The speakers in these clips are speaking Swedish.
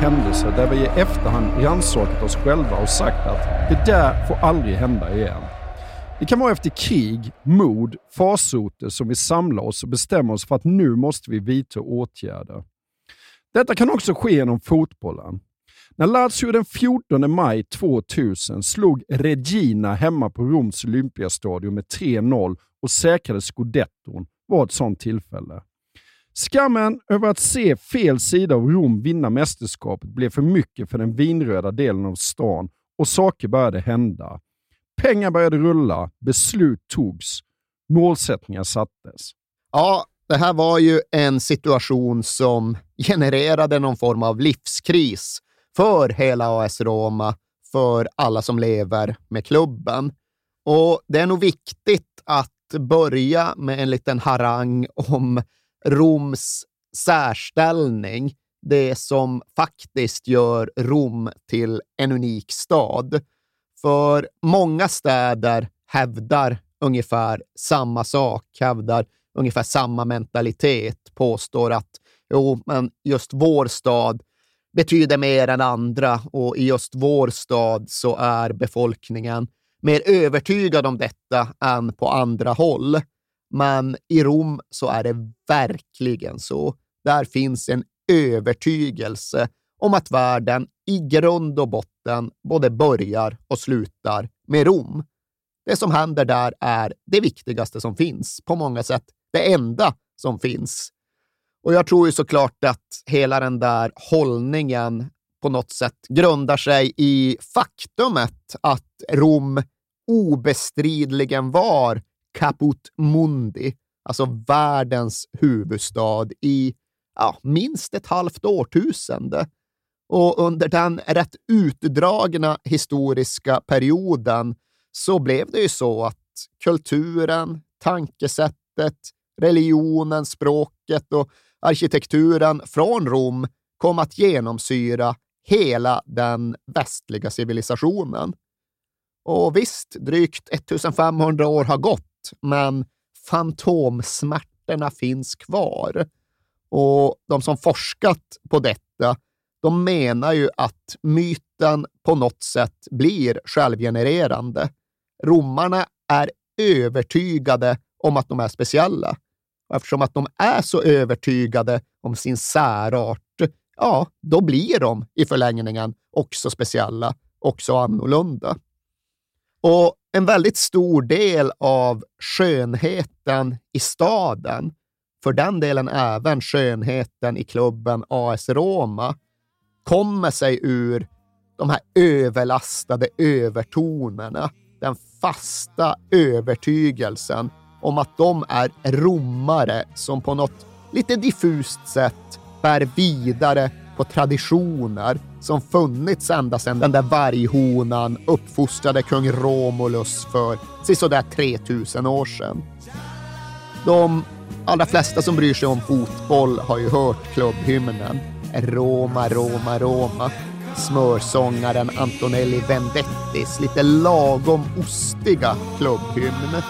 händelse händelser där vi i efterhand rannsakat oss själva och sagt att det där får aldrig hända igen. Det kan vara efter krig, mod, farsoter som vi samlar oss och bestämmer oss för att nu måste vi vidta åtgärder. Detta kan också ske genom fotbollen. När Lazio den 14 maj 2000 slog Regina hemma på Roms Olympiastadion med 3-0 och säkrade scudetton var ett sådant tillfälle. Skammen över att se fel sida av Rom vinna mästerskapet blev för mycket för den vinröda delen av stan och saker började hända. Pengar började rulla, beslut togs, målsättningar sattes. Ja, det här var ju en situation som genererade någon form av livskris för hela AS Roma, för alla som lever med klubben. Och det är nog viktigt att börja med en liten harang om Roms särställning, det som faktiskt gör Rom till en unik stad. För många städer hävdar ungefär samma sak, hävdar ungefär samma mentalitet, påstår att jo, men just vår stad betyder mer än andra och i just vår stad så är befolkningen mer övertygad om detta än på andra håll. Men i Rom så är det verkligen så. Där finns en övertygelse om att världen i grund och botten både börjar och slutar med Rom. Det som händer där är det viktigaste som finns, på många sätt det enda som finns. Och jag tror ju såklart att hela den där hållningen på något sätt grundar sig i faktumet att Rom obestridligen var Caput Mundi, alltså världens huvudstad i ja, minst ett halvt årtusende. Och under den rätt utdragna historiska perioden så blev det ju så att kulturen, tankesättet, religionen, språket och arkitekturen från Rom kom att genomsyra hela den västliga civilisationen. Och visst, drygt 1500 år har gått, men fantomsmärtorna finns kvar. Och de som forskat på detta, de menar ju att myten på något sätt blir självgenererande. Romarna är övertygade om att de är speciella. Och eftersom att de är så övertygade om sin särart, ja, då blir de i förlängningen också speciella, också annorlunda. Och en väldigt stor del av skönheten i staden, för den delen även skönheten i klubben AS Roma, kommer sig ur de här överlastade övertonerna, den fasta övertygelsen om att de är romare som på något lite diffust sätt bär vidare på traditioner som funnits ända sedan den där varghonan uppfostrade kung Romulus för sisådär 3000 år sedan. De allra flesta som bryr sig om fotboll har ju hört klubbhymnen Roma, Roma, Roma. Smörsångaren Antonelli Vendettis lite lagom ostiga klubbhymn.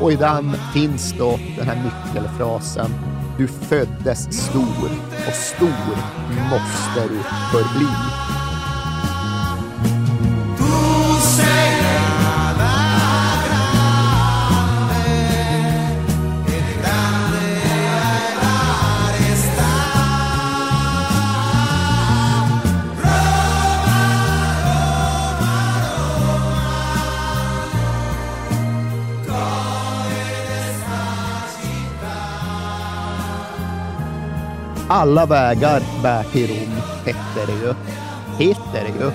Och i den finns då den här nyckelfrasen du föddes stor och stor måste du förbli. Alla vägar bär till Rom, heter det ju. Heter det ju.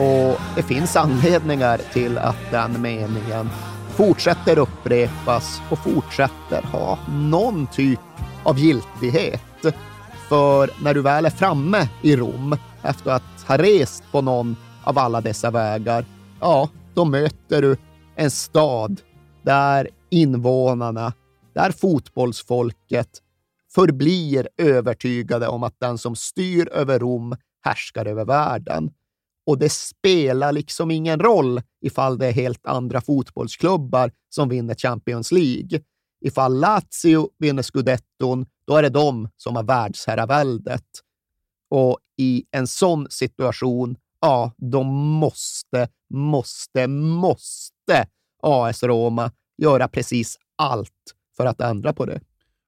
Och det finns anledningar till att den meningen fortsätter upprepas och fortsätter ha någon typ av giltighet. För när du väl är framme i Rom efter att ha rest på någon av alla dessa vägar, ja, då möter du en stad där invånarna, där fotbollsfolket förblir övertygade om att den som styr över Rom härskar över världen. Och det spelar liksom ingen roll ifall det är helt andra fotbollsklubbar som vinner Champions League. Ifall Lazio vinner scudetton, då är det de som har världsherraväldet. Och i en sån situation, ja, då måste, måste, måste AS Roma göra precis allt för att ändra på det.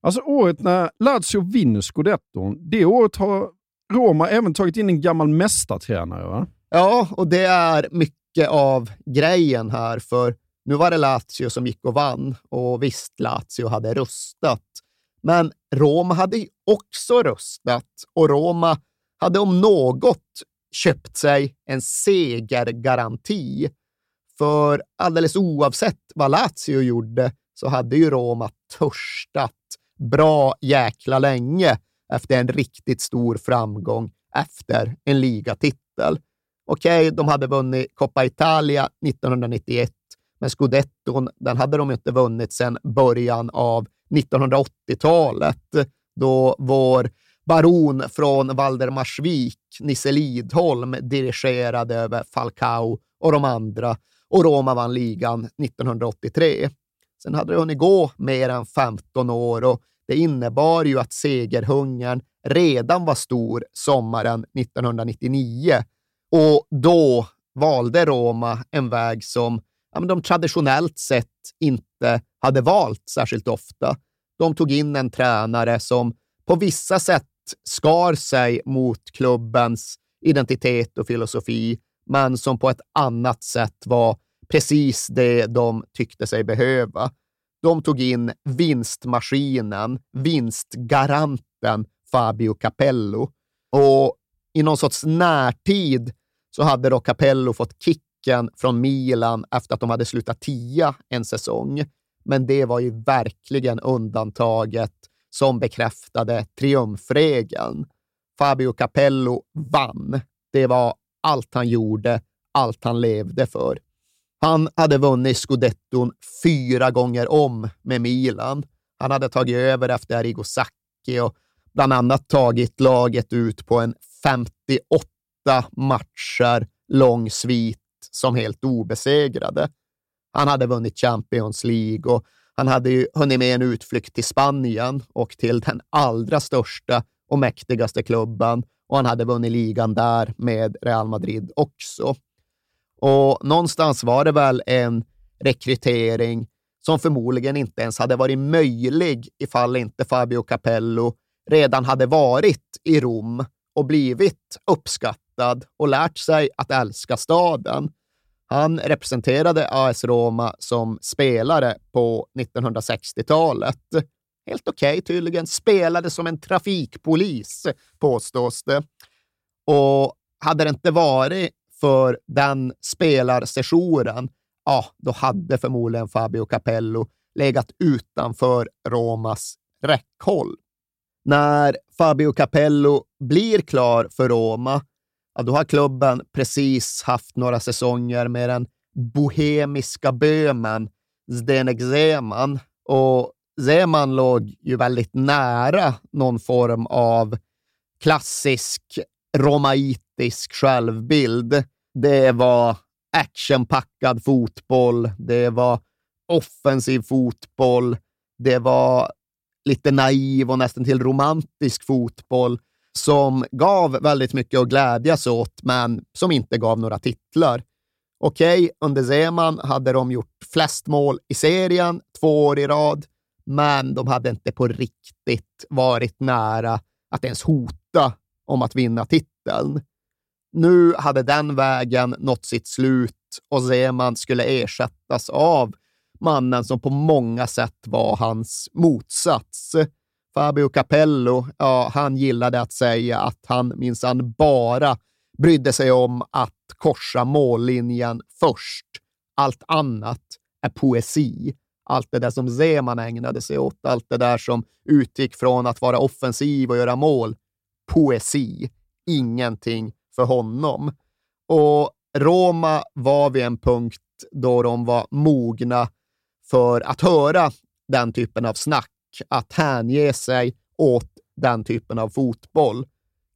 Alltså året när Lazio vinner scudetton, det året har Roma även tagit in en gammal mästartränare va? Ja, och det är mycket av grejen här, för nu var det Lazio som gick och vann och visst, Lazio hade rustat. Men Roma hade också rustat och Roma hade om något köpt sig en segergaranti. För alldeles oavsett vad Lazio gjorde så hade ju Roma törstat bra jäkla länge efter en riktigt stor framgång efter en ligatitel. Okej, okay, de hade vunnit Coppa Italia 1991, men scudetton den hade de inte vunnit sedan början av 1980-talet, då vår baron från Valdemarsvik, Nisse Lidholm, dirigerade över Falcao och de andra och Roma vann ligan 1983. Sen hade det hunnit gå mer än 15 år och det innebar ju att segerhungern redan var stor sommaren 1999 och då valde Roma en väg som ja, de traditionellt sett inte hade valt särskilt ofta. De tog in en tränare som på vissa sätt skar sig mot klubbens identitet och filosofi, men som på ett annat sätt var precis det de tyckte sig behöva. De tog in vinstmaskinen, vinstgaranten Fabio Capello. Och i någon sorts närtid så hade då Capello fått kicken från Milan efter att de hade slutat tia en säsong. Men det var ju verkligen undantaget som bekräftade triumfregeln. Fabio Capello vann. Det var allt han gjorde, allt han levde för. Han hade vunnit scudetton fyra gånger om med Milan. Han hade tagit över efter Arrigo Sacchi och bland annat tagit laget ut på en 58 matcher lång svit som helt obesegrade. Han hade vunnit Champions League och han hade ju hunnit med en utflykt till Spanien och till den allra största och mäktigaste klubben och han hade vunnit ligan där med Real Madrid också. Och någonstans var det väl en rekrytering som förmodligen inte ens hade varit möjlig ifall inte Fabio Capello redan hade varit i Rom och blivit uppskattad och lärt sig att älska staden. Han representerade AS Roma som spelare på 1960-talet. Helt okej okay, tydligen. Spelade som en trafikpolis, påstås det. Och hade det inte varit för den spelarsessionen, ja, då hade förmodligen Fabio Capello legat utanför Romas räckhåll. När Fabio Capello blir klar för Roma, ja, då har klubben precis haft några säsonger med den bohemiska bömen Zdenek Zeman. Och Zeman låg ju väldigt nära någon form av klassisk realistisk självbild. Det var actionpackad fotboll, det var offensiv fotboll, det var lite naiv och nästan till romantisk fotboll som gav väldigt mycket att glädjas åt, men som inte gav några titlar. Okej, okay, under Zeman hade de gjort flest mål i serien två år i rad, men de hade inte på riktigt varit nära att ens hota om att vinna titeln. Nu hade den vägen nått sitt slut och Zeman skulle ersättas av mannen som på många sätt var hans motsats. Fabio Capello, ja, han gillade att säga att han minsann bara brydde sig om att korsa mållinjen först. Allt annat är poesi. Allt det där som Zeman ägnade sig åt, allt det där som utgick från att vara offensiv och göra mål. Poesi. Ingenting för honom. Och Roma var vid en punkt då de var mogna för att höra den typen av snack, att hänge sig åt den typen av fotboll.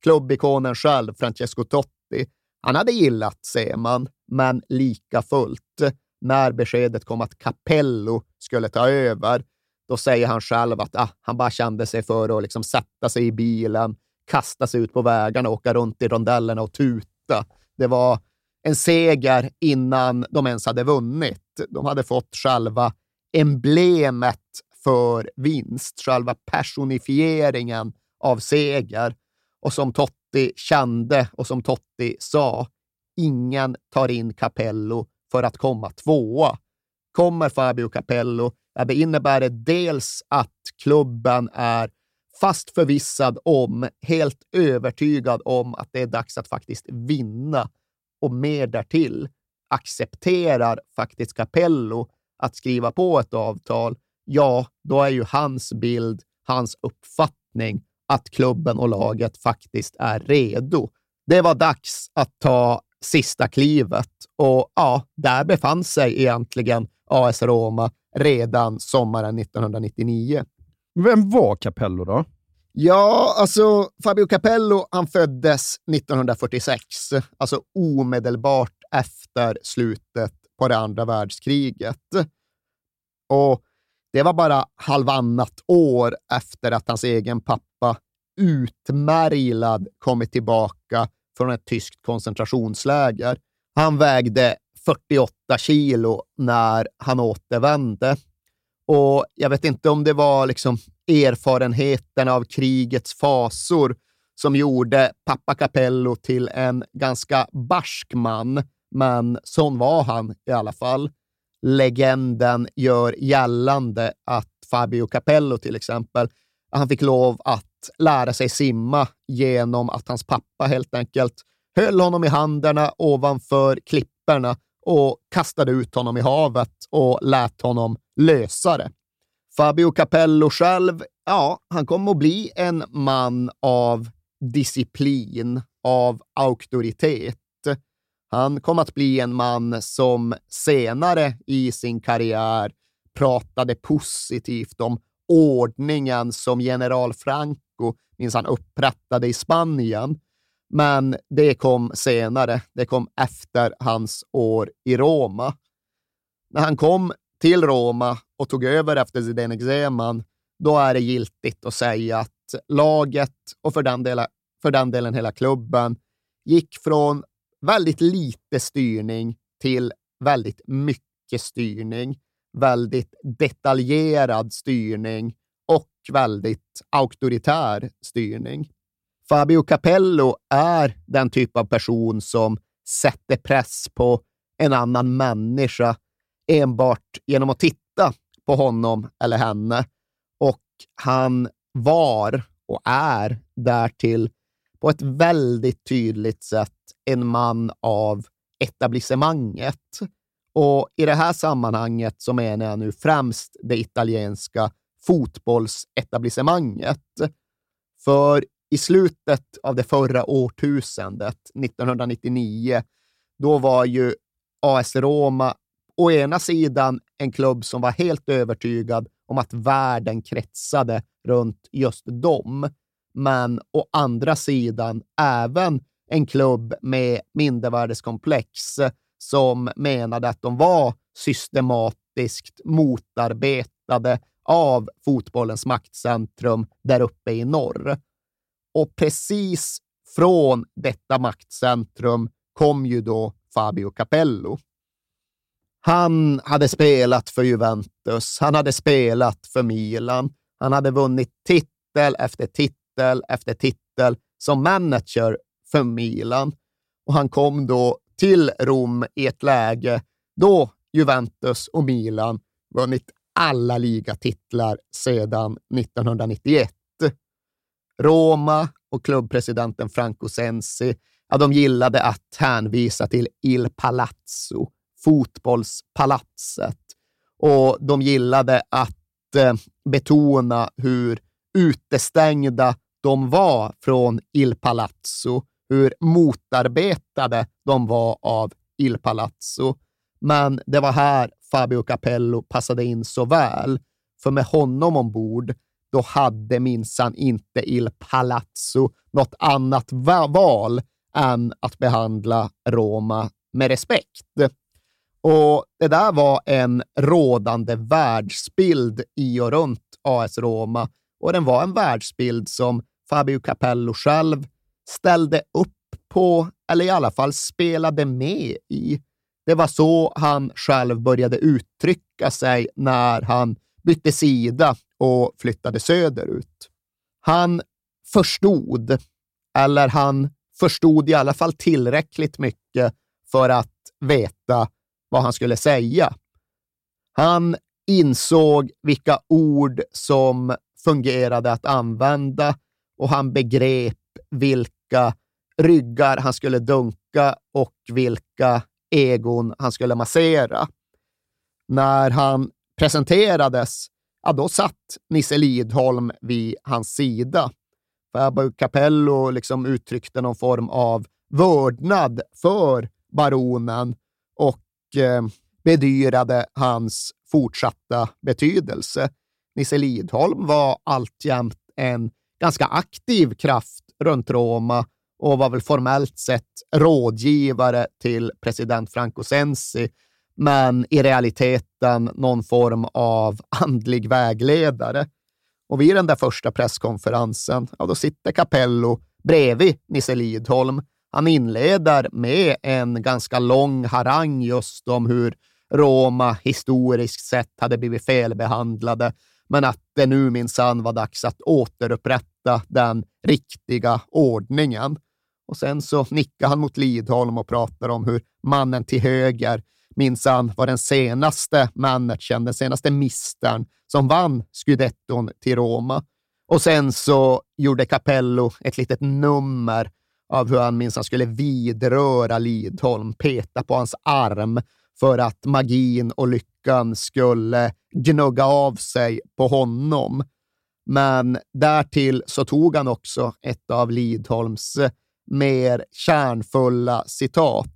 Klubbikonen själv, Francesco Totti, han hade gillat Seman, men lika fullt, när beskedet kom att Capello skulle ta över, då säger han själv att ah, han bara kände sig för att liksom sätta sig i bilen, kasta sig ut på vägarna, åka runt i rondellerna och tuta. Det var en seger innan de ens hade vunnit. De hade fått själva emblemet för vinst, själva personifieringen av seger. Och som Totti kände och som Totti sa, ingen tar in Capello för att komma tvåa. Kommer Fabio Capello, det innebär det dels att klubben är fast förvissad om, helt övertygad om att det är dags att faktiskt vinna och mer därtill accepterar faktiskt Capello att skriva på ett avtal, ja, då är ju hans bild, hans uppfattning att klubben och laget faktiskt är redo. Det var dags att ta sista klivet och ja, där befann sig egentligen AS Roma redan sommaren 1999. Vem var Capello då? Ja, alltså Fabio Capello, han föddes 1946, alltså omedelbart efter slutet på det andra världskriget. Och det var bara halvannat år efter att hans egen pappa utmärglad kommit tillbaka från ett tyskt koncentrationsläger. Han vägde 48 kilo när han återvände. Och jag vet inte om det var liksom erfarenheten av krigets fasor som gjorde pappa Capello till en ganska barsk man, men sån var han i alla fall. Legenden gör gällande att Fabio Capello till exempel, han fick lov att lära sig simma genom att hans pappa helt enkelt höll honom i händerna ovanför klipporna och kastade ut honom i havet och lät honom lösa det. Fabio Capello själv, ja, han kom att bli en man av disciplin, av auktoritet. Han kom att bli en man som senare i sin karriär pratade positivt om ordningen som general Franco minsann han upprättade i Spanien. Men det kom senare. Det kom efter hans år i Roma. När han kom till Roma och tog över efter Zidane Zeman, då är det giltigt att säga att laget och för den, delen, för den delen hela klubben gick från väldigt lite styrning till väldigt mycket styrning, väldigt detaljerad styrning och väldigt auktoritär styrning. Fabio Capello är den typ av person som sätter press på en annan människa enbart genom att titta på honom eller henne. Och han var och är därtill på ett väldigt tydligt sätt en man av etablissemanget. Och i det här sammanhanget så menar jag nu främst det italienska fotbollsetablissemanget. För i slutet av det förra årtusendet, 1999, då var ju AS Roma å ena sidan en klubb som var helt övertygad om att världen kretsade runt just dem, men å andra sidan även en klubb med mindervärdeskomplex som menade att de var systematiskt motarbetade av fotbollens maktcentrum där uppe i norr. Och precis från detta maktcentrum kom ju då Fabio Capello. Han hade spelat för Juventus, han hade spelat för Milan, han hade vunnit titel efter titel efter titel som manager för Milan. Och han kom då till Rom i ett läge då Juventus och Milan vunnit alla ligatitlar sedan 1991. Roma och klubbpresidenten Franco Sensi, ja, de gillade att hänvisa till Il Palazzo, fotbollspalatset. Och de gillade att eh, betona hur utestängda de var från Il Palazzo, hur motarbetade de var av Il Palazzo. Men det var här Fabio Capello passade in så väl, för med honom ombord då hade minsann inte Il Palazzo något annat val än att behandla Roma med respekt. Och Det där var en rådande världsbild i och runt AS Roma och den var en världsbild som Fabio Capello själv ställde upp på, eller i alla fall spelade med i. Det var så han själv började uttrycka sig när han bytte sida och flyttade söderut. Han förstod, eller han förstod i alla fall tillräckligt mycket för att veta vad han skulle säga. Han insåg vilka ord som fungerade att använda och han begrep vilka ryggar han skulle dunka och vilka egon han skulle massera. När han presenterades, ja, då satt Nisse Lidholm vid hans sida. Fabio Capello liksom uttryckte någon form av vördnad för baronen Eh, bedyrade hans fortsatta betydelse. Nisse Lidholm var alltjämt en ganska aktiv kraft runt Roma och var väl formellt sett rådgivare till president Franco Sensi, men i realiteten någon form av andlig vägledare. Och vid den där första presskonferensen, ja, då sitter Capello bredvid Nisse Lidholm. Han inleder med en ganska lång harang just om hur Roma historiskt sett hade blivit felbehandlade, men att det nu minsann var dags att återupprätta den riktiga ordningen. Och sen så nickar han mot Lidholm och pratar om hur mannen till höger minsann var den senaste managern, den senaste mistern som vann scudetton till Roma. Och sen så gjorde Capello ett litet nummer av hur han minsann skulle vidröra Lidholm, peta på hans arm för att magin och lyckan skulle gnugga av sig på honom. Men därtill så tog han också ett av Lidholms mer kärnfulla citat.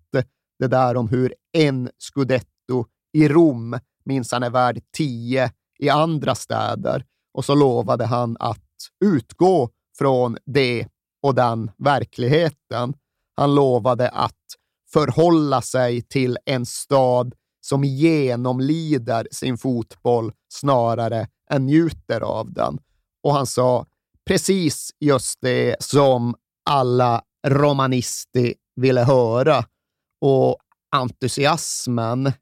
Det där om hur en scudetto i Rom minsann är värd tio i andra städer. Och så lovade han att utgå från det och den verkligheten. Han lovade att förhålla sig till en stad som genomlider sin fotboll snarare än njuter av den. Och han sa precis just det som alla romanisti ville höra. Och entusiasmen,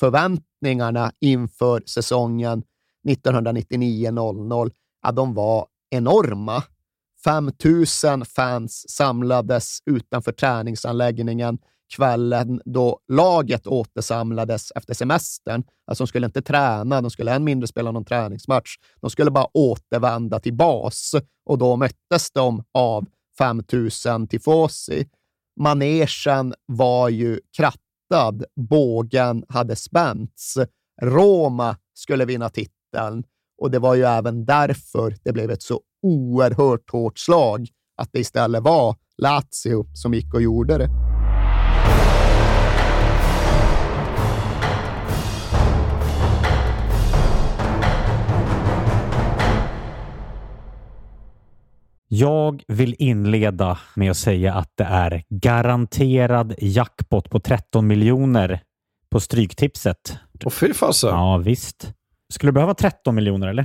förväntningarna inför säsongen 1999-00, ja, de var enorma. 5 000 fans samlades utanför träningsanläggningen kvällen då laget återsamlades efter semestern. Alltså de skulle inte träna, de skulle än mindre spela någon träningsmatch. De skulle bara återvända till bas och då möttes de av 5 000 tifosi. Manegen var ju krattad, bågen hade spänts. Roma skulle vinna titeln och det var ju även därför det blev ett så oerhört hårt slag att det istället var Lazio som gick och gjorde det. Jag vill inleda med att säga att det är garanterad jackpot på 13 miljoner på Stryktipset. Och fy fasen. Ja, visst. Skulle du behöva 13 miljoner eller?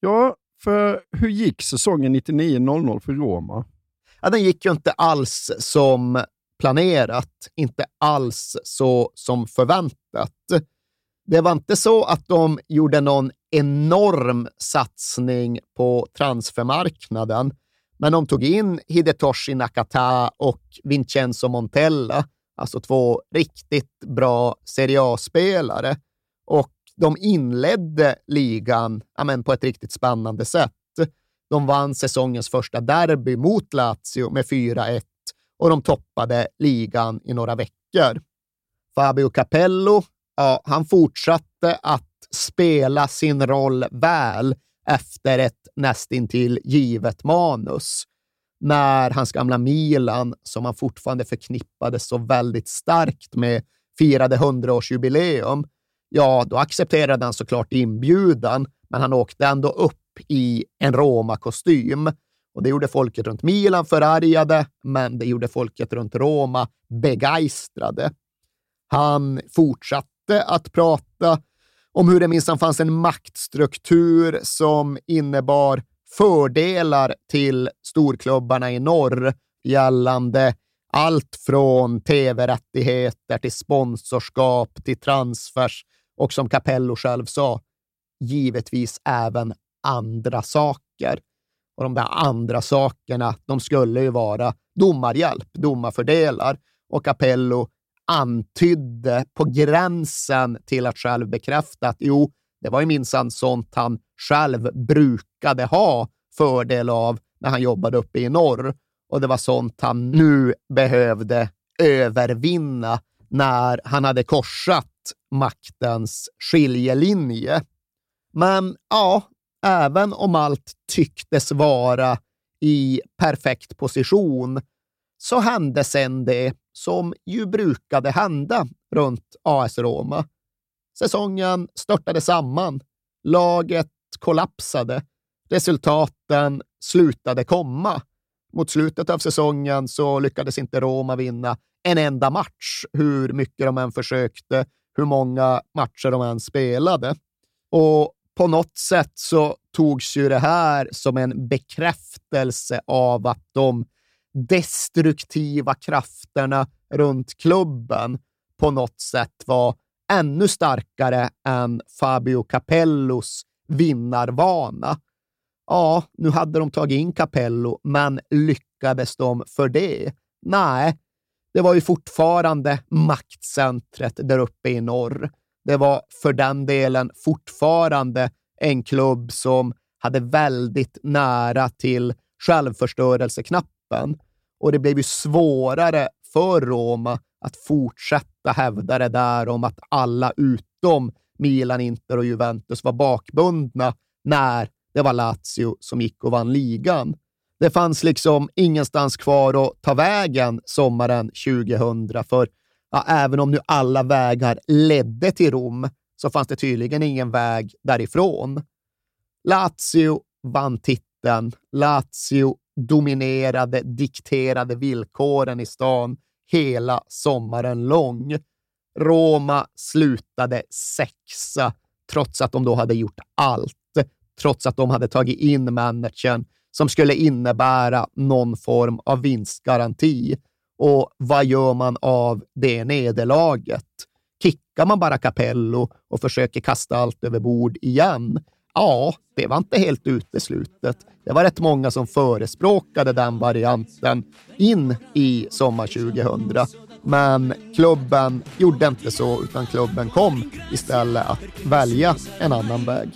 Ja, för hur gick säsongen 99-00 för Roma? Ja, den gick ju inte alls som planerat, inte alls så som förväntat. Det var inte så att de gjorde någon enorm satsning på transfermarknaden, men de tog in Hidetoshi Nakata och Vincenzo Montella, alltså två riktigt bra Serie A-spelare. Och de inledde ligan ja, men på ett riktigt spännande sätt. De vann säsongens första derby mot Lazio med 4-1 och de toppade ligan i några veckor. Fabio Capello, ja, han fortsatte att spela sin roll väl efter ett nästintill givet manus. När hans gamla Milan, som han fortfarande förknippade så väldigt starkt med, firade 100-årsjubileum, ja, då accepterade han såklart inbjudan, men han åkte ändå upp i en Roma-kostym. Och det gjorde folket runt Milan förargade, men det gjorde folket runt Roma begeistrade. Han fortsatte att prata om hur det minsann fanns en maktstruktur som innebar fördelar till storklubbarna i norr gällande allt från tv-rättigheter till sponsorskap till transfers och som Capello själv sa, givetvis även andra saker. Och de där andra sakerna, de skulle ju vara domarhjälp, domarfördelar. Och Capello antydde på gränsen till att själv bekräfta att jo, det var ju minsann sånt han själv brukade ha fördel av när han jobbade uppe i norr. Och det var sånt han nu behövde övervinna när han hade korsat maktens skiljelinje. Men ja, även om allt tycktes vara i perfekt position så hände sen det som ju brukade hända runt AS Roma. Säsongen störtade samman. Laget kollapsade. Resultaten slutade komma. Mot slutet av säsongen så lyckades inte Roma vinna en enda match, hur mycket de än försökte, hur många matcher de än spelade. Och på något sätt så togs ju det här som en bekräftelse av att de destruktiva krafterna runt klubben på något sätt var ännu starkare än Fabio Capellos vinnarvana. Ja, nu hade de tagit in Capello, men lyckades de för det? Nej, det var ju fortfarande maktcentret där uppe i norr. Det var för den delen fortfarande en klubb som hade väldigt nära till självförstörelseknappen och det blev ju svårare för Roma att fortsätta hävda det där om att alla utom Milan, Inter och Juventus var bakbundna när det var Lazio som gick och vann ligan. Det fanns liksom ingenstans kvar att ta vägen sommaren 2000, för ja, även om nu alla vägar ledde till Rom så fanns det tydligen ingen väg därifrån. Lazio vann titeln. Lazio dominerade, dikterade villkoren i stan hela sommaren lång. Roma slutade sexa, trots att de då hade gjort allt. Trots att de hade tagit in managern som skulle innebära någon form av vinstgaranti. Och vad gör man av det nederlaget? Kickar man bara Capello och försöker kasta allt över bord igen? Ja, det var inte helt uteslutet. Det var rätt många som förespråkade den varianten in i sommar 2000. Men klubben gjorde inte så, utan klubben kom istället att välja en annan väg.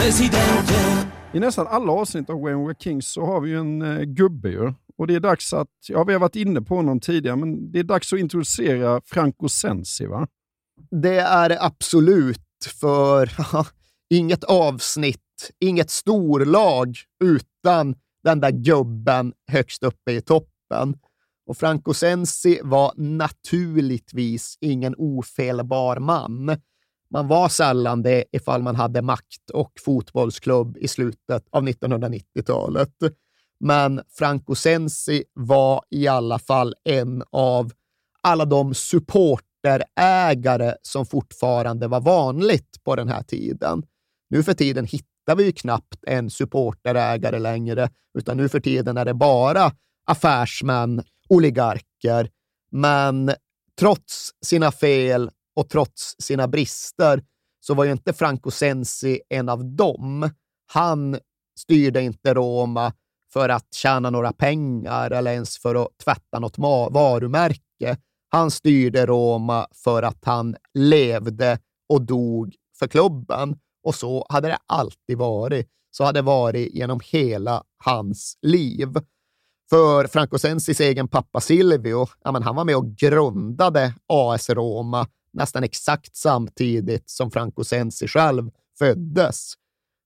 El presidente I nästan alla avsnitt av We're Kings så har vi ju en uh, gubbe ju. Och det är dags att, ja vi har varit inne på honom tidigare, men det är dags att introducera Franco Sensi va? Det är absolut, för inget avsnitt, inget storlag utan den där gubben högst uppe i toppen. Och Franco Sensi var naturligtvis ingen ofelbar man. Man var sällan det ifall man hade makt och fotbollsklubb i slutet av 1990-talet. Men Franco Sensi var i alla fall en av alla de supporterägare som fortfarande var vanligt på den här tiden. Nu för tiden hittar vi ju knappt en supporterägare längre, utan nu för tiden är det bara affärsmän, oligarker. Men trots sina fel och trots sina brister så var ju inte Franco Sensi en av dem. Han styrde inte Roma för att tjäna några pengar eller ens för att tvätta något varumärke. Han styrde Roma för att han levde och dog för klubben. Och så hade det alltid varit. Så hade det varit genom hela hans liv. För Franco Sensis egen pappa Silvio, ja, men han var med och grundade AS Roma nästan exakt samtidigt som Franco Sensi själv föddes.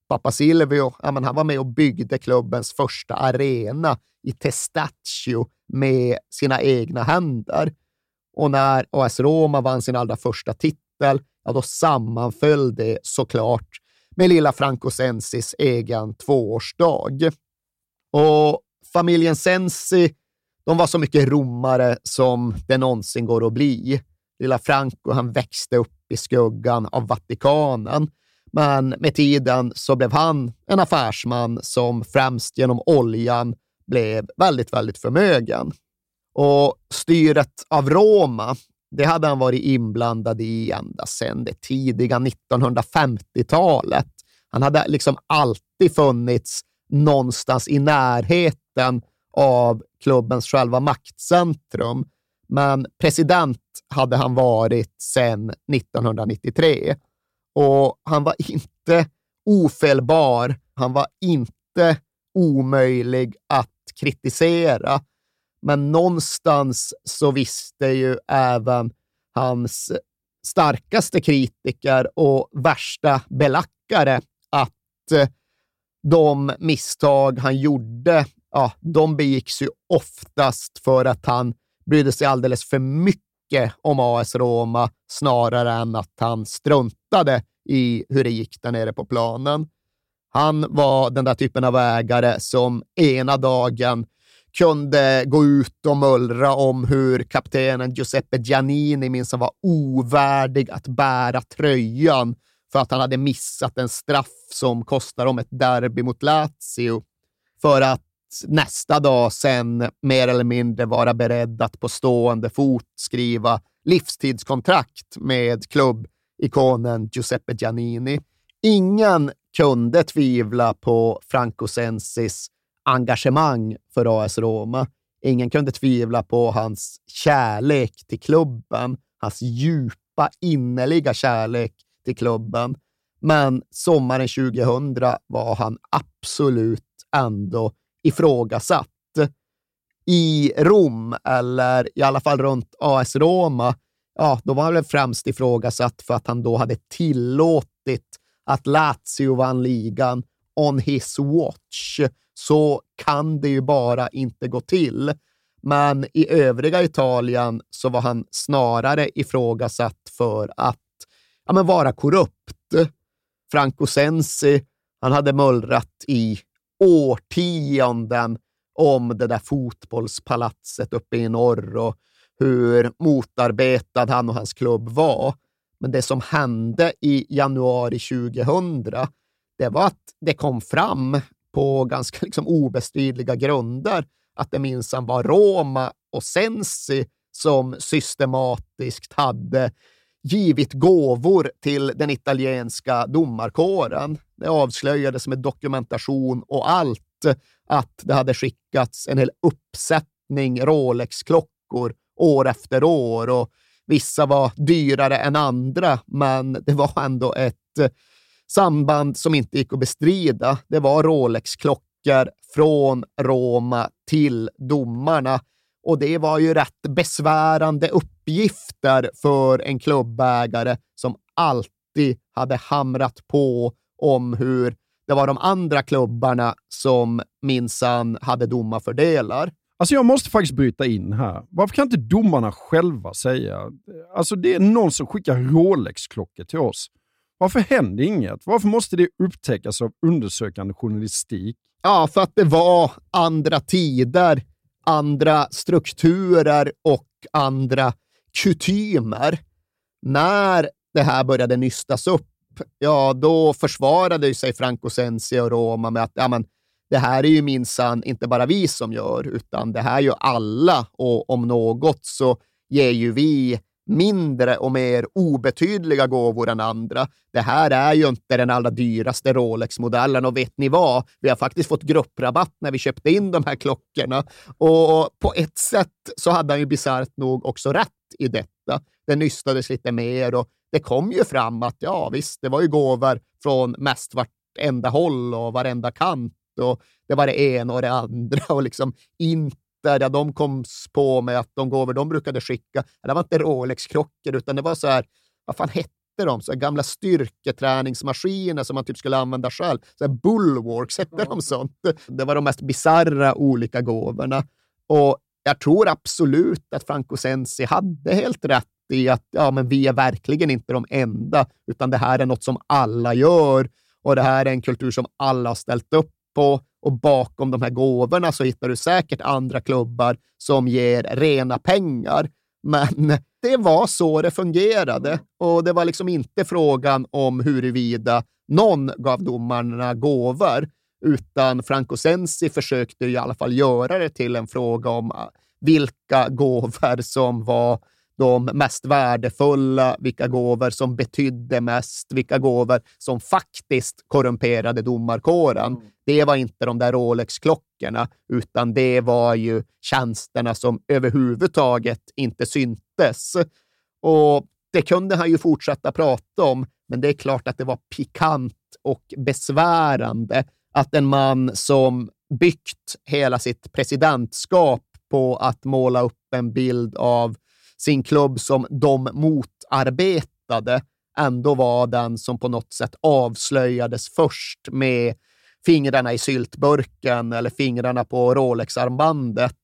Pappa Silvio, ja, men han var med och byggde klubbens första arena i Testaccio med sina egna händer. Och när AS Roma vann sin allra första titel, ja, då sammanföll det såklart med lilla Franco Sensis egen tvåårsdag. Och familjen Sensi, de var så mycket romare som det någonsin går att bli. Lilla Franco, han växte upp i skuggan av Vatikanen men med tiden så blev han en affärsman som främst genom oljan blev väldigt, väldigt förmögen. Och styret av Roma, det hade han varit inblandad i ända sedan det tidiga 1950-talet. Han hade liksom alltid funnits någonstans i närheten av klubbens själva maktcentrum. Men president hade han varit sedan 1993 och han var inte ofelbar. Han var inte omöjlig att kritisera. Men någonstans så visste ju även hans starkaste kritiker och värsta belackare att eh, de misstag han gjorde, ja, de begicks ju oftast för att han brydde sig alldeles för mycket om AS Roma snarare än att han struntade i hur det gick där nere på planen. Han var den där typen av ägare som ena dagen kunde gå ut och mullra om hur kaptenen Giuseppe Giannini minsann var ovärdig att bära tröjan för att han hade missat en straff som kostar om ett derby mot Lazio. För att nästa dag sen mer eller mindre vara beredd att på stående fot skriva livstidskontrakt med klubbikonen Giuseppe Giannini. Ingen kunde tvivla på Franco Sensis engagemang för AS Roma. Ingen kunde tvivla på hans kärlek till klubben, hans djupa, innerliga kärlek till klubben. Men sommaren 2000 var han absolut ändå ifrågasatt. I Rom, eller i alla fall runt AS Roma, ja, då var han väl främst ifrågasatt för att han då hade tillåtit att Lazio vann ligan on his watch. Så kan det ju bara inte gå till. Men i övriga Italien så var han snarare ifrågasatt för att ja, men vara korrupt. Franco Sensi, han hade mullrat i årtionden om det där fotbollspalatset uppe i norr och hur motarbetad han och hans klubb var. Men det som hände i januari 2000, det var att det kom fram på ganska liksom obestridliga grunder att det minsann var Roma och Sensi som systematiskt hade givit gåvor till den italienska domarkåren. Det avslöjades med dokumentation och allt att det hade skickats en hel uppsättning Rolex-klockor år efter år och vissa var dyrare än andra, men det var ändå ett samband som inte gick att bestrida. Det var Rolex-klockor från Roma till domarna och det var ju rätt besvärande uppgifter för en klubbägare som alltid hade hamrat på om hur det var de andra klubbarna som minsann hade domarfördelar. Alltså jag måste faktiskt bryta in här. Varför kan inte domarna själva säga? Alltså det är någon som skickar Rolex-klockor till oss. Varför händer inget? Varför måste det upptäckas av undersökande journalistik? Ja, för att det var andra tider andra strukturer och andra kutymer. När det här började nystas upp, ja, då försvarade sig Franco Sensi och Roma med att ja, men, det här är ju minsann inte bara vi som gör, utan det här gör alla och om något så ger ju vi mindre och mer obetydliga gåvor än andra. Det här är ju inte den allra dyraste Rolex-modellen och vet ni vad? Vi har faktiskt fått grupprabatt när vi köpte in de här klockorna och på ett sätt så hade han ju bisarrt nog också rätt i detta. Det nystades lite mer och det kom ju fram att ja, visst, det var ju gåvor från mest vartenda håll och varenda kant och det var det ena och det andra och liksom inte där de kom på med att de gåvor de brukade skicka, det var inte Rolex-klockor, utan det var så här, vad fan hette de? Så gamla styrketräningsmaskiner som man typ skulle använda själv. Så här Bulwarks, hette de sånt? Det var de mest bizarra olika gåvorna. Och jag tror absolut att Franco Sensi hade helt rätt i att ja, men vi är verkligen inte de enda, utan det här är något som alla gör och det här är en kultur som alla har ställt upp på och bakom de här gåvorna så hittar du säkert andra klubbar som ger rena pengar. Men det var så det fungerade och det var liksom inte frågan om huruvida någon gav domarna gåvor, utan Franco Sensi försökte i alla fall göra det till en fråga om vilka gåvor som var de mest värdefulla, vilka gåvor som betydde mest, vilka gåvor som faktiskt korrumperade domarkåren. Mm. Det var inte de där Rolex-klockorna, utan det var ju tjänsterna som överhuvudtaget inte syntes. Och det kunde han ju fortsätta prata om, men det är klart att det var pikant och besvärande att en man som byggt hela sitt presidentskap på att måla upp en bild av sin klubb som de motarbetade ändå var den som på något sätt avslöjades först med fingrarna i syltburken eller fingrarna på Rolex-armbandet.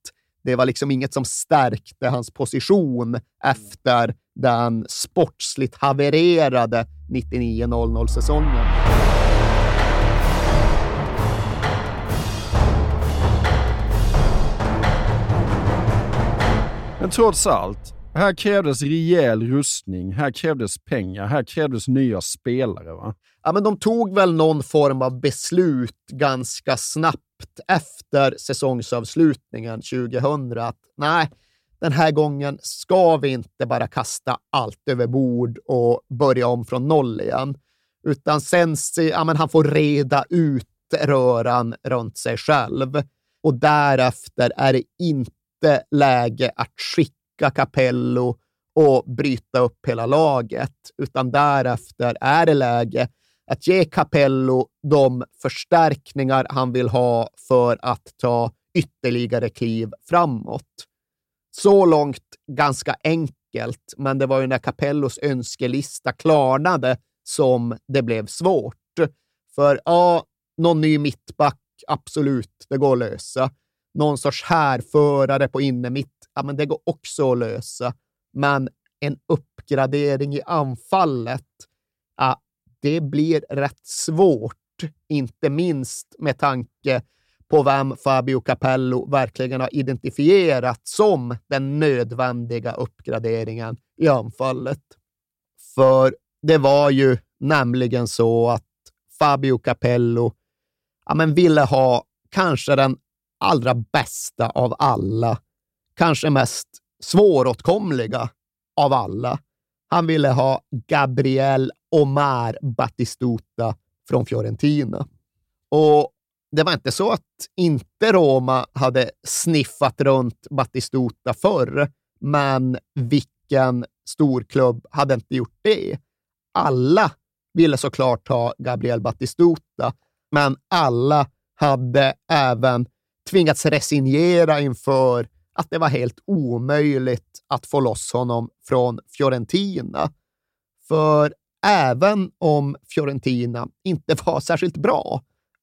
Det var liksom inget som stärkte hans position efter den sportsligt havererade 99-00-säsongen. Men trots allt, här krävdes rejäl rustning, här krävdes pengar, här krävdes nya spelare. va? Ja, men de tog väl någon form av beslut ganska snabbt efter säsongsavslutningen 2000 att nej, den här gången ska vi inte bara kasta allt över bord och börja om från noll igen. Utan sen, ja, men han får reda ut röran runt sig själv. Och därefter är det inte läge att skicka sparka Capello och bryta upp hela laget, utan därefter är det läge att ge Capello de förstärkningar han vill ha för att ta ytterligare kliv framåt. Så långt ganska enkelt, men det var ju när Capellos önskelista klarnade som det blev svårt. För ja, någon ny mittback, absolut, det går att lösa. Någon sorts härförare på innermitt ja, men det går också att lösa. Men en uppgradering i anfallet, ja, det blir rätt svårt, inte minst med tanke på vem Fabio Capello verkligen har identifierat som den nödvändiga uppgraderingen i anfallet. För det var ju nämligen så att Fabio Capello ja, men ville ha kanske den allra bästa av alla kanske mest svåråtkomliga av alla. Han ville ha Gabriel Omar Battistuta från Fiorentina. Och det var inte så att inte Roma hade sniffat runt Battistuta förr, men vilken storklubb hade inte gjort det? Alla ville såklart ha Gabriel Battistuta, men alla hade även tvingats resignera inför att det var helt omöjligt att få loss honom från Fiorentina. För även om Fiorentina inte var särskilt bra,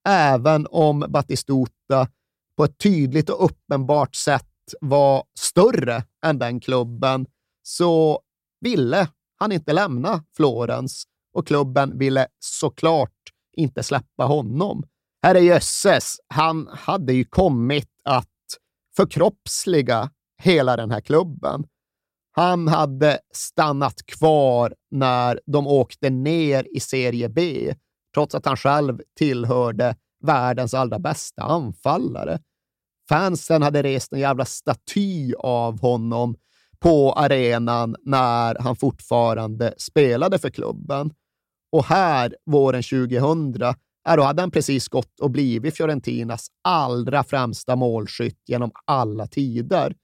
även om Battistuta på ett tydligt och uppenbart sätt var större än den klubben, så ville han inte lämna Florens och klubben ville såklart inte släppa honom. Herrejösses, han hade ju kommit att förkroppsliga hela den här klubben. Han hade stannat kvar när de åkte ner i serie B, trots att han själv tillhörde världens allra bästa anfallare. Fansen hade rest en jävla staty av honom på arenan när han fortfarande spelade för klubben. Och här, våren 2000, Ja, då hade han precis gått och blivit Fiorentinas allra främsta målskytt genom alla tider.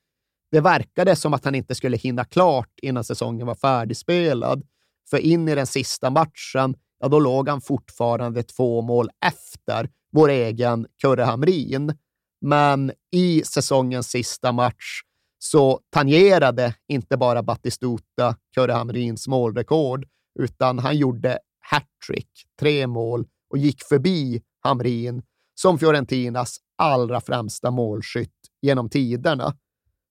Det verkade som att han inte skulle hinna klart innan säsongen var färdigspelad. För in i den sista matchen, ja, då låg han fortfarande två mål efter vår egen Kurre Hamrin. Men i säsongens sista match så tangerade inte bara Battistuta Kurre Hamrins målrekord, utan han gjorde hattrick, tre mål och gick förbi Hamrin som Fiorentinas allra främsta målskytt genom tiderna.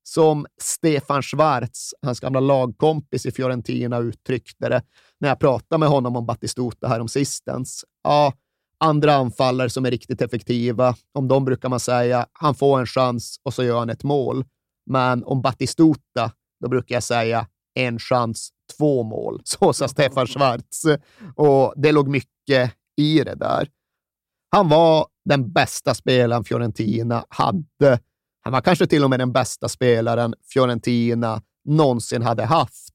Som Stefan Schwarz, hans gamla lagkompis i Fiorentina, uttryckte det när jag pratade med honom om Battistuta här om sistens. Ja, andra anfallare som är riktigt effektiva, om dem brukar man säga han får en chans och så gör han ett mål. Men om Battistuta, då brukar jag säga en chans, två mål. Så sa Stefan Schwarz. Och det låg mycket i det där. Han var den bästa spelaren Fiorentina hade Han var kanske till och med den bästa spelaren Fiorentina någonsin hade haft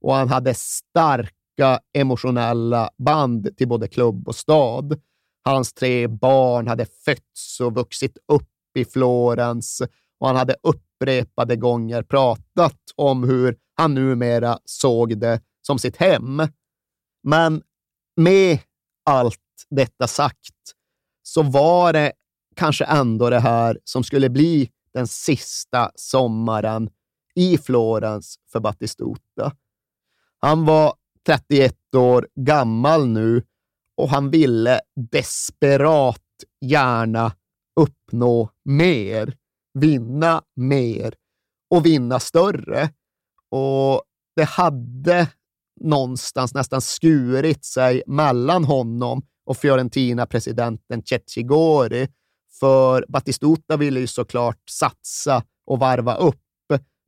och han hade starka emotionella band till både klubb och stad. Hans tre barn hade fötts och vuxit upp i Florens och han hade upprepade gånger pratat om hur han numera såg det som sitt hem. Men med allt detta sagt så var det kanske ändå det här som skulle bli den sista sommaren i Florens för Battistuta. Han var 31 år gammal nu och han ville desperat gärna uppnå mer, vinna mer och vinna större. Och det hade någonstans nästan skurit sig mellan honom och Fiorentina-presidenten Cecigori. För Battistuta ville ju såklart satsa och varva upp,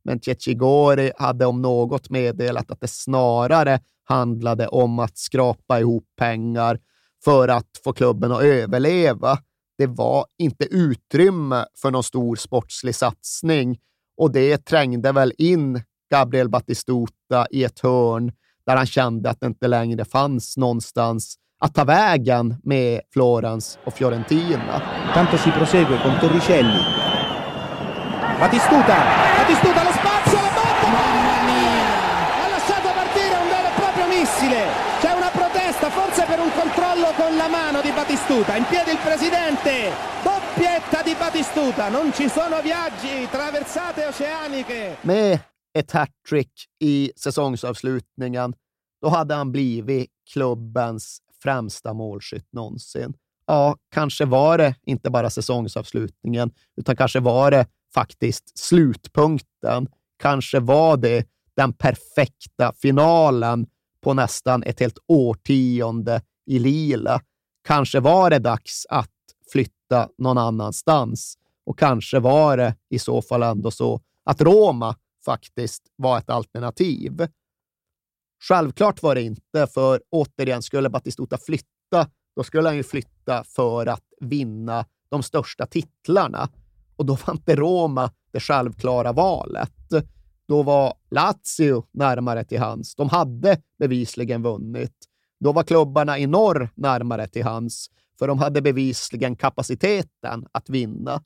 men Cecigori hade om något meddelat att det snarare handlade om att skrapa ihop pengar för att få klubben att överleva. Det var inte utrymme för någon stor sportslig satsning och det trängde väl in Gabriel Battistuta i ett hörn där han kände att det inte längre fanns någonstans att ta vägen med Florens och Fiorentina. Tanto si prosegue con Torricelli. Battistuta! Battistuta lo spazio, la botta! Mamma mia! Ha lasciato partire un vero e proprio missile! C'è una protesta, forse per un controllo con la mano di Battistuta. In piedi il presidente! Doppietta di Battistuta! Non ci sono viaggi, traversate oceaniche! Med ett hattrick i säsongsavslutningen, då hade han blivit klubbens främsta målskytt någonsin. Ja, kanske var det inte bara säsongsavslutningen, utan kanske var det faktiskt slutpunkten. Kanske var det den perfekta finalen på nästan ett helt årtionde i lila. Kanske var det dags att flytta någon annanstans och kanske var det i så fall ändå så att Roma faktiskt var ett alternativ. Självklart var det inte, för återigen, skulle Batistuta flytta, då skulle han ju flytta för att vinna de största titlarna. Och då var inte Roma det självklara valet. Då var Lazio närmare till hans. De hade bevisligen vunnit. Då var klubbarna i norr närmare till hans, för de hade bevisligen kapaciteten att vinna.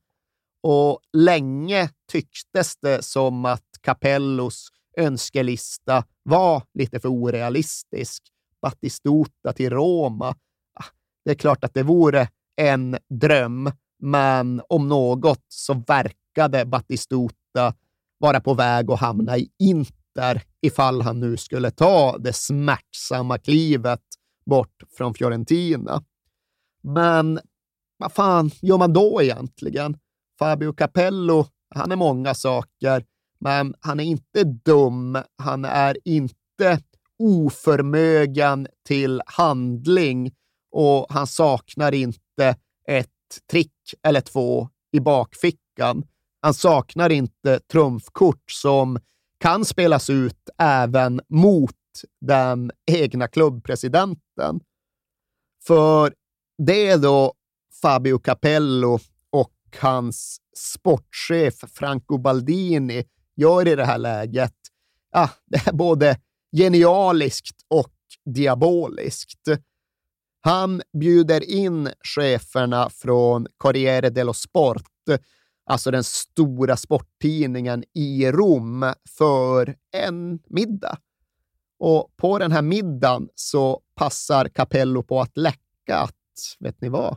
Och länge tycktes det som att Capellos önskelista var lite för orealistisk. Battistuta till Roma. Ah, det är klart att det vore en dröm, men om något så verkade Battistuta vara på väg att hamna i Inter ifall han nu skulle ta det smärtsamma klivet bort från Fiorentina. Men vad fan gör man då egentligen? Fabio Capello, han är många saker, men han är inte dum. Han är inte oförmögen till handling och han saknar inte ett trick eller två i bakfickan. Han saknar inte trumfkort som kan spelas ut även mot den egna klubbpresidenten. För det är då Fabio Capello hans sportchef Franco Baldini gör i det här läget, ja, det är både genialiskt och diaboliskt. Han bjuder in cheferna från Corriere dello Sport, alltså den stora sporttidningen i Rom, för en middag. Och på den här middagen så passar Capello på att läcka att, vet ni vad?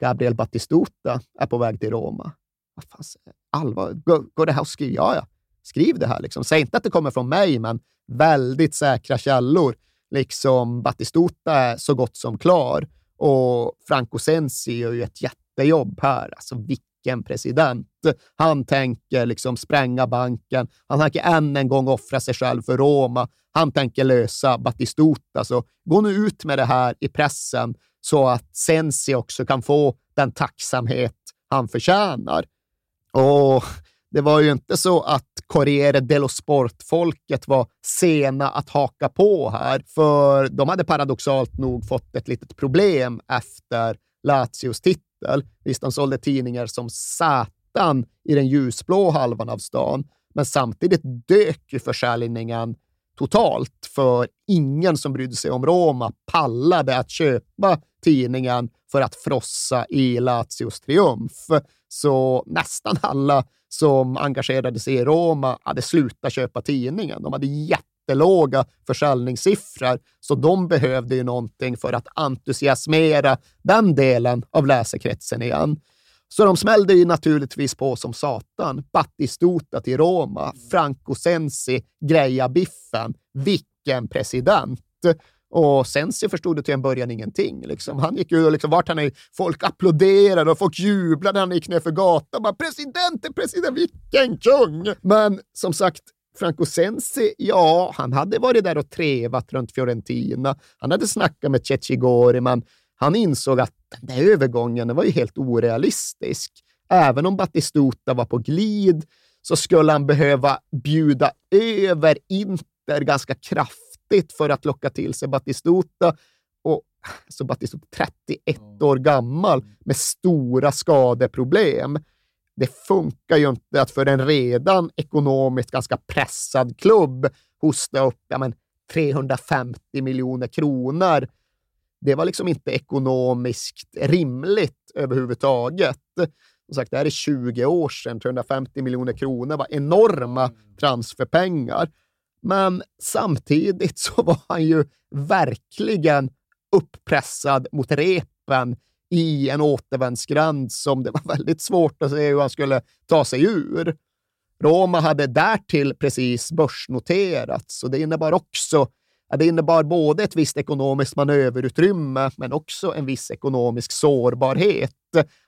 Gabriel Battistuta är på väg till Roma. Vad fan, allvar, går, går det här att skriva? Ja, ja, skriv det här. Liksom. Säg inte att det kommer från mig, men väldigt säkra källor. Liksom Battistuta är så gott som klar och Franco Sensi gör ju ett jättejobb här. Alltså vilken president. Han tänker liksom spränga banken. Han tänker än en gång offra sig själv för Roma. Han tänker lösa Battistuta. Så gå nu ut med det här i pressen så att Sensi också kan få den tacksamhet han förtjänar. Och det var ju inte så att Corriere dello Sport-folket var sena att haka på här, för de hade paradoxalt nog fått ett litet problem efter Lazios titel. Visst, de sålde tidningar som satan i den ljusblå halvan av stan. Men samtidigt dök ju försäljningen totalt för ingen som brydde sig om Roma pallade att köpa tidningen för att frossa i Lazios triumf. Så nästan alla som engagerade sig i Roma hade slutat köpa tidningen. De hade jättelåga försäljningssiffror, så de behövde ju någonting för att entusiasmera den delen av läsekretsen igen. Så de smällde ju naturligtvis på som satan. Battistuta till Roma, Franco Sensi, greja biffen. Vilken president! Och Sensi förstod till en början ingenting. Liksom. Han gick ju liksom, vart han är, folk applåderade och folk jublade när han gick ner för gatan. Bara, president president, vilken kung! Men som sagt, Franco Sensi, ja, han hade varit där och trevat runt Fiorentina. Han hade snackat med Cecigori, men han insåg att den där övergången var ju helt orealistisk. Även om Battistuta var på glid så skulle han behöva bjuda över Inter ganska kraftigt för att locka till sig Battistuta. Och så Battistuta 31 år gammal med stora skadeproblem. Det funkar ju inte att för en redan ekonomiskt ganska pressad klubb hosta upp ja, men 350 miljoner kronor det var liksom inte ekonomiskt rimligt överhuvudtaget. Som sagt, det här är 20 år sedan. 350 miljoner kronor var enorma mm. transferpengar. Men samtidigt så var han ju verkligen uppressad mot repen i en återvändsgränd som det var väldigt svårt att se hur han skulle ta sig ur. Roma hade därtill precis börsnoterats och det innebar också det innebar både ett visst ekonomiskt manöverutrymme, men också en viss ekonomisk sårbarhet.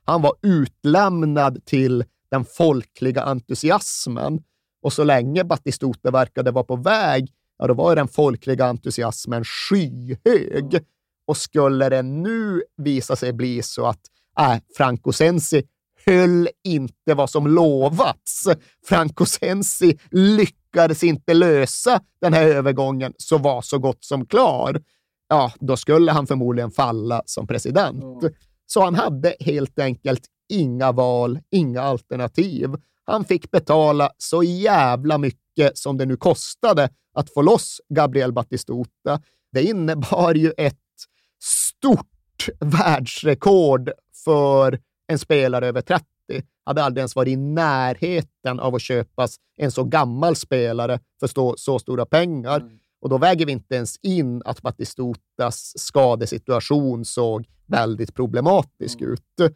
Han var utlämnad till den folkliga entusiasmen. Och så länge Battistuta verkade vara på väg, ja, då var den folkliga entusiasmen skyhög. Och skulle det nu visa sig bli så att äh, Franco Sensi höll inte vad som lovats. Franco Sensi lyckades inte lösa den här övergången så var så gott som klar, ja, då skulle han förmodligen falla som president. Så han hade helt enkelt inga val, inga alternativ. Han fick betala så jävla mycket som det nu kostade att få loss Gabriel Battistuta. Det innebar ju ett stort världsrekord för en spelare över 30 hade aldrig ens varit i närheten av att köpas en så gammal spelare för så, så stora pengar. Mm. Och då väger vi inte ens in att Batistutas skadesituation såg väldigt problematisk mm. ut.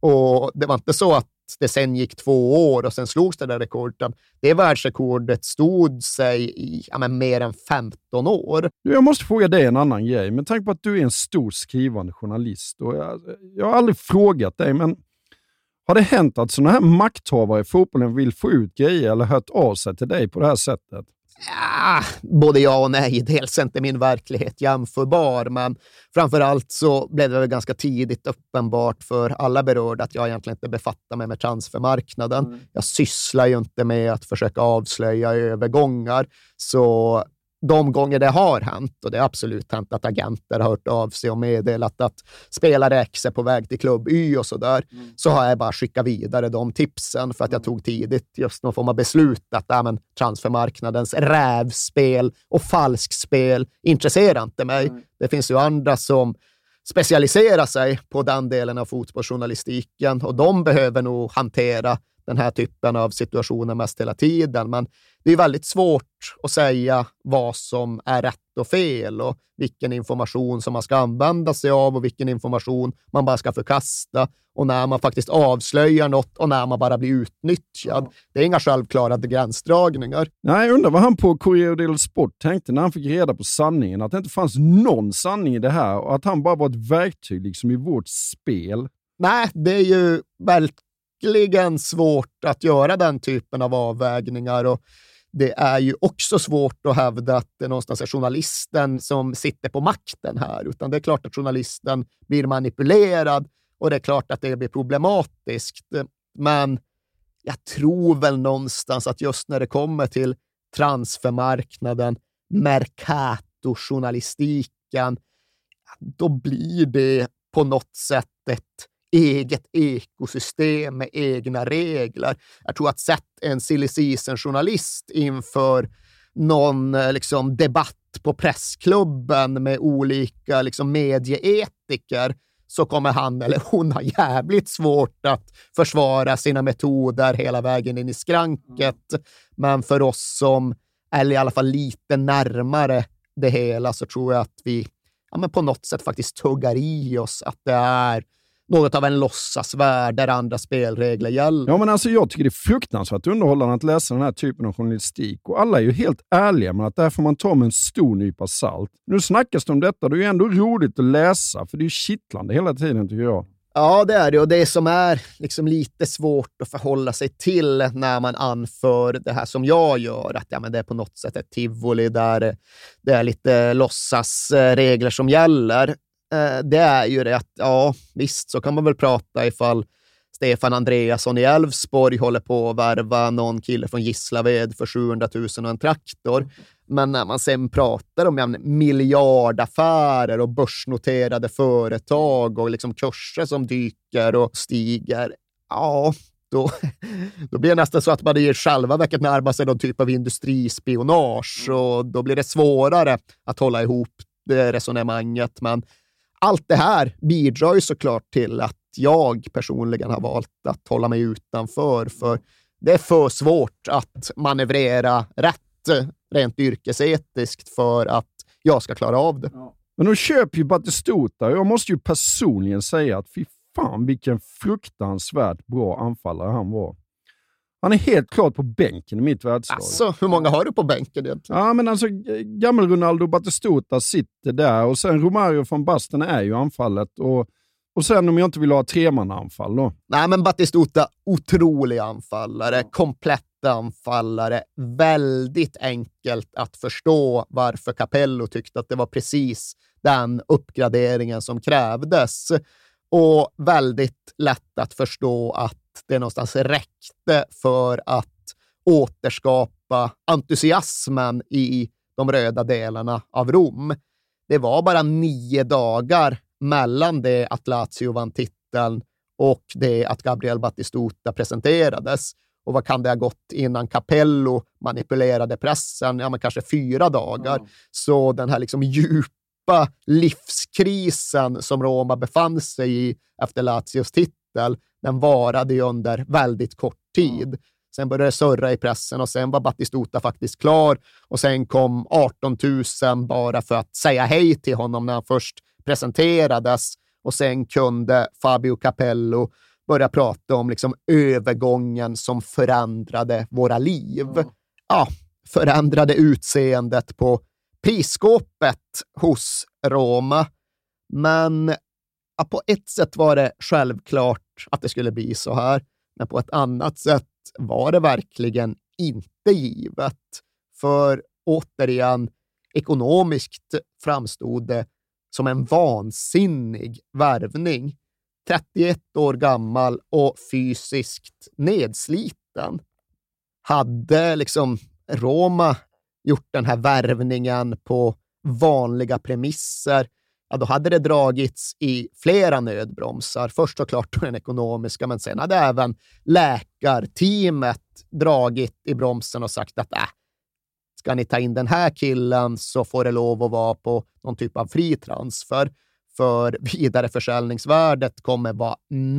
Och det var inte så att det sen gick två år och sen slogs det där rekordet. Det världsrekordet stod sig i ja, mer än 15 år. Jag måste fråga dig en annan grej. Med tanke på att du är en stor skrivande journalist. Och jag, jag har aldrig frågat dig, men har det hänt att sådana här makthavare i fotbollen vill få ut grejer eller hört av sig till dig på det här sättet? Ja, både ja och nej. Dels är inte min verklighet jämförbar, men framför allt så blev det ganska tidigt uppenbart för alla berörda att jag egentligen inte befattar mig med transfermarknaden. Mm. Jag sysslar ju inte med att försöka avslöja övergångar, så de gånger det har hänt, och det har absolut hänt att agenter har hört av sig och meddelat att spelare X är på väg till klubb Y och sådär, mm. så har jag bara skickat vidare de tipsen för att jag mm. tog tidigt just någon form av beslut att äh, men, transfermarknadens rävspel och falskspel intresserar inte mig. Mm. Det finns ju andra som specialiserar sig på den delen av fotbollsjournalistiken och de behöver nog hantera den här typen av situationer mest hela tiden. Men det är väldigt svårt att säga vad som är rätt och fel och vilken information som man ska använda sig av och vilken information man bara ska förkasta och när man faktiskt avslöjar något och när man bara blir utnyttjad. Det är inga självklara gränsdragningar. Nej, undrar vad han på Corriere dello Sport tänkte när han fick reda på sanningen, att det inte fanns någon sanning i det här och att han bara var ett verktyg liksom i vårt spel. Nej, det är ju väldigt verkligen svårt att göra den typen av avvägningar. Och det är ju också svårt att hävda att det någonstans är journalisten som sitter på makten här, utan det är klart att journalisten blir manipulerad och det är klart att det blir problematiskt. Men jag tror väl någonstans att just när det kommer till transfermarknaden, Mercato-journalistiken, då blir det på något sätt ett eget ekosystem med egna regler. Jag tror att sett en silly season-journalist inför någon eh, liksom, debatt på pressklubben med olika liksom, medieetiker så kommer han eller hon ha jävligt svårt att försvara sina metoder hela vägen in i skranket. Men för oss som är i alla fall lite närmare det hela så tror jag att vi ja, men på något sätt faktiskt tuggar i oss att det är något av en låtsasvärld där andra spelregler gäller. Ja, men alltså jag tycker det är fruktansvärt underhållande att läsa den här typen av journalistik. Och alla är ju helt ärliga med att det här får man ta med en stor nypa salt. Nu snackas det om detta, det är ju ändå roligt att läsa, för det är ju kittlande hela tiden tycker jag. Ja, det är det. Och det som är liksom lite svårt att förhålla sig till när man anför det här som jag gör, att ja, men det är på något sätt ett tivoli där det är lite låtsasregler som gäller. Eh, det är ju det att, ja, visst, så kan man väl prata ifall Stefan Andreasson i Älvsborg håller på att värva någon kille från Gislaved för 700 000 och en traktor. Men när man sen pratar om miljardaffärer och börsnoterade företag och liksom kurser som dyker och stiger, ja, då, då blir det nästan så att man i själva verket närmar sig någon typ av industrispionage och då blir det svårare att hålla ihop det resonemanget. Men allt det här bidrar ju såklart till att jag personligen har valt att hålla mig utanför, för det är för svårt att manövrera rätt rent yrkesetiskt för att jag ska klara av det. Men de köper ju Batistuta jag måste ju personligen säga att fy fan vilken fruktansvärt bra anfallare han var. Han är helt klart på bänken i mitt världslag. Alltså, hur många har du på bänken egentligen? Ja, men alltså gammal Ronaldo Batistuta sitter där och sen Romario från Basten är ju anfallet. Och, och sen om jag inte vill ha tremannaanfall då? Nej, men Batistuta, otrolig anfallare, komplett anfallare. Väldigt enkelt att förstå varför Capello tyckte att det var precis den uppgraderingen som krävdes. Och väldigt lätt att förstå att det någonstans räckte för att återskapa entusiasmen i de röda delarna av Rom. Det var bara nio dagar mellan det att Lazio vann titeln och det att Gabriel Battistuta presenterades. Och vad kan det ha gått innan Capello manipulerade pressen? Ja, men kanske fyra dagar. Mm. Så den här liksom djupa livskrisen som Roma befann sig i efter Lazios titel, den varade ju under väldigt kort tid. Sen började det surra i pressen och sen var Battistuta faktiskt klar och sen kom 18 000 bara för att säga hej till honom när han först presenterades och sen kunde Fabio Capello börja prata om liksom övergången som förändrade våra liv. Ja, förändrade utseendet på prisskåpet hos Roma. Men ja, på ett sätt var det självklart att det skulle bli så här, men på ett annat sätt var det verkligen inte givet. För återigen, ekonomiskt framstod det som en vansinnig värvning. 31 år gammal och fysiskt nedsliten. Hade liksom Roma gjort den här värvningen på vanliga premisser, ja, då hade det dragits i flera nödbromsar. Först såklart den ekonomiska, men sen hade även läkarteamet dragit i bromsen och sagt att äh, ska ni ta in den här killen så får det lov att vara på någon typ av fri transfer för vidareförsäljningsvärdet kommer vara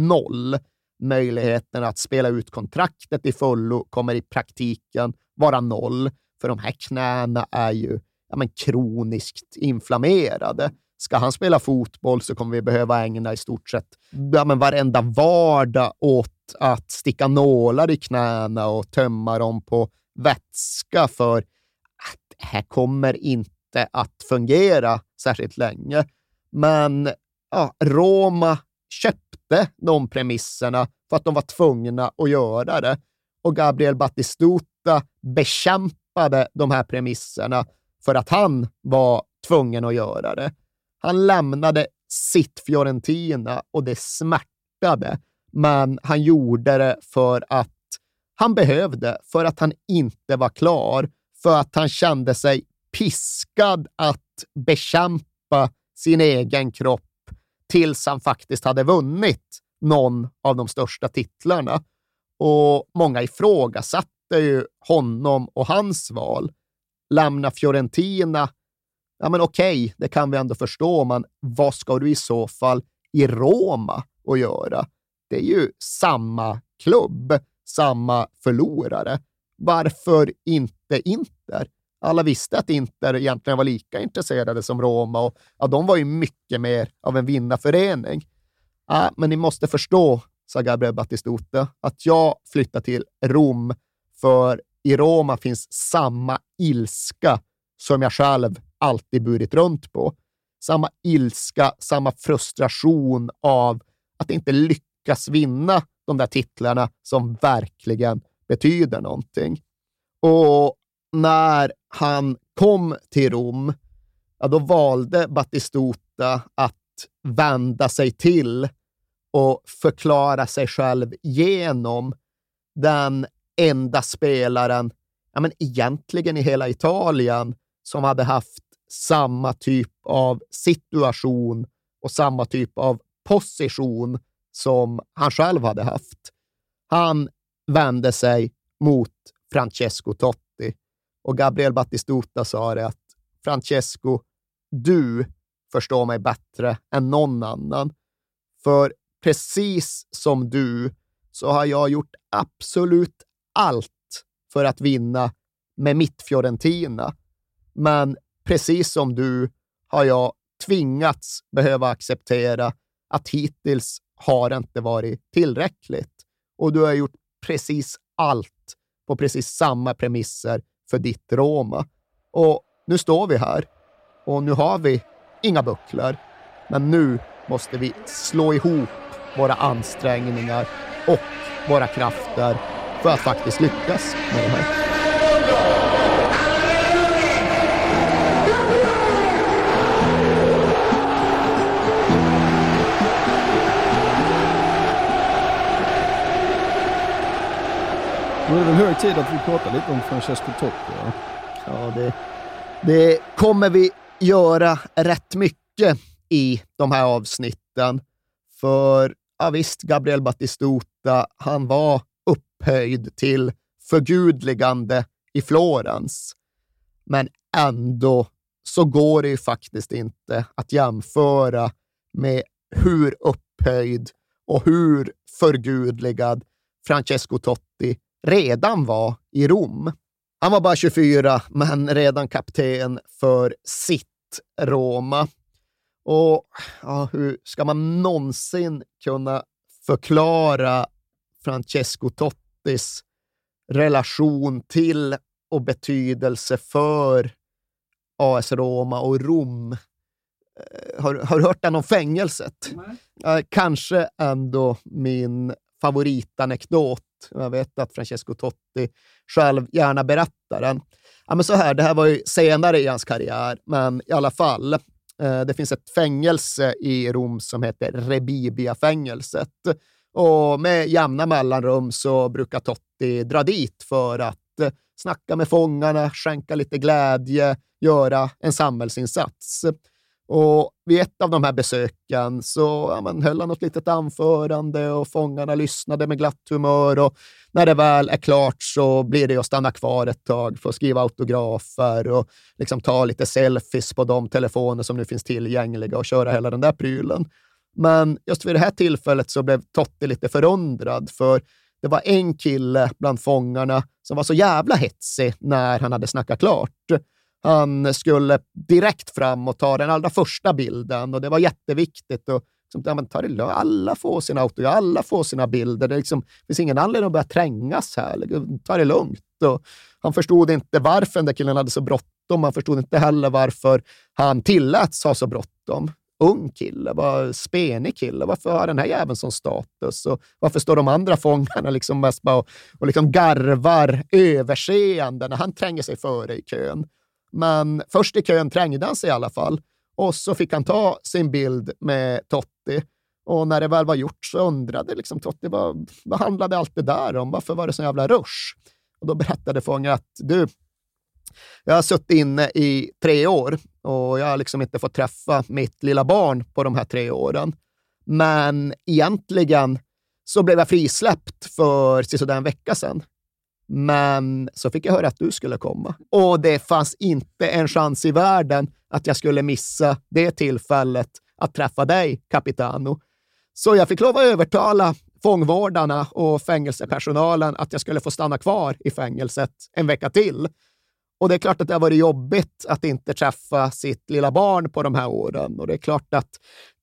noll. Möjligheten att spela ut kontraktet i fullo kommer i praktiken vara noll, för de här knäna är ju ja, men kroniskt inflammerade. Ska han spela fotboll så kommer vi behöva ägna i stort sett ja, men varenda vardag åt att sticka nålar i knäna och tömma dem på vätska, för att det här kommer inte att fungera särskilt länge. Men ja, Roma köpte de premisserna för att de var tvungna att göra det. Och Gabriel Battistuta bekämpade de här premisserna för att han var tvungen att göra det. Han lämnade sitt Fiorentina och det smärtade, men han gjorde det för att han behövde, för att han inte var klar, för att han kände sig piskad att bekämpa sin egen kropp tills han faktiskt hade vunnit någon av de största titlarna. Och många ifrågasatte ju honom och hans val. Lämna Fiorentina, ja men okej, okay, det kan vi ändå förstå, men vad ska du i så fall i Roma att göra? Det är ju samma klubb, samma förlorare. Varför inte Inter? Alla visste att Inter egentligen var lika intresserade som Roma och ja, de var ju mycket mer av en vinnarförening. Ja, men ni måste förstå, sa Gabriel Battistuta, att jag flyttar till Rom för i Roma finns samma ilska som jag själv alltid burit runt på. Samma ilska, samma frustration av att inte lyckas vinna de där titlarna som verkligen betyder någonting. Och när han kom till Rom, ja, då valde Battistuta att vända sig till och förklara sig själv genom den enda spelaren, ja, men egentligen i hela Italien, som hade haft samma typ av situation och samma typ av position som han själv hade haft. Han vände sig mot Francesco Totti och Gabriel Battistuta sa det att Francesco, du förstår mig bättre än någon annan. För precis som du så har jag gjort absolut allt för att vinna med mitt Fiorentina. Men precis som du har jag tvingats behöva acceptera att hittills har inte varit tillräckligt. Och du har gjort precis allt på precis samma premisser för ditt Roma. Och nu står vi här och nu har vi inga bucklor. Men nu måste vi slå ihop våra ansträngningar och våra krafter för att faktiskt lyckas med det här. Nu är det väl hög tid att vi pratar lite om Francesco Totti. Ja, ja det, det kommer vi göra rätt mycket i de här avsnitten. För ja, visst, Gabriel Battistuta, han var upphöjd till förgudligande i Florens. Men ändå så går det ju faktiskt inte att jämföra med hur upphöjd och hur förgudligad Francesco Totti redan var i Rom. Han var bara 24, men redan kapten för sitt Roma. Och ja, hur ska man någonsin kunna förklara Francesco Tottis relation till och betydelse för AS Roma och Rom. Eh, har, har du hört den om fängelset? Nej. Kanske ändå min favoritanekdot. Jag vet att Francesco Totti själv gärna berättar den. Ja, men så här, det här var ju senare i hans karriär, men i alla fall. Eh, det finns ett fängelse i Rom som heter Rebibia-fängelset. Och med jämna mellanrum så brukar Totti dra dit för att eh, snacka med fångarna, skänka lite glädje, göra en samhällsinsats. Och vid ett av de här besöken så ja, man höll han något litet anförande och fångarna lyssnade med glatt humör. Och när det väl är klart så blir det att stanna kvar ett tag för att skriva autografer och liksom ta lite selfies på de telefoner som nu finns tillgängliga och köra hela den där prylen. Men just vid det här tillfället så blev Totti lite förundrad, för det var en kille bland fångarna som var så jävla hetsig när han hade snackat klart. Han skulle direkt fram och ta den allra första bilden och det var jätteviktigt. Och, liksom, ja, men ta det lugnt, alla får sina autografer, alla får sina bilder. Det liksom, finns ingen anledning att börja trängas här. Ta det lugnt. Och han förstod inte varför den där killen hade så bråttom. Han förstod inte heller varför han tilläts ha så bråttom ung kille, bara spenig kille. Varför har den här jäveln sån status? Och varför står de andra fångarna liksom mest bara och, och liksom garvar överseende när han tränger sig före i kön? Men först i kön trängde han sig i alla fall och så fick han ta sin bild med Totti. Och när det väl var gjort så undrade liksom Totti vad, vad handlade allt det där om? Varför var det så jävla rush? Och då berättade fången att du, jag har suttit inne i tre år och jag har liksom inte fått träffa mitt lilla barn på de här tre åren. Men egentligen så blev jag frisläppt för sådär en vecka sedan. Men så fick jag höra att du skulle komma. Och det fanns inte en chans i världen att jag skulle missa det tillfället att träffa dig, Capitano. Så jag fick lov att övertala fångvårdarna och fängelsepersonalen att jag skulle få stanna kvar i fängelset en vecka till. Och det är klart att det har varit jobbigt att inte träffa sitt lilla barn på de här åren. Och det är klart att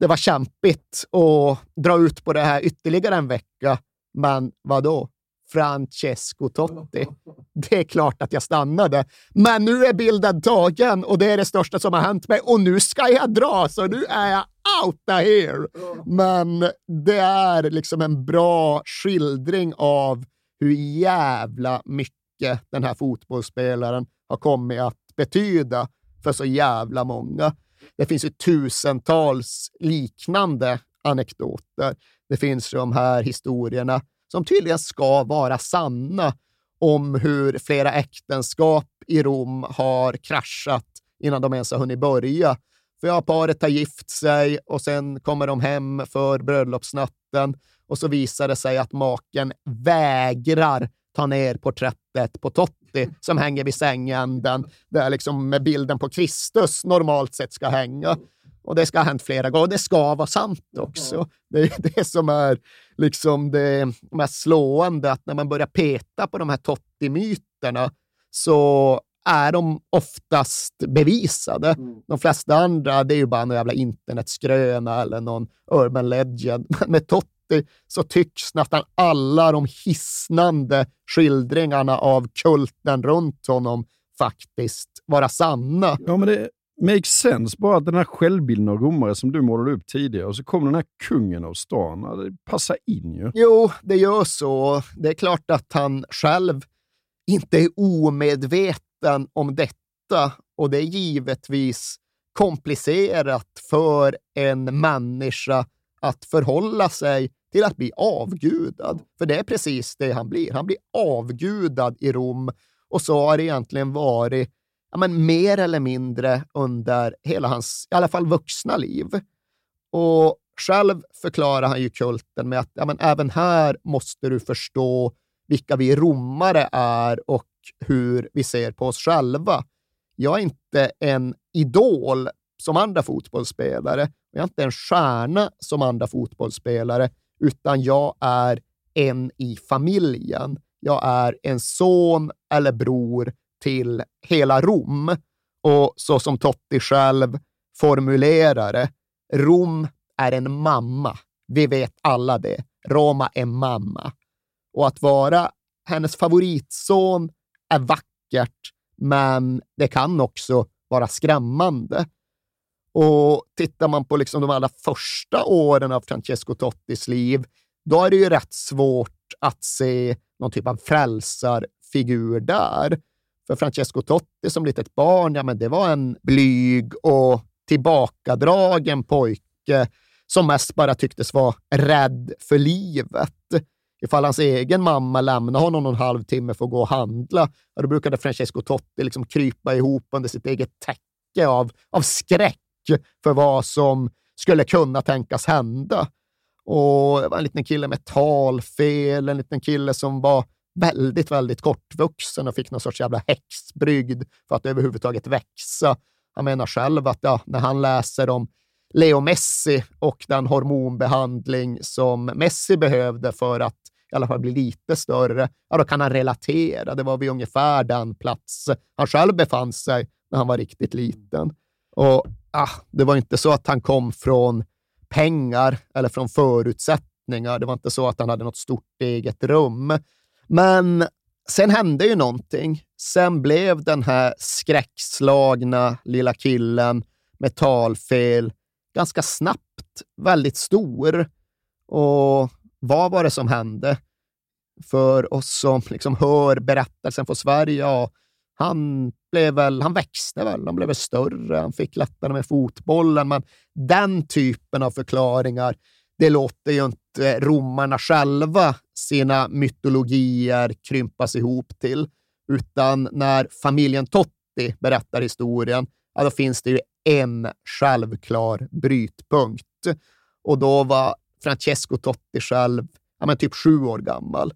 det var kämpigt att dra ut på det här ytterligare en vecka. Men vad då? Francesco Totti. Det är klart att jag stannade. Men nu är bilden tagen och det är det största som har hänt mig och nu ska jag dra, så nu är jag out here. Men det är liksom en bra skildring av hur jävla mycket den här fotbollsspelaren har kommit att betyda för så jävla många. Det finns ju tusentals liknande anekdoter. Det finns de här historierna som tydligen ska vara sanna om hur flera äktenskap i Rom har kraschat innan de ens har hunnit börja. För ja, paret har gift sig och sen kommer de hem för bröllopsnatten och så visar det sig att maken vägrar ta ner porträttet på Totti som hänger vid sängänden, där liksom med bilden på Kristus normalt sett ska hänga. Och det ska ha hänt flera gånger. Det ska vara sant också. Det är det som är liksom det mest slående, att när man börjar peta på de här Totti-myterna så är de oftast bevisade. Mm. De flesta andra det är ju bara någon jävla internetskröna eller någon urban legend. Men med Totti så tycks nästan alla de hisnande skildringarna av kulten runt honom faktiskt vara sanna. Ja, men det makes sense bara att den här självbilden av romare som du målade upp tidigare och så kommer den här kungen av stan. Det passar in ju. Jo, det gör så. Det är klart att han själv inte är omedveten om detta och det är givetvis komplicerat för en människa att förhålla sig till att bli avgudad. För det är precis det han blir. Han blir avgudad i Rom och så har det egentligen varit ja, men mer eller mindre under hela hans, i alla fall vuxna liv. Och själv förklarar han ju kulten med att ja, men även här måste du förstå vilka vi romare är och hur vi ser på oss själva. Jag är inte en idol som andra fotbollsspelare. Jag är inte en stjärna som andra fotbollsspelare, utan jag är en i familjen. Jag är en son eller bror till hela Rom. Och så som Totti själv formulerar det, Rom är en mamma. Vi vet alla det. Roma är mamma. Och att vara hennes favoritson är vackert, men det kan också vara skrämmande. Och tittar man på liksom de allra första åren av Francesco Tottis liv, då är det ju rätt svårt att se någon typ av frälsarfigur där. För Francesco Totti som litet barn, ja, men det var en blyg och tillbakadragen pojke som mest bara tycktes vara rädd för livet. Ifall hans egen mamma lämnade honom någon halvtimme för att gå och handla, ja, då brukade Francesco Totti liksom krypa ihop under sitt eget täcke av, av skräck för vad som skulle kunna tänkas hända. Och det var en liten kille med talfel, en liten kille som var väldigt, väldigt kortvuxen och fick någon sorts jävla häxbrygd för att överhuvudtaget växa. Han menar själv att ja, när han läser om Leo Messi och den hormonbehandling som Messi behövde för att i alla fall bli lite större, ja, då kan han relatera. Det var vid ungefär den plats han själv befann sig när han var riktigt liten. Och ah, Det var inte så att han kom från pengar eller från förutsättningar. Det var inte så att han hade något stort eget rum. Men sen hände ju någonting. Sen blev den här skräckslagna lilla killen med talfel ganska snabbt väldigt stor. Och vad var det som hände? För oss som liksom hör berättelsen från Sverige, ja, han, blev väl, han växte väl, han blev väl större, han fick lättare med fotbollen, men den typen av förklaringar, det låter ju inte romarna själva sina mytologier krympas ihop till, utan när familjen Totti berättar historien, ja, då finns det ju en självklar brytpunkt. och då var Francesco Totti själv ja, men typ sju år gammal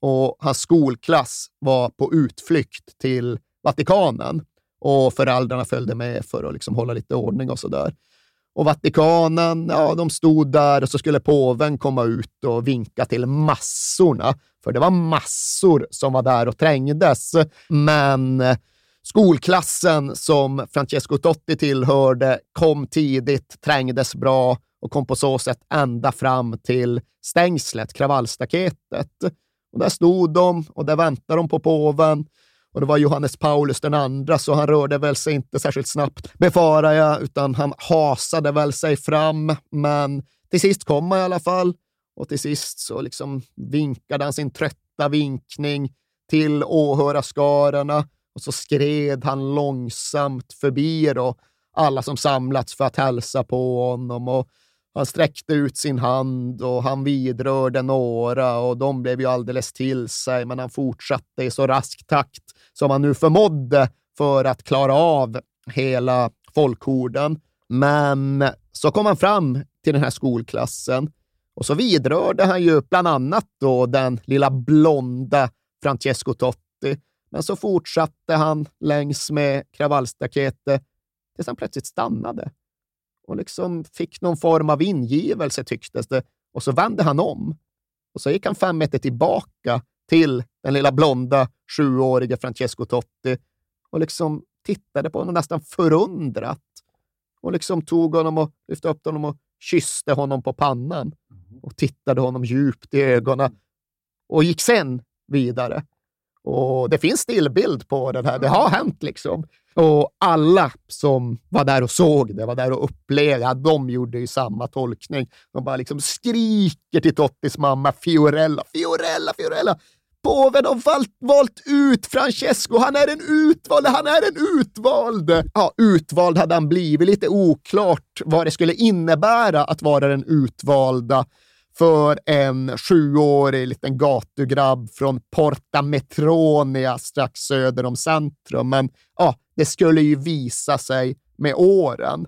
och hans skolklass var på utflykt till Vatikanen och föräldrarna följde med för att liksom hålla lite ordning och sådär. Och Vatikanen, ja, de stod där och så skulle påven komma ut och vinka till massorna, för det var massor som var där och trängdes. Men eh, skolklassen som Francesco Totti tillhörde kom tidigt, trängdes bra och kom på så sätt ända fram till stängslet, kravallstaketet. Och där stod de och där väntade de på påven. Och det var Johannes Paulus den andra, så han rörde väl sig inte särskilt snabbt, befarar jag, utan han hasade väl sig fram. Men till sist kom han i alla fall. Och till sist så liksom vinkade han sin trötta vinkning till åhörarskarorna och så skred han långsamt förbi då, alla som samlats för att hälsa på honom. Och han sträckte ut sin hand och han vidrörde några och de blev ju alldeles till sig, men han fortsatte i så rask takt som han nu förmådde för att klara av hela folkhorden. Men så kom han fram till den här skolklassen och så vidrörde han ju bland annat då den lilla blonda Francesco Totti. Men så fortsatte han längs med kravallstaketet tills han plötsligt stannade och liksom fick någon form av ingivelse tycktes det. Och så vände han om och så gick han fem meter tillbaka till den lilla blonda sjuårige Francesco Totti och liksom tittade på honom nästan förundrat och liksom tog honom och lyfte upp honom och kysste honom på pannan och tittade honom djupt i ögonen och gick sen vidare. Och Det finns stillbild på den här. Det har hänt liksom. Och alla som var där och såg det, var där och upplevde, de gjorde ju samma tolkning. De bara liksom skriker till Tottis mamma Fiorella, Fiorella, Fiorella. Påven har valt, valt ut Francesco. Han är en utvald, han är en utvald. Ja, utvald hade han blivit. Lite oklart vad det skulle innebära att vara den utvalda för en sjuårig liten gatugrabb från Porta Metronia strax söder om centrum. Men ja, det skulle ju visa sig med åren.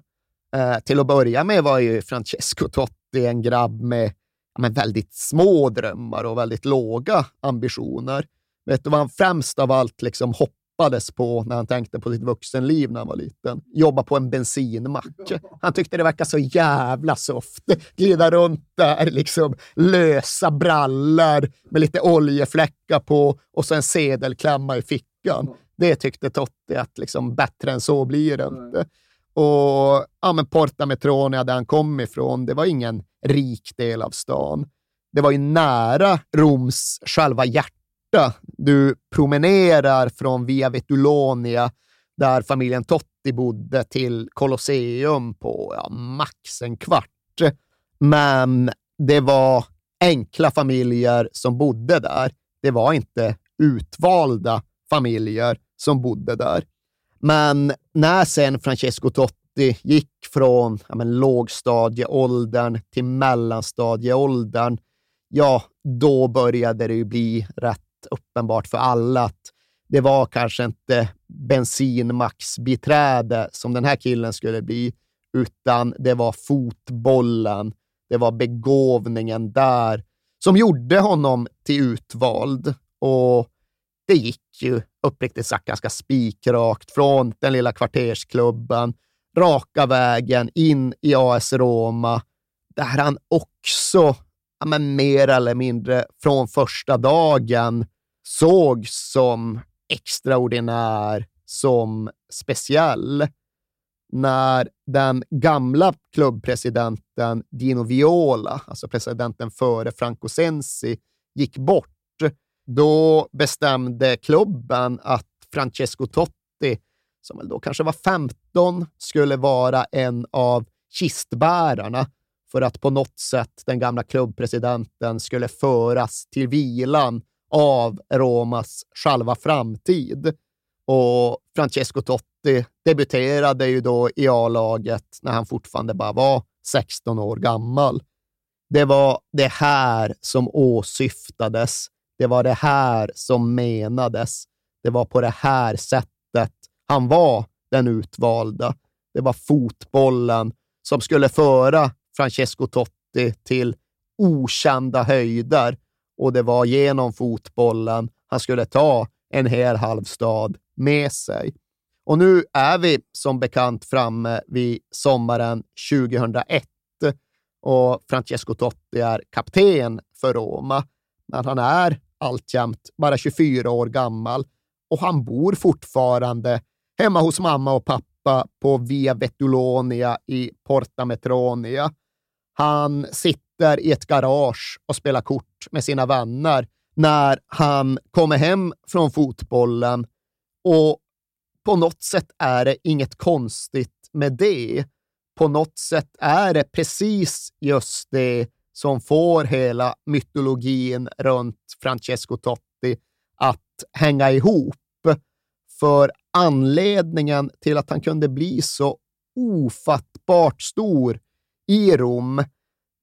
Eh, till att börja med var ju Francesco Totti en grabb med men väldigt små drömmar och väldigt låga ambitioner. Vet du vad han främst av allt liksom hoppades på när han tänkte på sitt vuxenliv när han var liten? Jobba på en bensinmack. Han tyckte det verkade så jävla soft. Glida runt där, liksom lösa brallor med lite oljefläckar på och så en sedelklämma i fickan. Det tyckte Totti att liksom, bättre än så blir det inte. Och ja, men Porta Metronia, där han kom ifrån, det var ingen rik del av stan. Det var ju nära Roms själva hjärta. Du promenerar från Via Vetulonia, där familjen Totti bodde, till Colosseum på ja, max en kvart. Men det var enkla familjer som bodde där. Det var inte utvalda familjer som bodde där. Men när sen Francesco Totti gick från ja, men, lågstadieåldern till mellanstadieåldern, ja, då började det ju bli rätt uppenbart för alla att det var kanske inte bensinmaxbiträde som den här killen skulle bli, utan det var fotbollen, det var begåvningen där som gjorde honom till utvald. Och det gick ju uppriktigt sagt ganska spikrakt från den lilla kvartersklubben, raka vägen in i AS Roma, där han också, ja, men mer eller mindre från första dagen, sågs som extraordinär, som speciell. När den gamla klubbpresidenten Dino Viola, alltså presidenten före Franco Sensi, gick bort då bestämde klubben att Francesco Totti, som väl då kanske var 15, skulle vara en av kistbärarna för att på något sätt den gamla klubbpresidenten skulle föras till vilan av Romas själva framtid. Och Francesco Totti debuterade ju då i A-laget när han fortfarande bara var 16 år gammal. Det var det här som åsyftades det var det här som menades. Det var på det här sättet han var den utvalda. Det var fotbollen som skulle föra Francesco Totti Totti till okända höjder och det var genom fotbollen han skulle ta en hel halv stad med sig. Och nu är vi som bekant framme vid sommaren 2001 och Francesco Totti är kapten för Roma. Men han är alltjämt bara 24 år gammal och han bor fortfarande hemma hos mamma och pappa på Via Vetulonia i Porta Metronia. Han sitter i ett garage och spelar kort med sina vänner när han kommer hem från fotbollen och på något sätt är det inget konstigt med det. På något sätt är det precis just det som får hela mytologin runt Francesco Totti att hänga ihop. För anledningen till att han kunde bli så ofattbart stor i Rom,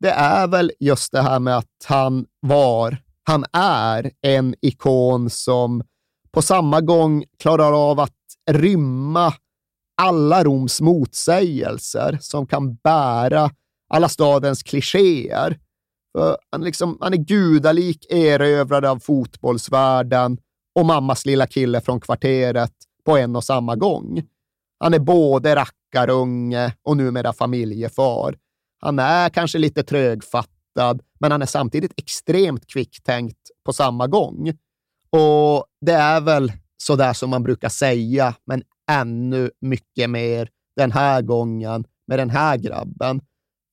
det är väl just det här med att han var, han är en ikon som på samma gång klarar av att rymma alla Roms motsägelser, som kan bära alla stadens klichéer. Han, liksom, han är gudalik erövrad av fotbollsvärlden och mammas lilla kille från kvarteret på en och samma gång. Han är både rackarunge och numera familjefar. Han är kanske lite trögfattad, men han är samtidigt extremt kvicktänkt på samma gång. Och det är väl så där som man brukar säga, men ännu mycket mer den här gången med den här grabben.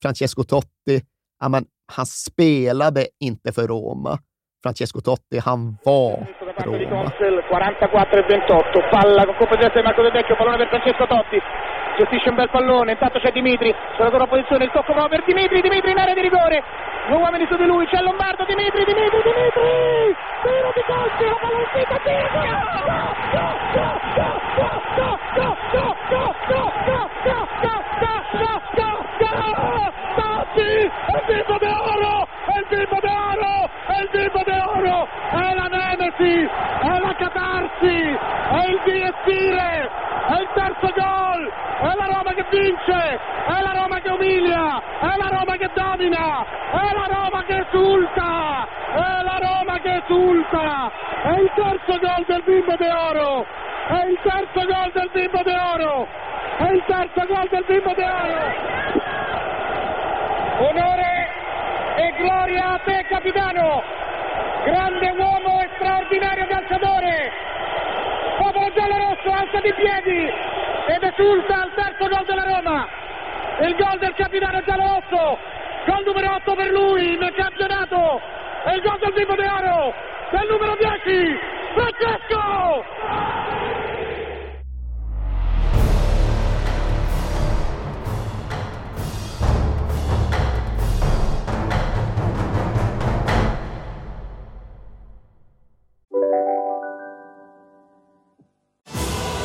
Francesco Totti, ja, men, han spelade inte för Roma. Francesco Totti, han var Roma. 44-28, e palla con colpo di testa di Marco Del Vecchio, pallone per Francesco Totti, gestisce un bel pallone, intanto c'è Dimitri, sulla loro posizione, il tocco proprio per Dimitri, Dimitri in area di rigore, due uomini su di lui, c'è Lombardo, Dimitri, Dimitri, Dimitri, tiro di calcio, la palla uscita, tiro, go, go, go, go, è il bimbo d'oro, è il bimbo d'oro, è la Nemesi, è la Catarsi, è il direttire, è il terzo gol, è la Roma che vince, è la Roma che umilia, è la Roma che domina, è la Roma che esulta, è la Roma che esulta, è il terzo gol del bimbo d'oro, è il terzo gol del bimbo d'oro, è il terzo gol del bimbo d'oro. Onore! E gloria a te capitano, grande uomo e straordinario calciatore. Popolo giallo-rosso alza di piedi ed esulta al terzo gol della Roma. Il gol del capitano giallo-rosso, gol numero 8 per lui nel campionato. E il gol del bimbo de oro del numero 10, Francesco!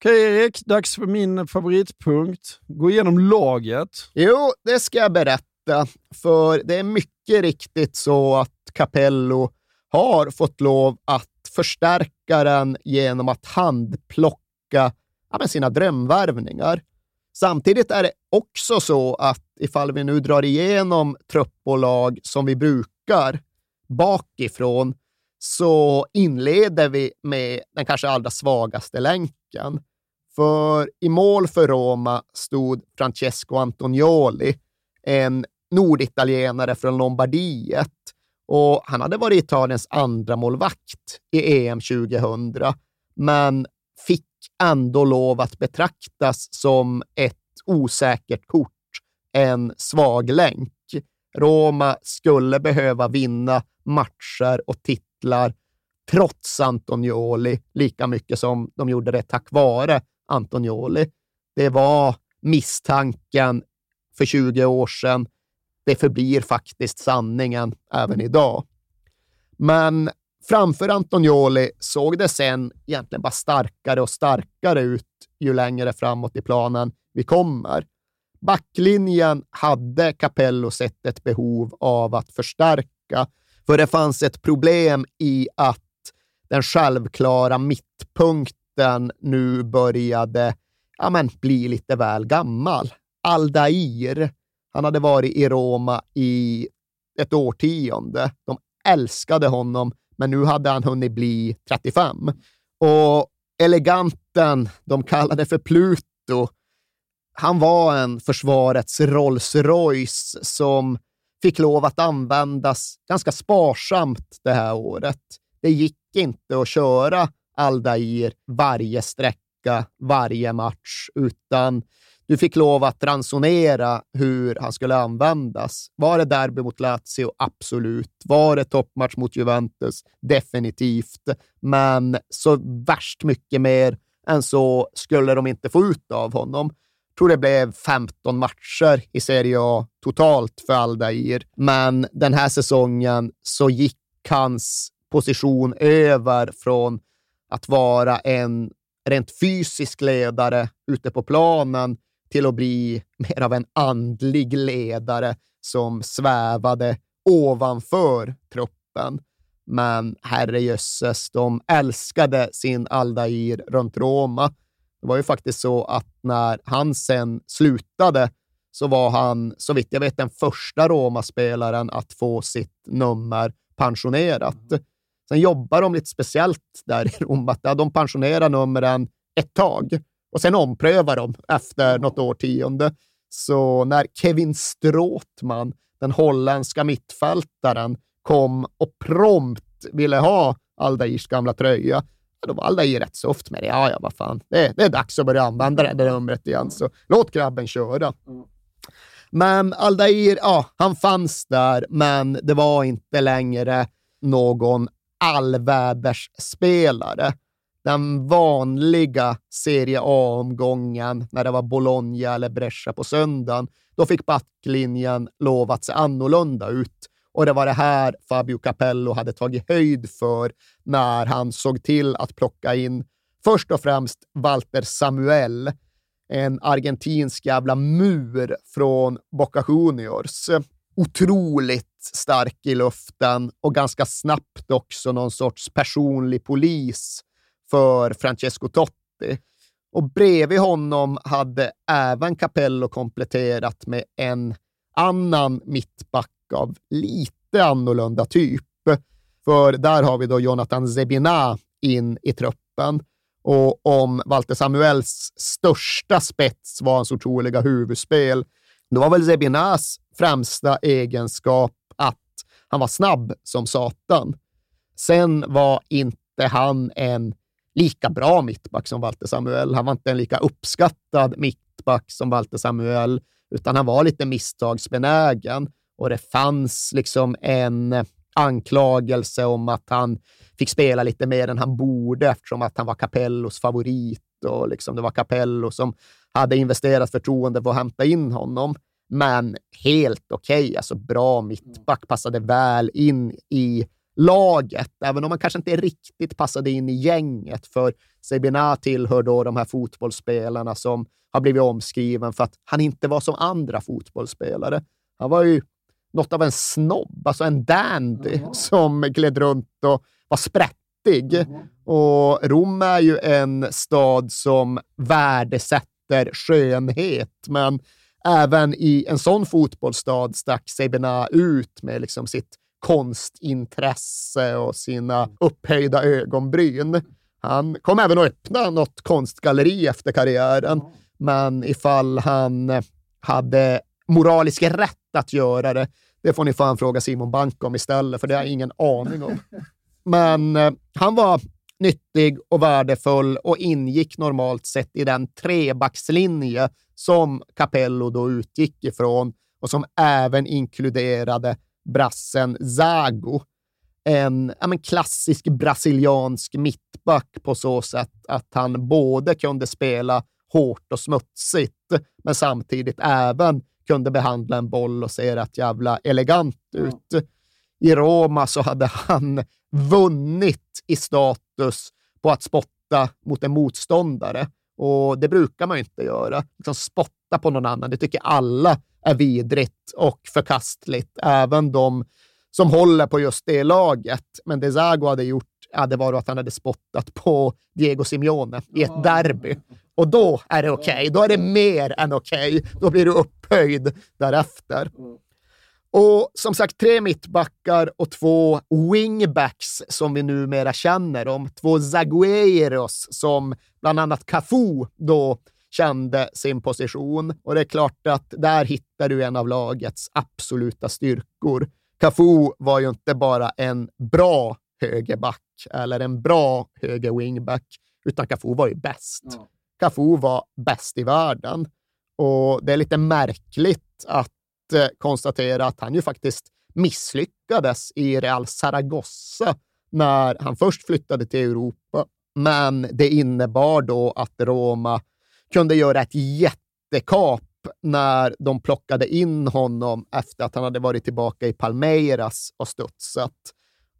Okej Erik, dags för min favoritpunkt. Gå igenom laget. Jo, det ska jag berätta. För det är mycket riktigt så att Capello har fått lov att förstärka den genom att handplocka ja, med sina drömvärvningar. Samtidigt är det också så att ifall vi nu drar igenom trupp och lag som vi brukar, bakifrån så inleder vi med den kanske allra svagaste länken. För i mål för Roma stod Francesco Antonioli, en norditalienare från Lombardiet. Och han hade varit Italiens andra målvakt i EM 2000, men fick ändå lov att betraktas som ett osäkert kort, en svag länk. Roma skulle behöva vinna matcher och titta titlar trots Antonioli, lika mycket som de gjorde det tack vare Antonioli. Det var misstanken för 20 år sedan. Det förblir faktiskt sanningen även idag. Men framför Antonioli såg det sen egentligen bara starkare och starkare ut ju längre framåt i planen vi kommer. Backlinjen hade Capello sett ett behov av att förstärka, för det fanns ett problem i att den självklara mittpunkten nu började ja, men, bli lite väl gammal. Aldair, han hade varit i Roma i ett årtionde. De älskade honom, men nu hade han hunnit bli 35. Och eleganten de kallade för Pluto, han var en försvarets Rolls Royce som fick lov att användas ganska sparsamt det här året. Det gick inte att köra Aldair varje sträcka, varje match, utan du fick lov att ransonera hur han skulle användas. Var det derby mot Lazio? Absolut. Var det toppmatch mot Juventus? Definitivt. Men så värst mycket mer än så skulle de inte få ut av honom. Jag tror det blev 15 matcher i Serie A totalt för Aldair, men den här säsongen så gick hans position över från att vara en rent fysisk ledare ute på planen till att bli mer av en andlig ledare som svävade ovanför truppen. Men herrejösses, de älskade sin Aldair runt Roma. Det var ju faktiskt så att när han sen slutade så var han, så vitt jag vet, den första Roma-spelaren att få sitt nummer pensionerat. Sen jobbar de lite speciellt där i Rom, att de pensionerar numren ett tag och sen omprövar de efter något årtionde. Så när Kevin Stråtman, den holländska mittfältaren, kom och prompt ville ha Aldairs gamla tröja, då var Aldair rätt soft med det. Ja, ja, vad fan. Det, det är dags att börja använda det där numret igen, så låt grabben köra. Men Aldair, ja, han fanns där, men det var inte längre någon allvädersspelare. Den vanliga Serie A-omgången när det var Bologna eller Brescia på söndagen, då fick backlinjen lov att se annorlunda ut. Och det var det här Fabio Capello hade tagit höjd för när han såg till att plocka in först och främst Walter Samuel, en argentinsk jävla mur från Boca Juniors. Otroligt stark i luften och ganska snabbt också någon sorts personlig polis för Francesco Totti. Och bredvid honom hade även Capello kompletterat med en annan mittback av lite annorlunda typ. För där har vi då Jonathan Zebina in i truppen. Och om Walter Samuels största spets var hans otroliga huvudspel, då var väl Zebinas främsta egenskap att han var snabb som satan. Sen var inte han en lika bra mittback som Walter Samuel. Han var inte en lika uppskattad mittback som Walter Samuel, utan han var lite misstagsbenägen och det fanns liksom en anklagelse om att han fick spela lite mer än han borde eftersom att han var Capellos favorit och liksom det var Capello som hade investerat förtroende för att hämta in honom. Men helt okej, okay, alltså bra mittback, passade väl in i laget, även om han kanske inte riktigt passade in i gänget. För Sebina tillhör då de här fotbollsspelarna som har blivit omskriven för att han inte var som andra fotbollsspelare. Han var ju något av en snobb, alltså en dandy mm. som gled runt och var sprättig. Mm. Och Rom är ju en stad som värdesätter skönhet, men även i en sån fotbollsstad stack Sebena ut med liksom sitt konstintresse och sina upphöjda ögonbryn. Han kom även att öppna något konstgalleri efter karriären, men ifall han hade moralisk rätt att göra det, det får ni fan fråga Simon Bank om istället, för det har jag ingen aning om. Men eh, han var nyttig och värdefull och ingick normalt sett i den trebackslinje som Capello då utgick ifrån och som även inkluderade brassen Zago. En ja, men klassisk brasiliansk mittback på så sätt att han både kunde spela hårt och smutsigt, men samtidigt även kunde behandla en boll och se rätt jävla elegant ut. I Roma så hade han vunnit i status på att spotta mot en motståndare. Och det brukar man inte göra. Liksom spotta på någon annan, det tycker alla är vidrigt och förkastligt. Även de som håller på just det laget. Men det Zago hade gjort hade varit att han hade spottat på Diego Simeone i ett derby. Och då är det okej. Okay. Då är det mer än okej. Okay. Då blir du upphöjd därefter. Och som sagt, tre mittbackar och två wingbacks som vi numera känner dem. Två Zagueiros som bland annat Cafu då kände sin position. Och det är klart att där hittar du en av lagets absoluta styrkor. Cafu var ju inte bara en bra högerback eller en bra höger wingback, utan Cafu var ju bäst. Ja. Cafu var bäst i världen. Och det är lite märkligt att eh, konstatera att han ju faktiskt misslyckades i Real Zaragoza när han först flyttade till Europa. Men det innebar då att Roma kunde göra ett jättekap när de plockade in honom efter att han hade varit tillbaka i Palmeiras och studsat.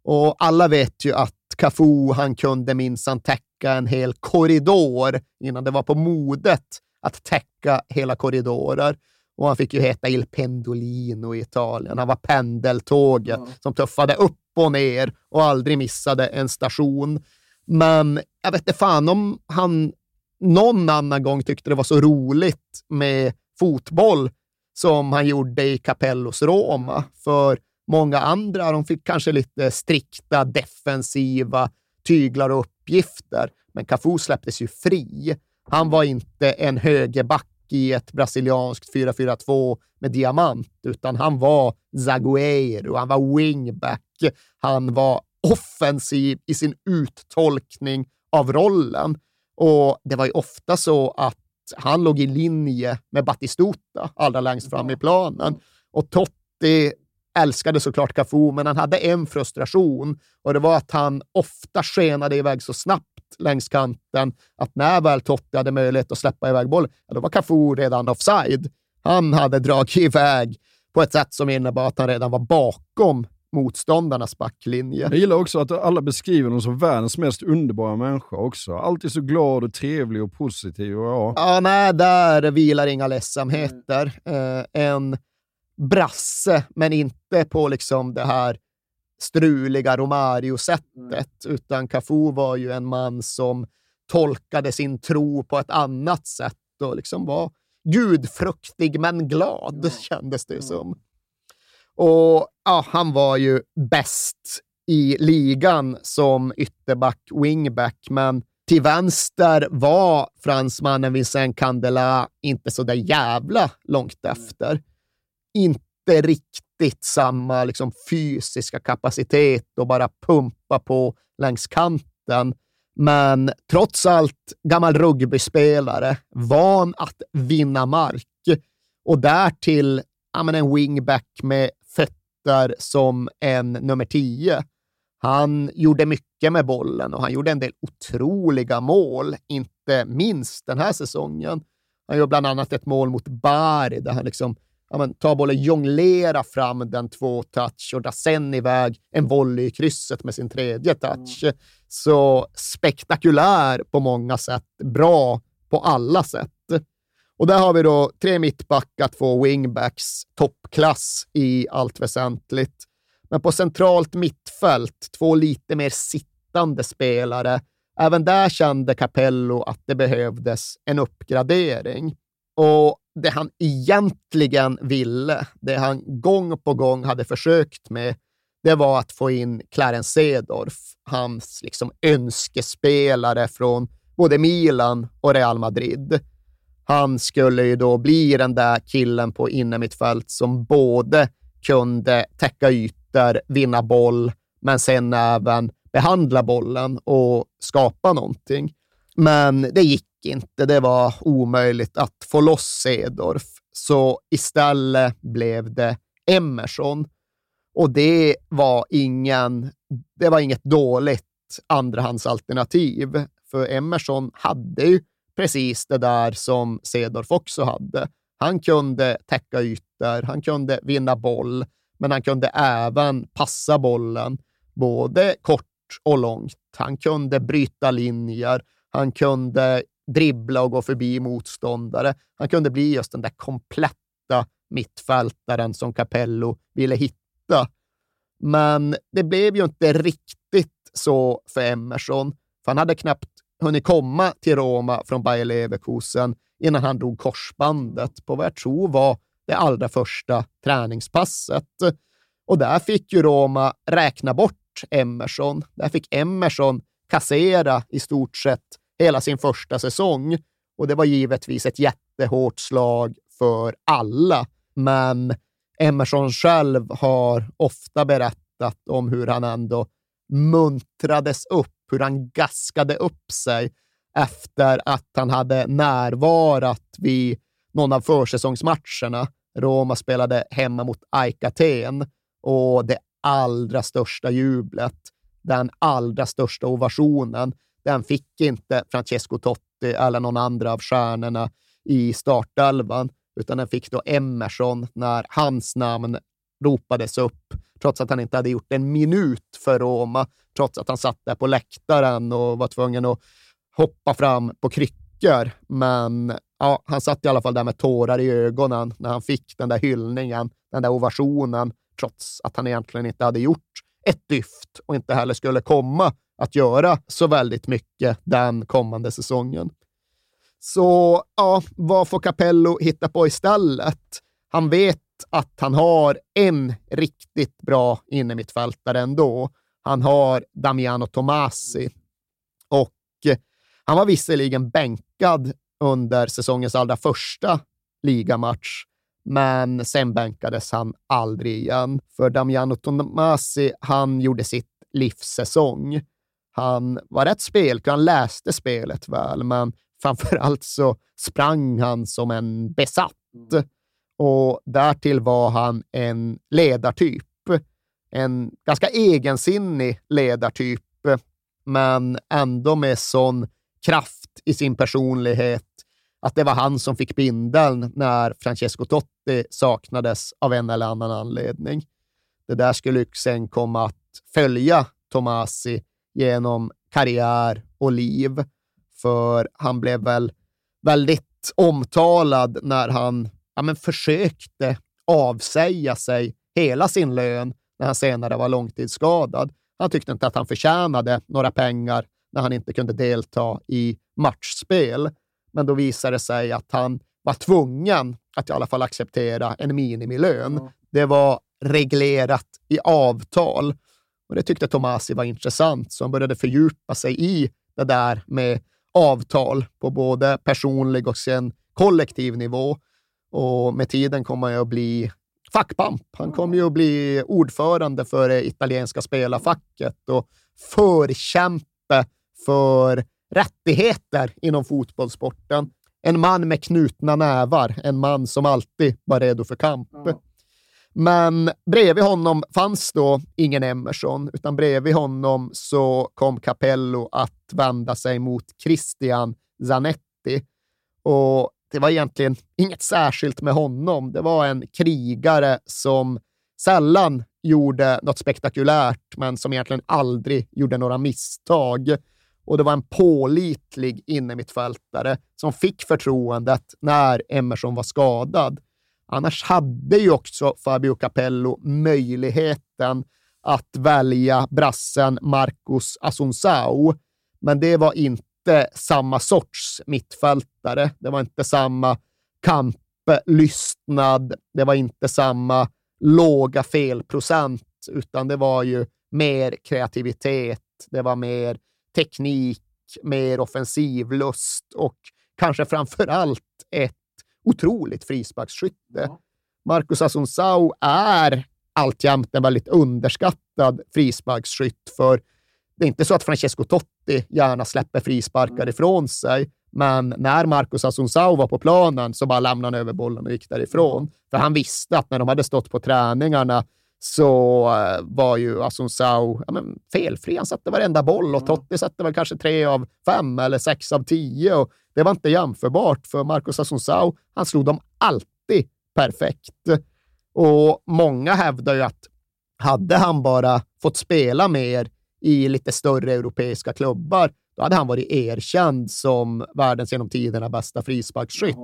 Och alla vet ju att Cafu, han kunde minsann täcka en hel korridor innan det var på modet att täcka hela korridorer. Och han fick ju heta Il Pendolino i Italien. Han var pendeltåget mm. som tuffade upp och ner och aldrig missade en station. Men jag vet inte fan om han någon annan gång tyckte det var så roligt med fotboll som han gjorde i Capellos Roma. För många andra, de fick kanske lite strikta defensiva tyglar och uppgifter. Men Cafu släpptes ju fri. Han var inte en högerback i ett brasilianskt 4-4-2 med diamant, utan han var Zagueiro, han var wingback, han var offensiv i sin uttolkning av rollen. Och det var ju ofta så att han låg i linje med Batistuta allra längst fram i planen. Och Totti älskade såklart Cafu, men han hade en frustration och det var att han ofta skenade iväg så snabbt längs kanten att när väl Totti hade möjlighet att släppa iväg bollen, ja, då var Cafu redan offside. Han hade dragit iväg på ett sätt som innebar att han redan var bakom motståndarnas backlinje. Jag gillar också att alla beskriver honom som världens mest underbara människa också. Alltid så glad och trevlig och positiv. Och ja. ja, nej, där vilar inga ledsamheter. Eh, en brasse, men inte på liksom det här struliga Romario-sättet, mm. utan Cafu var ju en man som tolkade sin tro på ett annat sätt och liksom var gudfruktig men glad, mm. kändes det som. Och ja, han var ju bäst i ligan som ytterback, wingback, men till vänster var fransmannen Vincent Candela inte så där jävla långt efter. Inte riktigt samma liksom, fysiska kapacitet och bara pumpa på längs kanten. Men trots allt gammal rugbyspelare, van att vinna mark och därtill ja, men en wingback med fötter som en nummer tio. Han gjorde mycket med bollen och han gjorde en del otroliga mål, inte minst den här säsongen. Han gjorde bland annat ett mål mot Bari där han liksom ja, men, tar bollen, jonglerar fram den två touch och drar sen iväg en volley i krysset med sin tredje touch. Mm. Så spektakulär på många sätt, bra på alla sätt. Och där har vi då tre mittbackar, två wingbacks, toppklass i allt väsentligt. Men på centralt mittfält, två lite mer sittande spelare. Även där kände Capello att det behövdes en uppgradering. Och det han egentligen ville, det han gång på gång hade försökt med, det var att få in Clarence Seedorf, hans liksom önskespelare från både Milan och Real Madrid. Han skulle ju då bli den där killen på innermittfält som både kunde täcka ytor, vinna boll, men sen även behandla bollen och skapa någonting. Men det gick inte. Det var omöjligt att få loss Sedorf. Så istället blev det Emerson. Och det var, ingen, det var inget dåligt andrahandsalternativ, för Emerson hade ju precis det där som Sedorf också hade. Han kunde täcka ytor, han kunde vinna boll, men han kunde även passa bollen, både kort och långt. Han kunde bryta linjer, han kunde dribbla och gå förbi motståndare. Han kunde bli just den där kompletta mittfältaren som Capello ville hitta. Men det blev ju inte riktigt så för Emerson, för han hade knappt hunnit komma till Roma från Bayer Leverkusen innan han drog korsbandet på vad jag tror var det allra första träningspasset. Och där fick ju Roma räkna bort Emerson. Där fick Emerson kassera i stort sett hela sin första säsong. Och det var givetvis ett jättehårt slag för alla. Men Emerson själv har ofta berättat om hur han ändå muntrades upp, hur han gaskade upp sig efter att han hade närvarat vid någon av försäsongsmatcherna. Roma spelade hemma mot AIK Aten och det allra största jublet, den allra största ovationen, den fick inte Francesco Totti eller någon andra av stjärnorna i startelvan, utan den fick då Emerson när hans namn ropades upp, trots att han inte hade gjort en minut för Roma, trots att han satt där på läktaren och var tvungen att hoppa fram på kryckor. Men ja, han satt i alla fall där med tårar i ögonen när han fick den där hyllningen, den där ovationen, trots att han egentligen inte hade gjort ett dyft och inte heller skulle komma att göra så väldigt mycket den kommande säsongen. Så ja, vad får Capello hitta på istället? Han vet att han har en riktigt bra innermittfältare ändå. Han har Damiano Tomasi och eh, han var visserligen bänkad under säsongens allra första ligamatch, men sen bänkades han aldrig igen. För Damiano Tomasi, han gjorde sitt livssäsong. Han var rätt spelklar, han läste spelet väl, men framför allt så sprang han som en besatt. Och därtill var han en ledartyp. En ganska egensinnig ledartyp, men ändå med sån kraft i sin personlighet att det var han som fick bindeln när Francesco Totti saknades av en eller annan anledning. Det där skulle sen komma att följa Tomasi genom karriär och liv, för han blev väl väldigt omtalad när han ja, men försökte avsäga sig hela sin lön när han senare var långtidsskadad. Han tyckte inte att han förtjänade några pengar när han inte kunde delta i matchspel. Men då visade det sig att han var tvungen att i alla fall acceptera en minimilön. Det var reglerat i avtal och det tyckte Tomasi var intressant, så han började fördjupa sig i det där med avtal på både personlig och sen kollektiv nivå. Och med tiden kom han ju att bli fackpamp. Han kom ju att bli ordförande för det italienska spelarfacket och förkämpe för rättigheter inom fotbollssporten. En man med knutna nävar, en man som alltid var redo för kamp. Mm. Men bredvid honom fanns då ingen Emerson, utan bredvid honom så kom Capello att vända sig mot Christian Zanetti. Och det var egentligen inget särskilt med honom. Det var en krigare som sällan gjorde något spektakulärt, men som egentligen aldrig gjorde några misstag och det var en pålitlig innermittfältare som fick förtroendet när Emerson var skadad. Annars hade ju också Fabio Capello möjligheten att välja brassen Marcus Asunsao, men det var inte samma sorts mittfältare. Det var inte samma kamplystnad. Det var inte samma låga felprocent utan det var ju mer kreativitet, det var mer teknik, mer offensivlust och kanske framför allt ett otroligt frisparksskytte. Ja. Marcus Asuncao är alltjämt en väldigt underskattad frisparksskytt, för det är inte så att Francesco Totti gärna släpper frisparkar mm. ifrån sig, men när Marcus Asuncao var på planen så bara lämnade han över bollen och gick därifrån. Mm. För han visste att när de hade stått på träningarna så eh, var ju Asuncao ja, men, felfri. Han satte varenda boll och Totti satte väl kanske tre av fem eller sex av tio. Och det var inte jämförbart för Marcus Asuncao. Han slog dem alltid perfekt. Och många hävdar ju att hade han bara fått spela mer i lite större europeiska klubbar, då hade han varit erkänd som världens genom tiderna bästa frisparksskytt.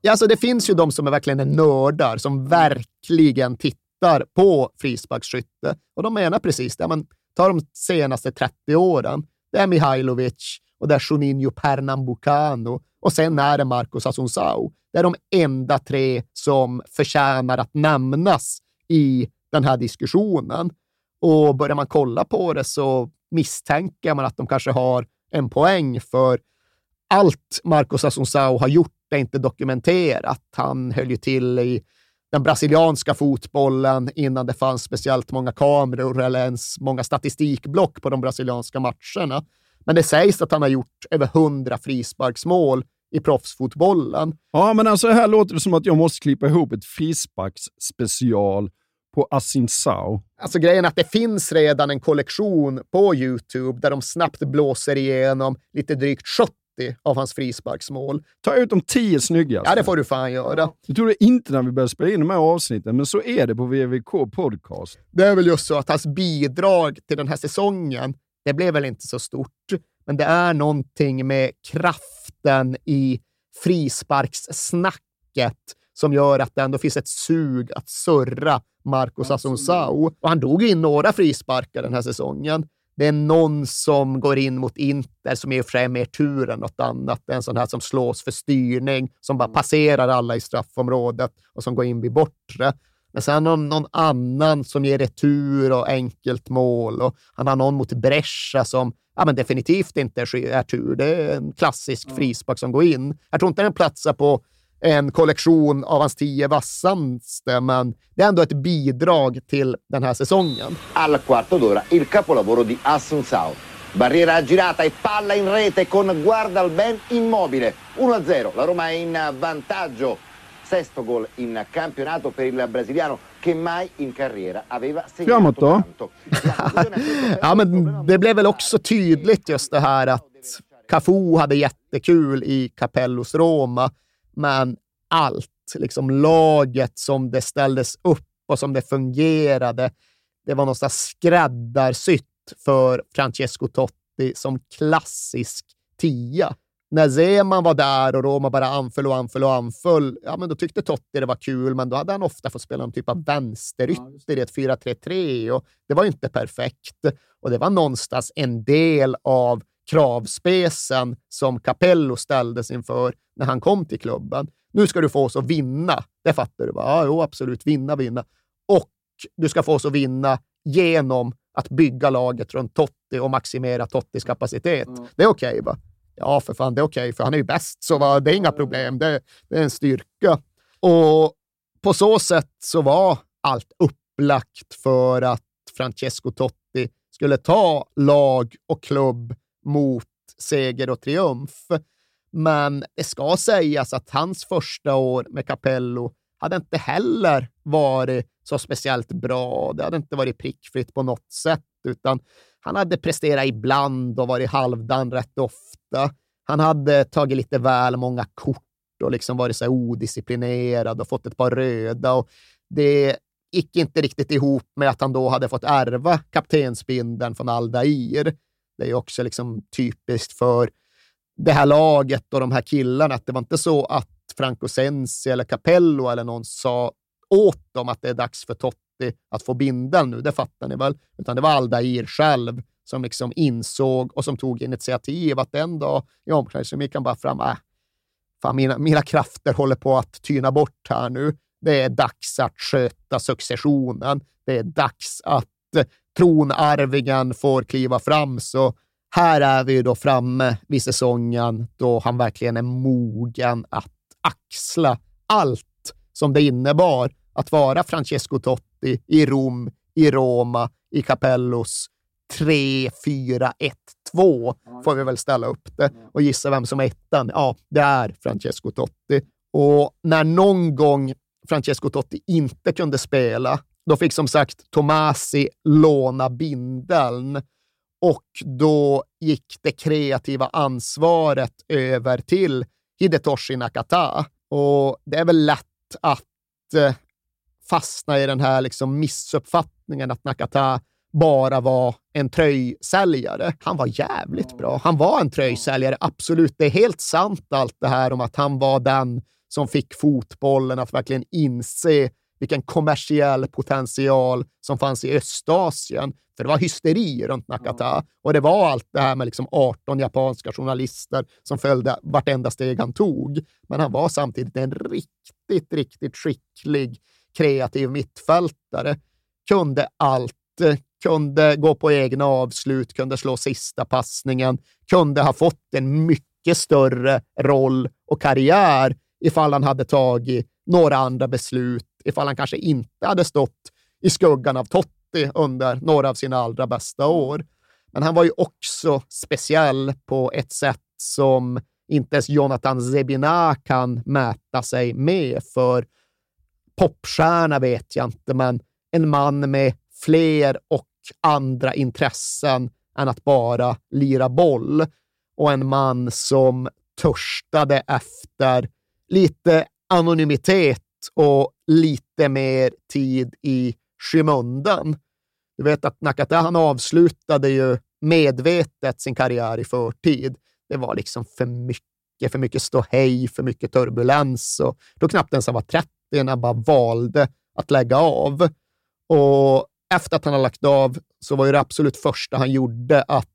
Ja, alltså det finns ju de som är verkligen är nördar, som verkligen tittar på frisparksskytte. Och de menar precis det. Men ta de senaste 30 åren. Det är Mihailovic och det är Juninho Pernambucano och sen är det Marcos Asuncao. Det är de enda tre som förtjänar att nämnas i den här diskussionen. Och börjar man kolla på det så misstänker man att de kanske har en poäng, för allt Marcos Asuncao har gjort är inte dokumenterat. Han höll ju till i den brasilianska fotbollen innan det fanns speciellt många kameror eller ens många statistikblock på de brasilianska matcherna. Men det sägs att han har gjort över hundra frisparksmål i proffsfotbollen. Ja, men alltså här låter det som att jag måste klippa ihop ett frisparksspecial på Asinsao. Alltså grejen är att det finns redan en kollektion på YouTube där de snabbt blåser igenom lite drygt 70 av hans frisparksmål. Ta ut de tio snyggaste. Ja, det får du fan göra. Jag tror det inte när vi börjar spela in de här avsnitten, men så är det på VVK Podcast. Det är väl just så att hans bidrag till den här säsongen, det blev väl inte så stort, men det är någonting med kraften i frisparkssnacket som gör att det ändå finns ett sug att surra Marcos Asuncao. Och han drog in några frisparkar den här säsongen. Det är någon som går in mot Inter som i och för sig är mer tur än något annat. Det är en sån här som slås för styrning, som bara passerar alla i straffområdet och som går in vid bortre. Men sen har någon annan som ger retur och enkelt mål. Och han har någon mot Brescia som ja, men definitivt inte är tur. Det är en klassisk frispark som går in. Jag tror inte den platsar på en kollektion av hans tio vassaste, men det är ändå ett bidrag till den här säsongen. Al quarto d'ora il capolavoro di Assunzao. Barriera girata e palla in rete con Guardalben immobile. 1-0, la Roma è in vantaggio. Sesto gol in campionato per il brasiliano che mai in carriera aveva segnato tanto. ja, men det blev väl också tydligt just det här att Cafu hade jättekul i Capellos Roma men allt, liksom laget som det ställdes upp och som det fungerade, det var någonstans skräddarsytt för Francesco Totti som klassisk tia. När Zeman var där och Roma bara anföll och anföll och anföll, ja, men då tyckte Totti det var kul, men då hade han ofta fått spela någon typ av vänsterytter i ett 4-3-3 och det var inte perfekt. Och det var någonstans en del av kravspecen som Capello ställdes inför när han kom till klubben. Nu ska du få oss att vinna. Det fattar du va? Ja, jo, absolut. Vinna, vinna. Och du ska få oss att vinna genom att bygga laget runt Totti och maximera Tottis kapacitet. Mm. Det är okej, okay, va? Ja, för fan, det är okej, okay, för han är ju bäst, så va? det är inga problem. Det, det är en styrka. Och på så sätt så var allt upplagt för att Francesco Totti skulle ta lag och klubb mot seger och triumf. Men det ska sägas att hans första år med Capello hade inte heller varit så speciellt bra. Det hade inte varit prickfritt på något sätt, utan han hade presterat ibland och varit halvdan rätt ofta. Han hade tagit lite väl många kort och liksom varit så odisciplinerad och fått ett par röda. Och det gick inte riktigt ihop med att han då hade fått ärva kaptensbindeln från Aldair. Det är också liksom typiskt för det här laget och de här killarna, att det var inte så att Franco Sensi eller Capello eller någon sa åt dem att det är dags för Totti att få bindeln nu, det fattar ni väl? Utan det var Aldair själv som liksom insåg och som tog initiativ att en dag i omklädningsrummet gick han bara fram, äh, fan mina, mina krafter håller på att tyna bort här nu. Det är dags att sköta successionen. det är dags att tronarvingen får kliva fram. Så här är vi då framme vid säsongen då han verkligen är mogen att axla allt som det innebar att vara Francesco Totti i Rom, i Roma, i Capellos 3, 4, 1, 2 får vi väl ställa upp det och gissa vem som är ettan. Ja, det är Francesco Totti. Och när någon gång Francesco Totti inte kunde spela, då fick som sagt Tomasi låna bindeln och då gick det kreativa ansvaret över till Hidetoshi Nakata. Och det är väl lätt att eh, fastna i den här liksom missuppfattningen att Nakata bara var en tröjsäljare. Han var jävligt bra. Han var en tröjsäljare, absolut. Det är helt sant allt det här om att han var den som fick fotbollen att verkligen inse vilken kommersiell potential som fanns i Östasien. För det var hysteri runt Nakata och det var allt det här med liksom 18 japanska journalister som följde vartenda steg han tog. Men han var samtidigt en riktigt, riktigt skicklig kreativ mittfältare. Kunde allt, eh, kunde gå på egna avslut, kunde slå sista passningen, kunde ha fått en mycket större roll och karriär ifall han hade tagit några andra beslut, ifall han kanske inte hade stått i skuggan av Totti under några av sina allra bästa år. Men han var ju också speciell på ett sätt som inte ens Jonathan Zebina kan mäta sig med, för popstjärna vet jag inte, men en man med fler och andra intressen än att bara lira boll och en man som törstade efter lite anonymitet och lite mer tid i skymundan. Du vet att Nakata han avslutade ju medvetet sin karriär i förtid. Det var liksom för mycket, för mycket ståhej, för mycket turbulens och då knappt ens han var 30 han bara valde att lägga av. Och efter att han har lagt av så var ju det absolut första han gjorde att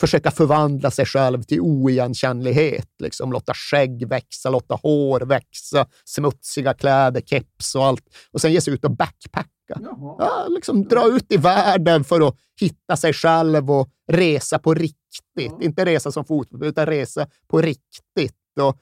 försöka förvandla sig själv till oigenkännlighet. Liksom, låta skägg växa, låta hår växa, smutsiga kläder, keps och allt. Och sen ge sig ut och backpacka. Ja, liksom, dra ut i världen för att hitta sig själv och resa på riktigt. Inte resa som fotboll, utan resa på riktigt. Och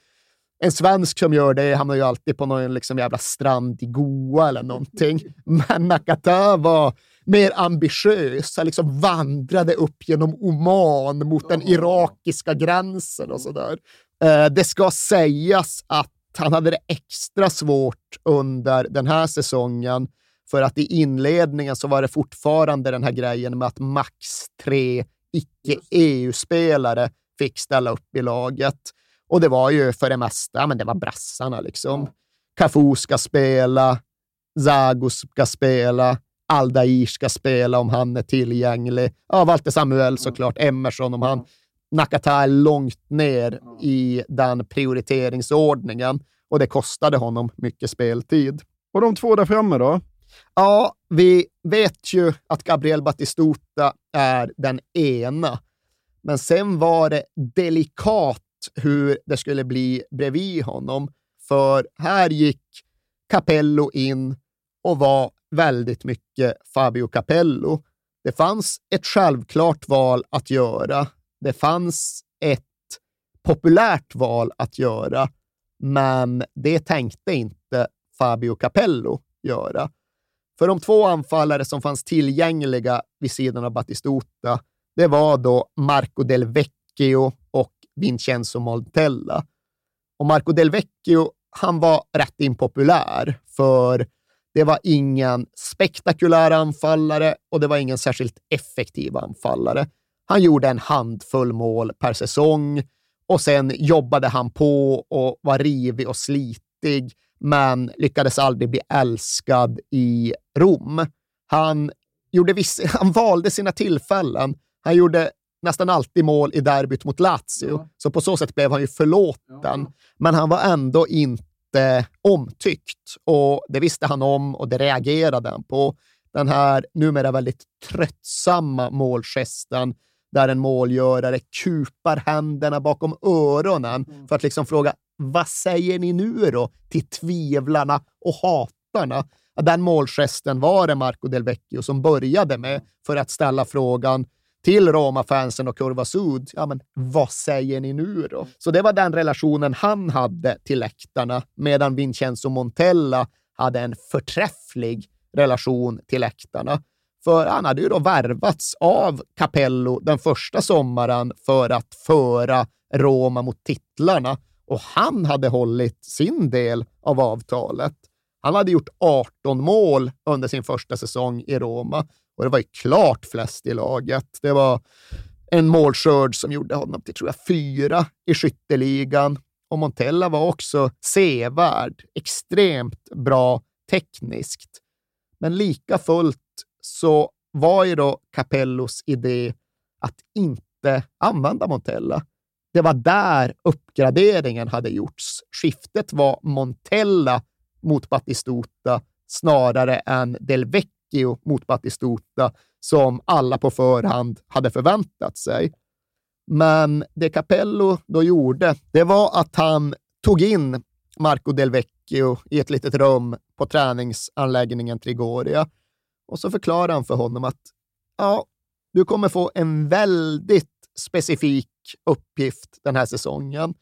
en svensk som gör det hamnar ju alltid på någon liksom jävla strand i Goa eller någonting. Men Nakata var mer ambitiös. Han liksom vandrade upp genom Oman mot den irakiska gränsen och sådär. Eh, det ska sägas att han hade det extra svårt under den här säsongen för att i inledningen så var det fortfarande den här grejen med att max tre icke-EU-spelare fick ställa upp i laget. Och det var ju för det mesta, men det var brassarna liksom. Cafu ska spela, Zago ska spela, Aldair ska spela om han är tillgänglig. Ja, Walter Samuel såklart, Emerson om han. Nakata är långt ner i den prioriteringsordningen och det kostade honom mycket speltid. Och de två där framme då? Ja, vi vet ju att Gabriel Batistuta är den ena, men sen var det delikat hur det skulle bli bredvid honom. För här gick Capello in och var väldigt mycket Fabio Capello. Det fanns ett självklart val att göra. Det fanns ett populärt val att göra, men det tänkte inte Fabio Capello göra. För de två anfallare som fanns tillgängliga vid sidan av Battistuta, det var då Marco Del Vecchio och Vincenzo Montella. Och Marco Del Vecchio, han var rätt impopulär, för det var ingen spektakulär anfallare och det var ingen särskilt effektiv anfallare. Han gjorde en handfull mål per säsong och sen jobbade han på och var rivig och slitig, men lyckades aldrig bli älskad i Rom. Han, gjorde viss, han valde sina tillfällen. Han gjorde nästan alltid mål i derbyt mot Lazio, ja. så på så sätt blev han ju förlåten. Ja. Men han var ändå inte omtyckt och det visste han om och det reagerade han på. Den här numera väldigt tröttsamma målgesten där en målgörare kupar händerna bakom öronen mm. för att liksom fråga vad säger ni nu då till tvivlarna och hatarna? Den målgesten var det Marco Del Vecchio som började med för att ställa frågan till Roma-fansen och Kurva Sud, ja men vad säger ni nu då? Så det var den relationen han hade till läktarna, medan Vincenzo Montella hade en förträfflig relation till läktarna. För han hade ju då värvats av Capello den första sommaren för att föra Roma mot titlarna och han hade hållit sin del av avtalet. Han hade gjort 18 mål under sin första säsong i Roma och det var ju klart flest i laget. Det var en målskörd som gjorde honom till, tror jag, fyra i skytteligan. Och Montella var också sevärd, extremt bra tekniskt. Men lika fullt så var ju då Capellos idé att inte använda Montella. Det var där uppgraderingen hade gjorts. Skiftet var Montella mot Battistuta snarare än Del Vecchio mot Battistuta som alla på förhand hade förväntat sig. Men det Capello då gjorde, det var att han tog in Marco Del Vecchio i ett litet rum på träningsanläggningen Trigoria och så förklarade han för honom att ja, du kommer få en väldigt specifik uppgift den här säsongen.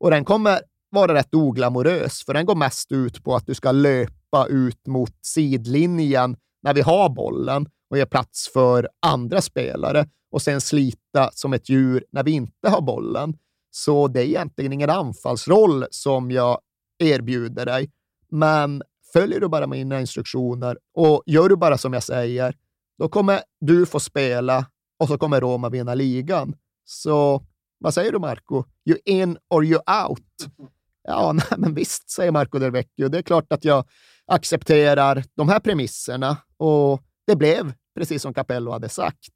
Och den kommer vara rätt oglamorös, för den går mest ut på att du ska löpa ut mot sidlinjen när vi har bollen och ge plats för andra spelare och sen slita som ett djur när vi inte har bollen. Så det är egentligen ingen anfallsroll som jag erbjuder dig. Men följer du bara mina instruktioner och gör du bara som jag säger, då kommer du få spela och så kommer Roma vinna ligan. Så vad säger du, Marco? You in or you out? Ja, nej, men visst, säger Marco Del Vecchio. Det är klart att jag accepterar de här premisserna och det blev precis som Capello hade sagt.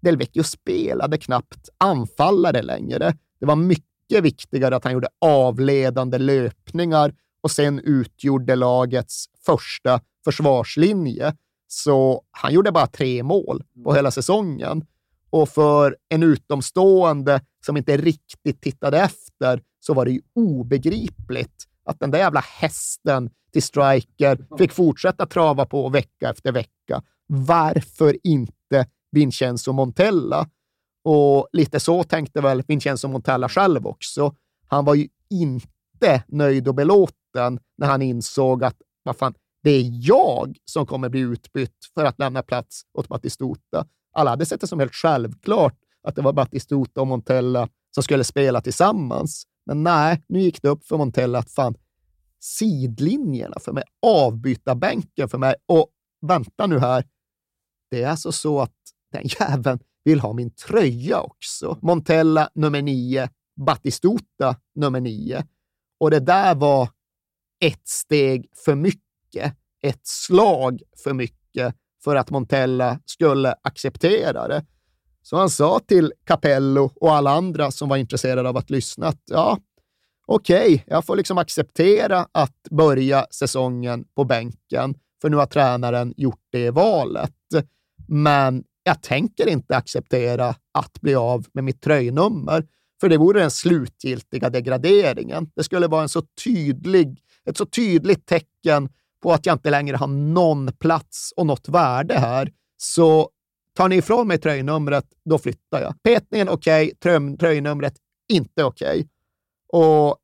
Del Vecchio spelade knappt anfallare längre. Det var mycket viktigare att han gjorde avledande löpningar och sen utgjorde lagets första försvarslinje. Så han gjorde bara tre mål på hela säsongen. Och för en utomstående som inte riktigt tittade efter så var det ju obegripligt att den där jävla hästen till striker fick fortsätta trava på vecka efter vecka. Varför inte Vincenzo Montella? Och lite så tänkte väl Vincenzo Montella själv också. Han var ju inte nöjd och belåten när han insåg att vad fan, det är jag som kommer bli utbytt för att lämna plats åt Battistuta. Alla hade sett det som helt självklart att det var Battistuta och Montella som skulle spela tillsammans. Men nej, nu gick det upp för Montella att fan, sidlinjerna för mig, avbytarbänken för mig och vänta nu här, det är alltså så att den jäveln vill ha min tröja också. Montella nummer nio, Battistuta nummer nio. Och det där var ett steg för mycket, ett slag för mycket för att Montella skulle acceptera det. Så han sa till Capello och alla andra som var intresserade av att lyssna att ja, okej, okay, jag får liksom acceptera att börja säsongen på bänken, för nu har tränaren gjort det valet. Men jag tänker inte acceptera att bli av med mitt tröjnummer, för det vore den slutgiltiga degraderingen. Det skulle vara en så tydlig, ett så tydligt tecken på att jag inte längre har någon plats och något värde här. Så tar ni ifrån mig tröjnumret, då flyttar jag. Petningen okej, okay, tröjnumret inte okej. Okay. Och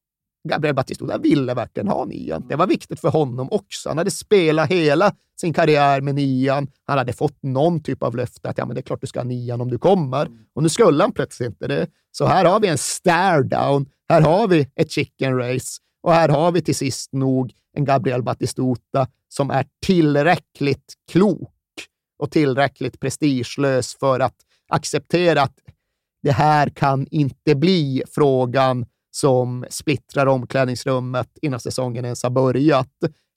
Gabriel Battistuta ville verkligen ha nian. Det var viktigt för honom också. Han hade spelat hela sin karriär med nian. Han hade fått någon typ av löfte att ja, men det är klart du ska ha nian om du kommer. Och nu skulle han plötsligt inte det. Så här har vi en stare down. Här har vi ett chicken race. Och här har vi till sist nog en Gabriel Battistuta som är tillräckligt klok och tillräckligt prestigelös för att acceptera att det här kan inte bli frågan som splittrar omklädningsrummet innan säsongen ens har börjat.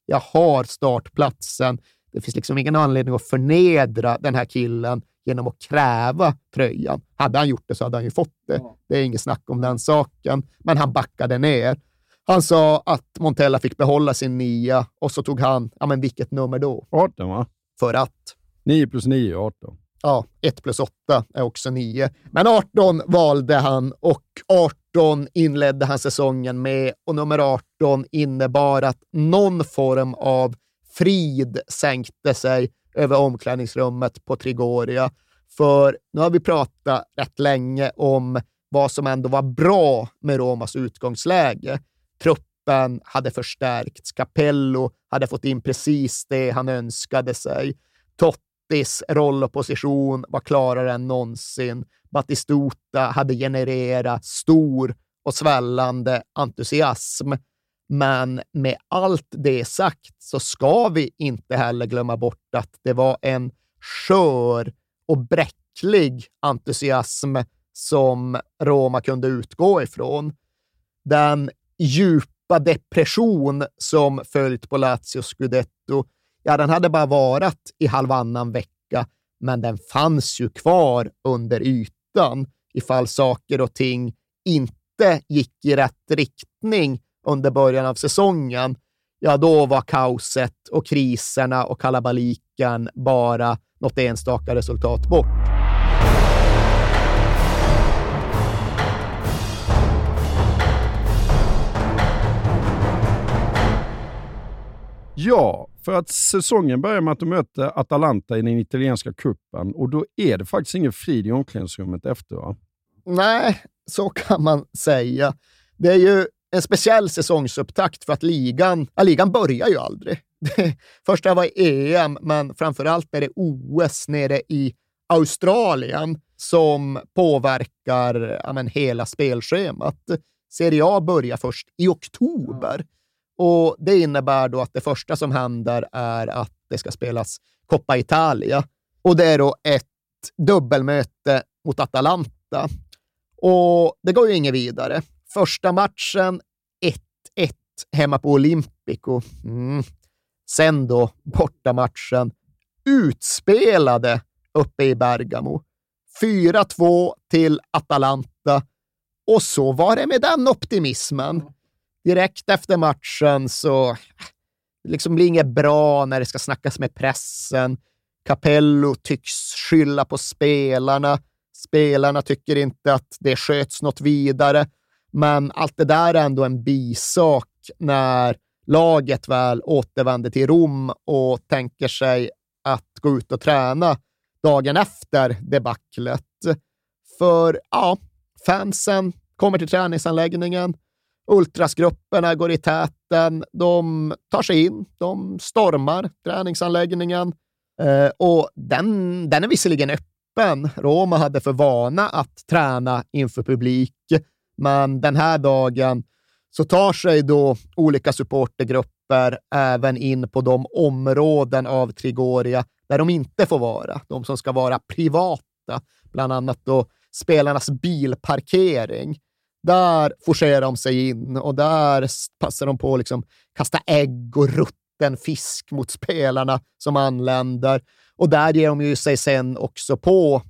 Jag har startplatsen. Det finns liksom ingen anledning att förnedra den här killen genom att kräva tröjan. Hade han gjort det så hade han ju fått det. Det är inget snack om den saken, men han backade ner. Han sa att Montella fick behålla sin nia och så tog han, ja men vilket nummer då? 18 va? För att? 9 plus 9 är 18. Ja, 1 plus 8 är också 9. Men 18 valde han och 18 inledde han säsongen med och nummer 18 innebar att någon form av frid sänkte sig över omklädningsrummet på Trigoria. För nu har vi pratat rätt länge om vad som ändå var bra med Romas utgångsläge. Truppen hade förstärkts. Capello hade fått in precis det han önskade sig. Tottis roll och position var klarare än någonsin. Battistuta hade genererat stor och svällande entusiasm. Men med allt det sagt så ska vi inte heller glömma bort att det var en skör och bräcklig entusiasm som Roma kunde utgå ifrån. Den djupa depression som följt på Lazios scudetto, ja, den hade bara varit i halvannan vecka, men den fanns ju kvar under ytan ifall saker och ting inte gick i rätt riktning under början av säsongen. Ja, då var kaoset och kriserna och kalabaliken bara något enstaka resultat bort. Ja, för att säsongen börjar med att de möter Atalanta i den italienska kuppen och då är det faktiskt ingen frid i omklädningsrummet efter va? Nej, så kan man säga. Det är ju en speciell säsongsupptakt för att ligan, ja, ligan börjar ju aldrig. Första var EM, men framför allt är det OS nere i Australien som påverkar ja, men, hela spelschemat. Serie A börjar först i oktober. Och Det innebär då att det första som händer är att det ska spelas Coppa Italia. Och det är då ett dubbelmöte mot Atalanta. Och det går ju inget vidare. Första matchen 1-1 hemma på Olympico. Mm. Sen då bortamatchen utspelade uppe i Bergamo. 4-2 till Atalanta. Och så var det med den optimismen direkt efter matchen så det liksom blir inget bra när det ska snackas med pressen. Capello tycks skylla på spelarna. Spelarna tycker inte att det sköts något vidare, men allt det där är ändå en bisak när laget väl återvänder till Rom och tänker sig att gå ut och träna dagen efter debaclet. För ja, fansen kommer till träningsanläggningen, Ultrasgrupperna går i täten, de tar sig in, de stormar träningsanläggningen eh, och den, den är visserligen öppen. Roma hade för vana att träna inför publik, men den här dagen så tar sig då olika supportergrupper även in på de områden av Trigoria där de inte får vara, de som ska vara privata, bland annat då spelarnas bilparkering. Där forcerar de sig in och där passar de på att liksom kasta ägg och rutten fisk mot spelarna som anländer. Och där ger de ju sig sen också på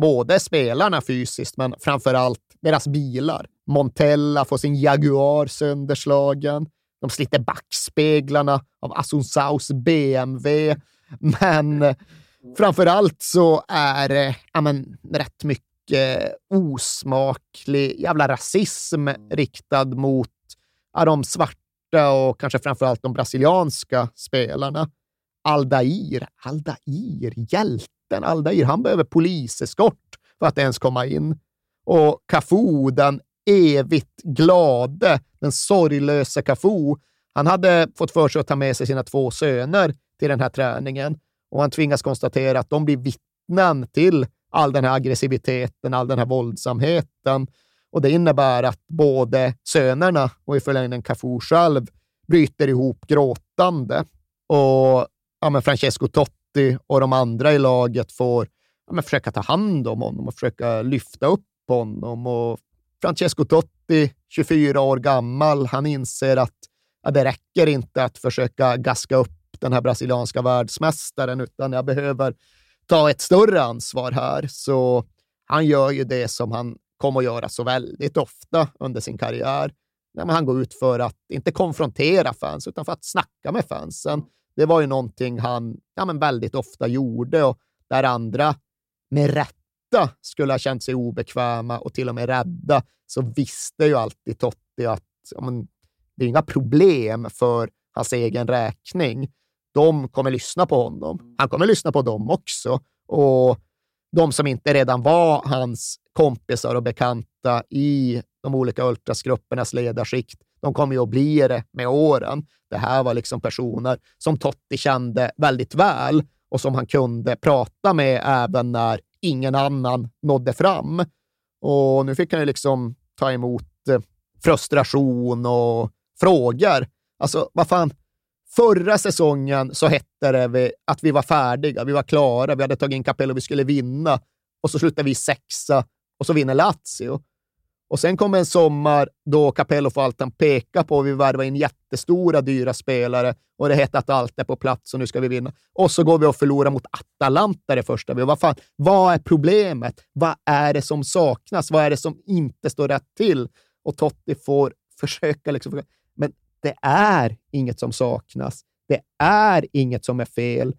både spelarna fysiskt, men framför allt deras bilar. Montella får sin Jaguar sönderslagen. De sliter backspeglarna av Asunsaus BMW. Men framför allt så är det ja, men, rätt mycket eh, osmaklig jävla rasism riktad mot ja, de svarta och kanske framförallt de brasilianska spelarna. Aldair, Aldair, hjälten Aldair, han behöver poliseskort för att ens komma in. Och Cafu, den evigt glade, den sorglösa Cafu, han hade fått för sig att ta med sig sina två söner till den här träningen och han tvingas konstatera att de blir vittnen till all den här aggressiviteten, all den här våldsamheten. Och det innebär att både sönerna och i förlängningen Cafu själv bryter ihop gråtande. Och ja, men Francesco Totti och de andra i laget får ja, men försöka ta hand om honom och försöka lyfta upp honom. Och Francesco Totti, 24 år gammal, han inser att ja, det räcker inte att försöka gaska upp den här brasilianska världsmästaren, utan jag behöver ta ett större ansvar här. Så han gör ju det som han kommer att göra så väldigt ofta under sin karriär. Ja, han går ut för att inte konfrontera fans, utan för att snacka med fansen. Det var ju någonting han ja, men väldigt ofta gjorde och där andra med rätta skulle ha känt sig obekväma och till och med rädda, så visste ju alltid Totti att ja, men, det är inga problem för hans egen räkning de kommer lyssna på honom. Han kommer lyssna på dem också. Och de som inte redan var hans kompisar och bekanta i de olika ultrasgruppernas ledarskikt, de kommer ju att bli det med åren. Det här var liksom personer som Totti kände väldigt väl och som han kunde prata med även när ingen annan nådde fram. Och nu fick han ju liksom ta emot eh, frustration och frågor. Alltså, vad fan, förra säsongen så hette det att vi var färdiga, vi var klara, vi hade tagit in Capello, vi skulle vinna och så slutar vi sexa och så vinner Lazio. Och sen kommer en sommar då Capello får allt han pekar på. Vi värvar in jättestora, dyra spelare och det heter att allt är på plats och nu ska vi vinna. Och så går vi och förlorar mot Atalanta det första. Vad, fan, vad är problemet? Vad är det som saknas? Vad är det som inte står rätt till? Och Totti får försöka liksom... Det är inget som saknas. Det är inget som är fel.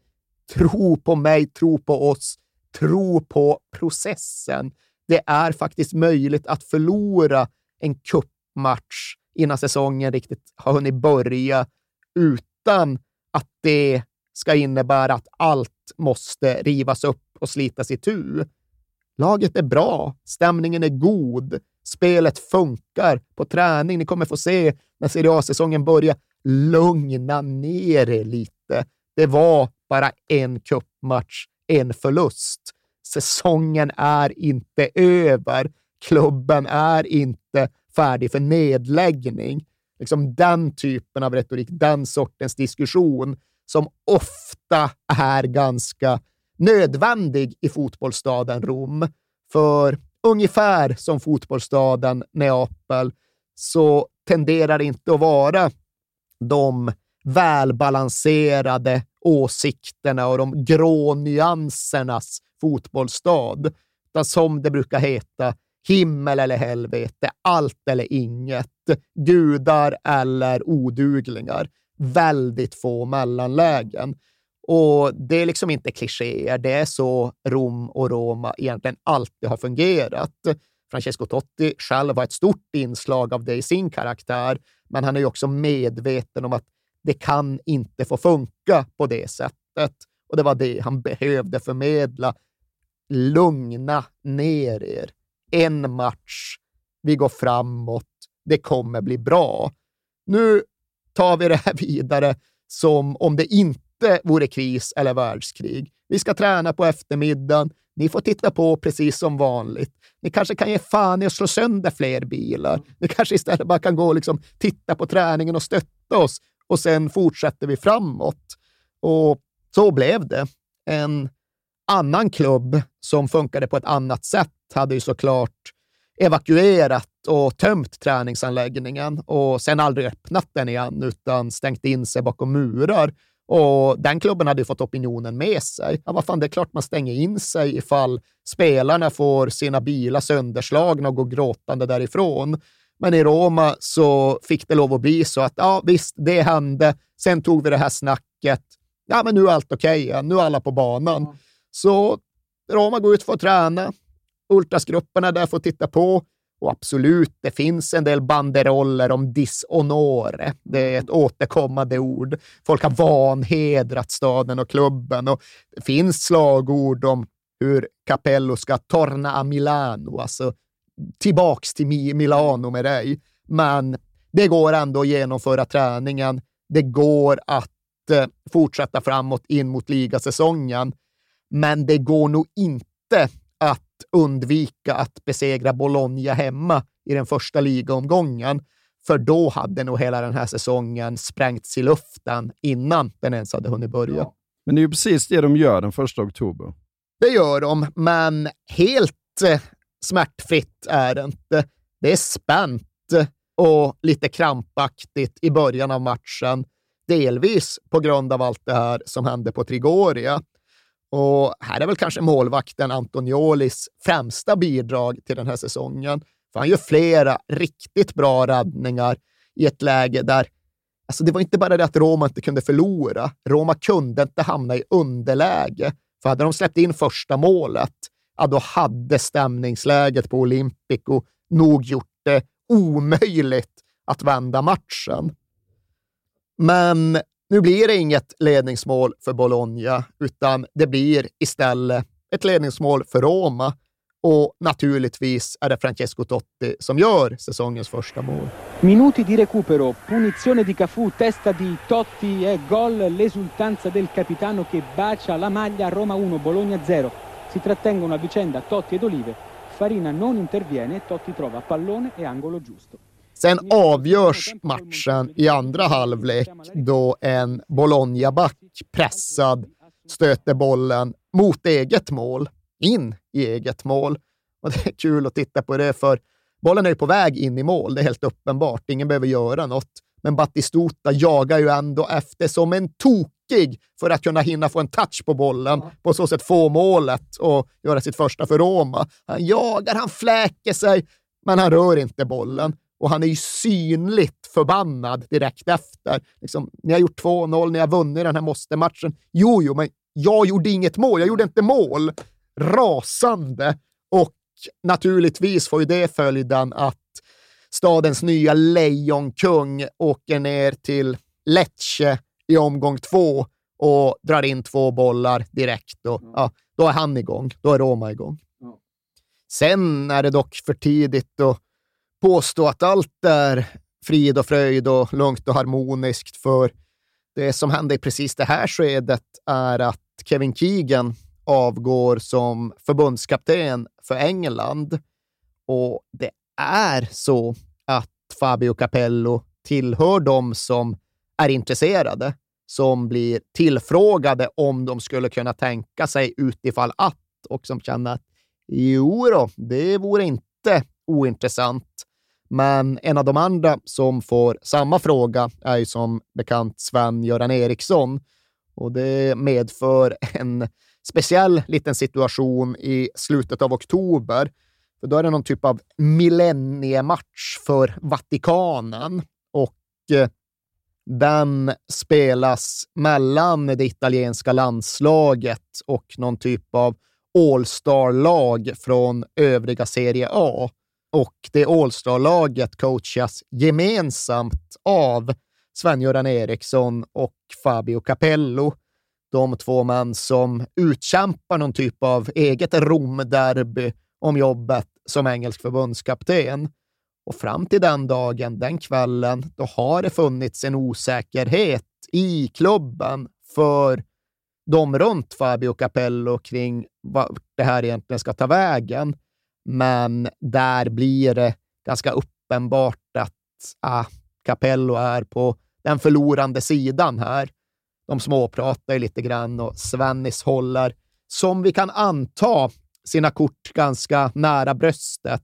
Tro på mig, tro på oss, tro på processen det är faktiskt möjligt att förlora en kuppmatch innan säsongen riktigt har hunnit börja utan att det ska innebära att allt måste rivas upp och slitas itu. Laget är bra, stämningen är god, spelet funkar på träning. Ni kommer få se när Serie A-säsongen börjar. Lugna ner er lite. Det var bara en kuppmatch, en förlust säsongen är inte över. Klubben är inte färdig för nedläggning. Liksom den typen av retorik, den sortens diskussion som ofta är ganska nödvändig i fotbollsstaden Rom. För ungefär som fotbollsstaden Neapel så tenderar det inte att vara de välbalanserade åsikterna och de grå nyansernas fotbollsstad. Utan som det brukar heta, himmel eller helvete, allt eller inget, gudar eller oduglingar. Väldigt få mellanlägen. Och det är liksom inte klichéer, det är så Rom och Roma egentligen alltid har fungerat. Francesco Totti själv har ett stort inslag av det i sin karaktär, men han är ju också medveten om att det kan inte få funka på det sättet. Och det var det han behövde förmedla lugna ner er. En match, vi går framåt, det kommer bli bra. Nu tar vi det här vidare som om det inte vore kris eller världskrig. Vi ska träna på eftermiddagen. Ni får titta på precis som vanligt. Ni kanske kan ge fan i att slå sönder fler bilar. Ni kanske istället bara kan gå och liksom titta på träningen och stötta oss och sen fortsätter vi framåt. Och så blev det. En annan klubb som funkade på ett annat sätt hade ju såklart evakuerat och tömt träningsanläggningen och sen aldrig öppnat den igen utan stängt in sig bakom murar. Och den klubben hade ju fått opinionen med sig. Ja, vad fan, det är klart man stänger in sig ifall spelarna får sina bilar sönderslagna och går gråtande därifrån. Men i Roma så fick det lov att bli så att ja, visst, det hände. Sen tog vi det här snacket. Ja, men nu är allt okej okay. Nu är alla på banan. Mm. Så Roma går ut för att träna. Ultrasgrupperna där får titta på. Och absolut, det finns en del banderoller om disonore. Det är ett återkommande ord. Folk har vanhedrat staden och klubben och det finns slagord om hur Capello ska torna a Milano, alltså tillbaks till Milano med dig. Men det går ändå att genomföra träningen. Det går att eh, fortsätta framåt in mot ligasäsongen men det går nog inte undvika att besegra Bologna hemma i den första ligaomgången, för då hade nog hela den här säsongen sprängts i luften innan den ens hade hunnit börja. Ja. Men det är ju precis det de gör den första oktober. Det gör de, men helt eh, smärtfritt är det inte. Det är spänt och lite krampaktigt i början av matchen, delvis på grund av allt det här som hände på Trigoria. Och här är väl kanske målvakten Antoniolis främsta bidrag till den här säsongen. För han gör flera riktigt bra räddningar i ett läge där Alltså det var inte bara det att Roma inte kunde förlora. Roma kunde inte hamna i underläge. För hade de släppt in första målet, ja, då hade stämningsläget på Olympico nog gjort det omöjligt att vända matchen. Men nu blir det inget ledningsmål för Bologna, utan det blir istället ett ledningsmål för Roma. Och naturligtvis är det Francesco Totti som gör säsongens första mål. Minuti di recupero, punizione di Cafu, testa di Totti e gol, l'esultanza del capitano che bacia la maglia, Roma 1, Bologna 0. Si trattengono a vicenda Totti ed Olive, Farina non interviene, Totti trova pallone e angolo giusto. Sen avgörs matchen i andra halvlek då en Bologna-back pressad stöter bollen mot eget mål, in i eget mål. Och det är kul att titta på det, för bollen är ju på väg in i mål, det är helt uppenbart. Ingen behöver göra något. Men Battistuta jagar ju ändå efter som en tokig för att kunna hinna få en touch på bollen, på så sätt få målet och göra sitt första för Roma. Han jagar, han fläker sig, men han rör inte bollen och han är ju synligt förbannad direkt efter. Liksom, ni har gjort 2-0, ni har vunnit den här måste-matchen. Jo, jo, men jag gjorde inget mål. Jag gjorde inte mål. Rasande. Och naturligtvis får ju det följden att stadens nya lejonkung åker ner till Lecce i omgång två och drar in två bollar direkt. Och, ja, då är han igång. Då är Roma igång. Sen är det dock för tidigt att påstå att allt är frid och fröjd och lugnt och harmoniskt, för det som händer i precis det här skedet är att Kevin Keegan avgår som förbundskapten för England. Och det är så att Fabio Capello tillhör de som är intresserade, som blir tillfrågade om de skulle kunna tänka sig utifall att och som känner att jo då, det vore inte ointressant. Men en av de andra som får samma fråga är ju som bekant Sven-Göran Eriksson. Och det medför en speciell liten situation i slutet av oktober. För då är det någon typ av millenniematch för Vatikanen. Och eh, den spelas mellan det italienska landslaget och någon typ av All-star-lag från övriga Serie A och det All-star-laget coachas gemensamt av Sven-Göran Eriksson och Fabio Capello. De två män som utkämpar någon typ av eget Rom-derby om jobbet som engelsk förbundskapten. Och fram till den dagen, den kvällen, då har det funnits en osäkerhet i klubben för de runt Fabio Capello kring vad det här egentligen ska ta vägen. Men där blir det ganska uppenbart att ah, Capello är på den förlorande sidan här. De småpratar ju lite grann och Svennis håller, som vi kan anta, sina kort ganska nära bröstet.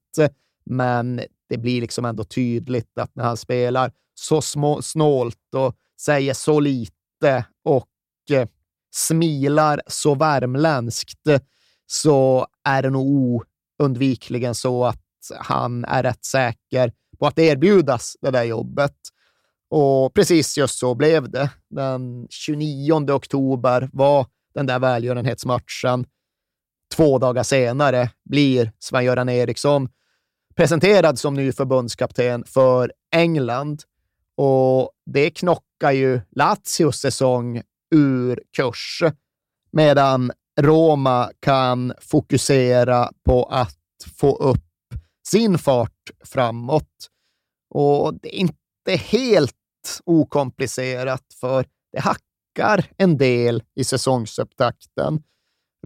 Men det blir liksom ändå tydligt att när han spelar så små, snålt och säger så lite och eh, smilar så värmländskt så är det nog undvikligen så att han är rätt säker på att erbjudas det där jobbet. Och precis just så blev det. Den 29 oktober var den där välgörenhetsmatchen. Två dagar senare blir Sven-Göran Eriksson presenterad som ny förbundskapten för England. Och det knockar ju Lazios säsong ur kurs, medan Roma kan fokusera på att få upp sin fart framåt. Och det är inte helt okomplicerat, för det hackar en del i säsongsupptakten.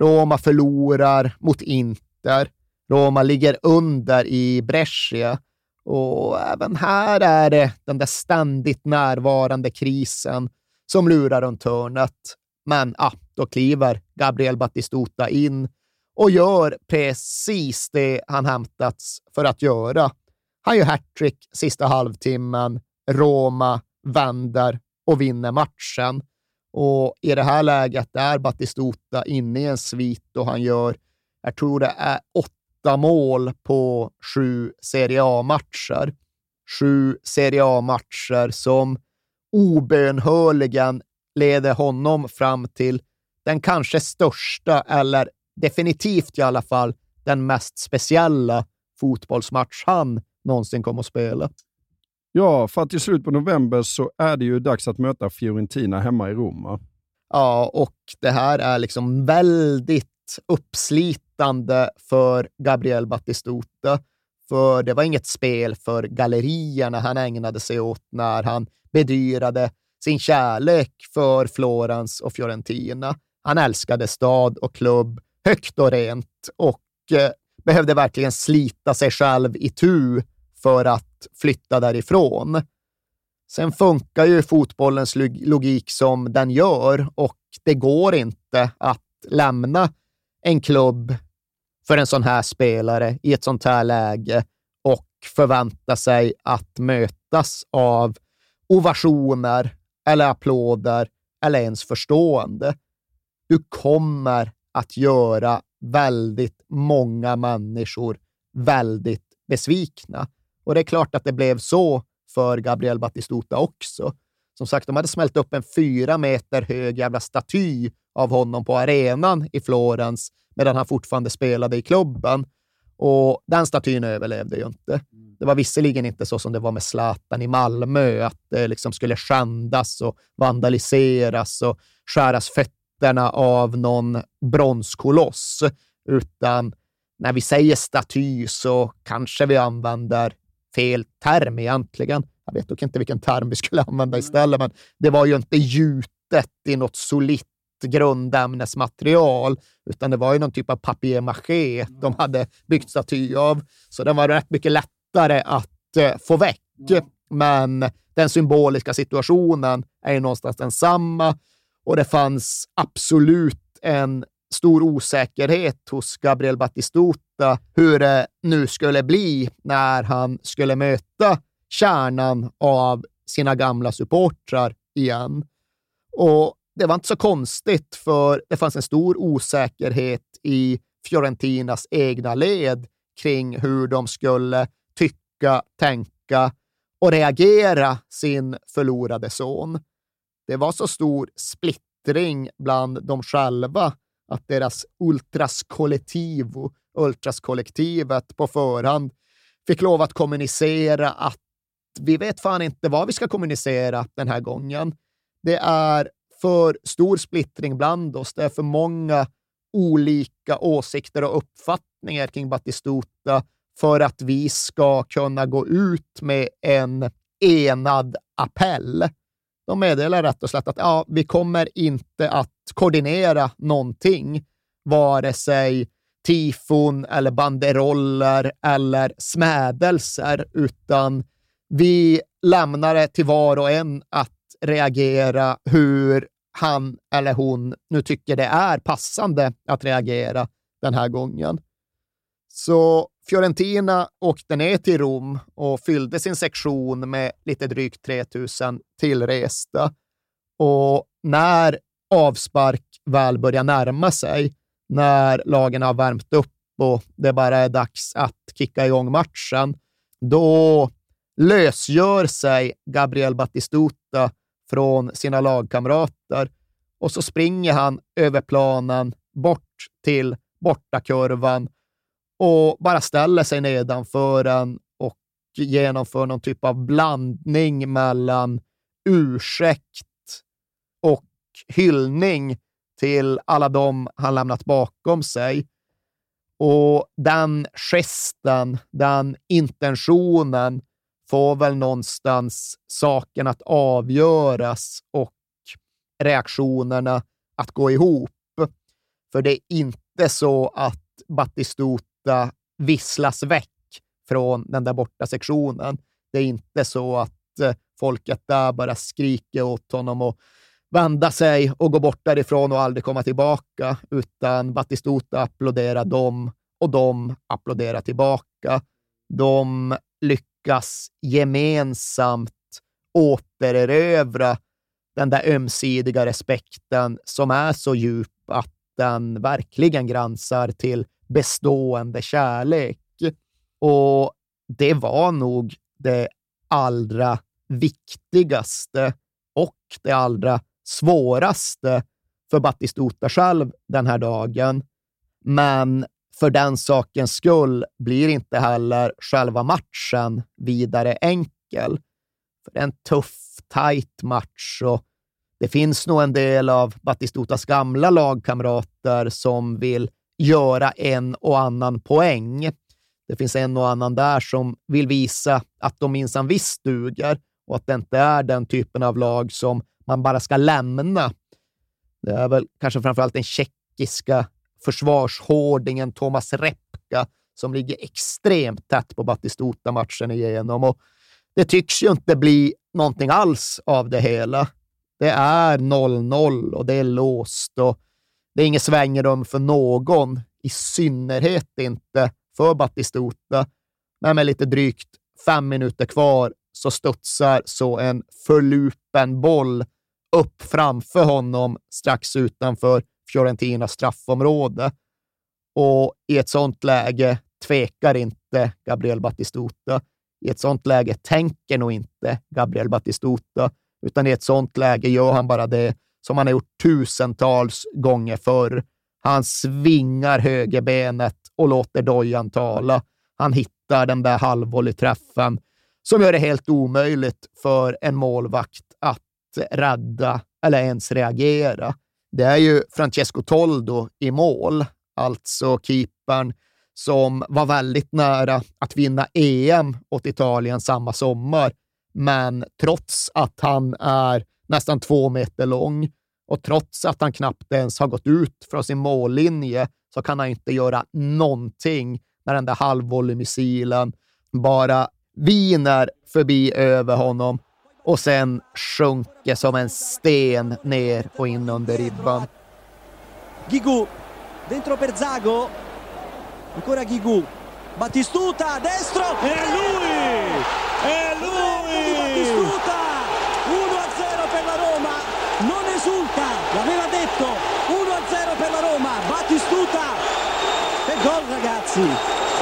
Roma förlorar mot Inter. Roma ligger under i Brescia och även här är det den där ständigt närvarande krisen som lurar runt hörnet. Men ah, då kliver Gabriel Batistuta in och gör precis det han hämtats för att göra. Han gör hattrick sista halvtimmen, Roma vänder och vinner matchen. Och i det här läget är Batistuta inne i en svit och han gör, jag tror det är åtta mål på sju Serie A-matcher. Sju Serie A-matcher som obönhörligen leder honom fram till den kanske största, eller definitivt i alla fall den mest speciella fotbollsmatch han någonsin kommer att spela. Ja, för att i slutet på november så är det ju dags att möta Fiorentina hemma i Rom. Ja, och det här är liksom väldigt uppslitande för Gabriel Battistuta. För det var inget spel för gallerierna han ägnade sig åt när han bedyrade sin kärlek för Florens och Fiorentina. Han älskade stad och klubb högt och rent och eh, behövde verkligen slita sig själv i tu för att flytta därifrån. Sen funkar ju fotbollens logik som den gör och det går inte att lämna en klubb för en sån här spelare i ett sånt här läge och förvänta sig att mötas av ovationer eller applåder eller ens förstående. Du kommer att göra väldigt många människor väldigt besvikna. Och det är klart att det blev så för Gabriel Batistuta också. Som sagt, de hade smält upp en fyra meter hög jävla staty av honom på arenan i Florens medan han fortfarande spelade i klubben. Och den statyn överlevde ju inte. Det var visserligen inte så som det var med Zlatan i Malmö, att det liksom skulle skändas och vandaliseras och skäras fötterna av någon bronskoloss, utan när vi säger staty så kanske vi använder fel term egentligen. Jag vet dock inte vilken term vi skulle använda istället, men det var ju inte gjutet i något solitt grundämnesmaterial, utan det var ju någon typ av papier-maché de hade byggt staty av. Så den var rätt mycket lättare att eh, få väck. Men den symboliska situationen är ju någonstans densamma och det fanns absolut en stor osäkerhet hos Gabriel Battistuta hur det nu skulle bli när han skulle möta kärnan av sina gamla supportrar igen. Och det var inte så konstigt, för det fanns en stor osäkerhet i Fiorentinas egna led kring hur de skulle tycka, tänka och reagera sin förlorade son. Det var så stor splittring bland dem själva att deras ultras ultraskollektivo, ultraskollektivet på förhand fick lov att kommunicera att vi vet fan inte vad vi ska kommunicera den här gången. Det är för stor splittring bland oss. Det är för många olika åsikter och uppfattningar kring Batistuta för att vi ska kunna gå ut med en enad appell. De meddelar rätt och slätt att ja, vi kommer inte att koordinera någonting, vare sig tifon eller banderoller eller smädelser, utan vi lämnar det till var och en att reagera hur han eller hon nu tycker det är passande att reagera den här gången. Så Fiorentina åkte ner till Rom och fyllde sin sektion med lite drygt 3000 tillresta. Och när avspark väl börjar närma sig, när lagen har värmt upp och det bara är dags att kicka igång matchen, då lösgör sig Gabriel Battistuta från sina lagkamrater och så springer han över planen bort till bortakurvan och bara ställer sig nedanför den och genomför någon typ av blandning mellan ursäkt och hyllning till alla de han lämnat bakom sig. Och den gesten, den intentionen får väl någonstans saken att avgöras och reaktionerna att gå ihop. För det är inte så att Battistuta visslas väck från den där borta sektionen. Det är inte så att eh, folket där bara skriker åt honom och vända sig och gå bort därifrån och aldrig komma tillbaka, utan Battistuta applåderar dem och de applåderar tillbaka. De lyckas lyckas gemensamt återerövra den där ömsidiga respekten som är så djup att den verkligen gränsar till bestående kärlek. Och det var nog det allra viktigaste och det allra svåraste för Battistuta själv den här dagen. Men för den sakens skull blir inte heller själva matchen vidare enkel. För en tuff, tajt match och det finns nog en del av Batistutas gamla lagkamrater som vill göra en och annan poäng. Det finns en och annan där som vill visa att de minsann visst duger och att det inte är den typen av lag som man bara ska lämna. Det är väl kanske framförallt den tjeckiska försvarshårdingen Thomas Repka som ligger extremt tätt på Batistuta matchen igenom. Och det tycks ju inte bli någonting alls av det hela. Det är 0-0 och det är låst och det är inget svängrum för någon, i synnerhet inte för Batistuta. Men med lite drygt fem minuter kvar så studsar så en förlupen boll upp framför honom strax utanför Fiorentinas straffområde. Och i ett sånt läge tvekar inte Gabriel Batistuta. I ett sånt läge tänker nog inte Gabriel Batistuta, utan i ett sånt läge gör han bara det som han har gjort tusentals gånger förr. Han svingar högerbenet och låter dojan tala. Han hittar den där halvvolleyträffen som gör det helt omöjligt för en målvakt att rädda eller ens reagera. Det är ju Francesco Toldo i mål, alltså keepern som var väldigt nära att vinna EM åt Italien samma sommar. Men trots att han är nästan två meter lång och trots att han knappt ens har gått ut från sin mållinje så kan han inte göra någonting när den där halvvolleymissilen bara viner förbi över honom och sen sjunker som en sten ner och in under ribban. Gigu, dentro per Zago, ancora Gigu, Battistuta, destro, e lui, e lui! Battistuta, 1-0 per la Roma, non esulta, l'aveva detto, 1-0 per la Roma, Battistuta, che gol ragazzi!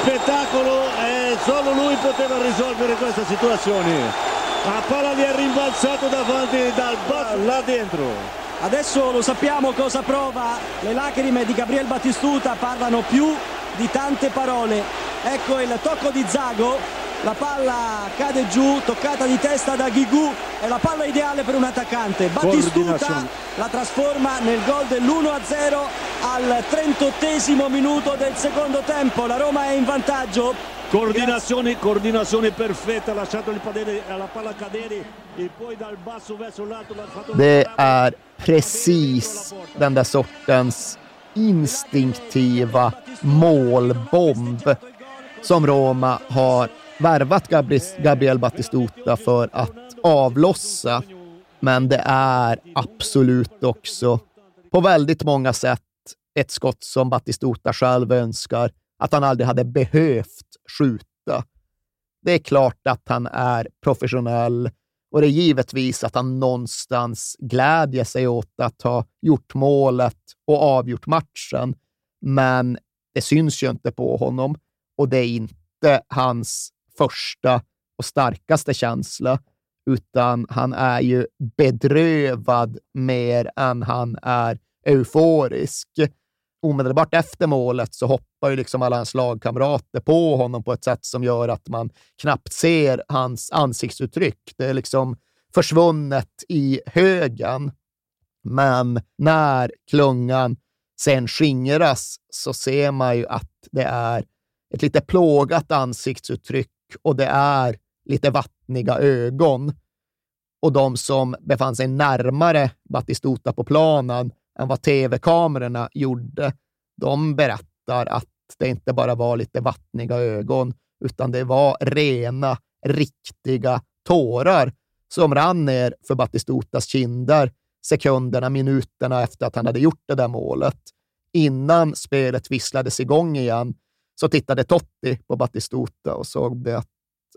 Spettacolo e solo lui poteva risolvere questa situazione. La palla gli è rimbalzato davanti dal basso là dentro. Adesso lo sappiamo cosa prova, le lacrime di Gabriel Battistuta parlano più di tante parole. Ecco il tocco di Zago, la palla cade giù, toccata di testa da Ghigù, è la palla ideale per un attaccante. Battistuta la trasforma nel gol dell'1-0 al 38 minuto del secondo tempo. La Roma è in vantaggio. Coordinazione, coordinazione perfetta, lasciato il padere, la palla cadere e poi dal basso verso l'alto. Det är precis den där sortens instinktiva målbomb som Roma har värvat Gabriel Battistuta för att avlossa. Men det är absolut också på väldigt många sätt ett skott som Battistuta själv önskar att han aldrig hade behövt skjuta. Det är klart att han är professionell och det är givetvis att han någonstans glädjer sig åt att ha gjort målet och avgjort matchen. Men det syns ju inte på honom och det är inte hans första och starkaste känsla, utan han är ju bedrövad mer än han är euforisk omedelbart efter målet så hoppar ju liksom alla hans lagkamrater på honom på ett sätt som gör att man knappt ser hans ansiktsuttryck. Det är liksom försvunnet i högen. Men när klungan sen skingras så ser man ju att det är ett lite plågat ansiktsuttryck och det är lite vattniga ögon. Och de som befann sig närmare Batistuta på planen än vad tv-kamerorna gjorde. De berättar att det inte bara var lite vattniga ögon, utan det var rena, riktiga tårar som rann ner för Batistutas kinder sekunderna, minuterna efter att han hade gjort det där målet. Innan spelet visslades igång igen så tittade Totti på Batistuta och såg det att,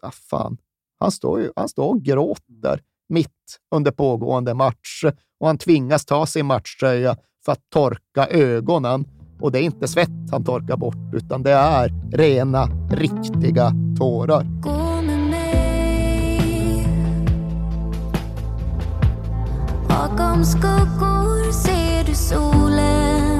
ah, fan, han står, ju, han står och gråter mitt under pågående match och han tvingas ta sin matchtröja för att torka ögonen. Och det är inte svett han torkar bort, utan det är rena, riktiga tårar. Gå med mig Bakom skuggor ser du solen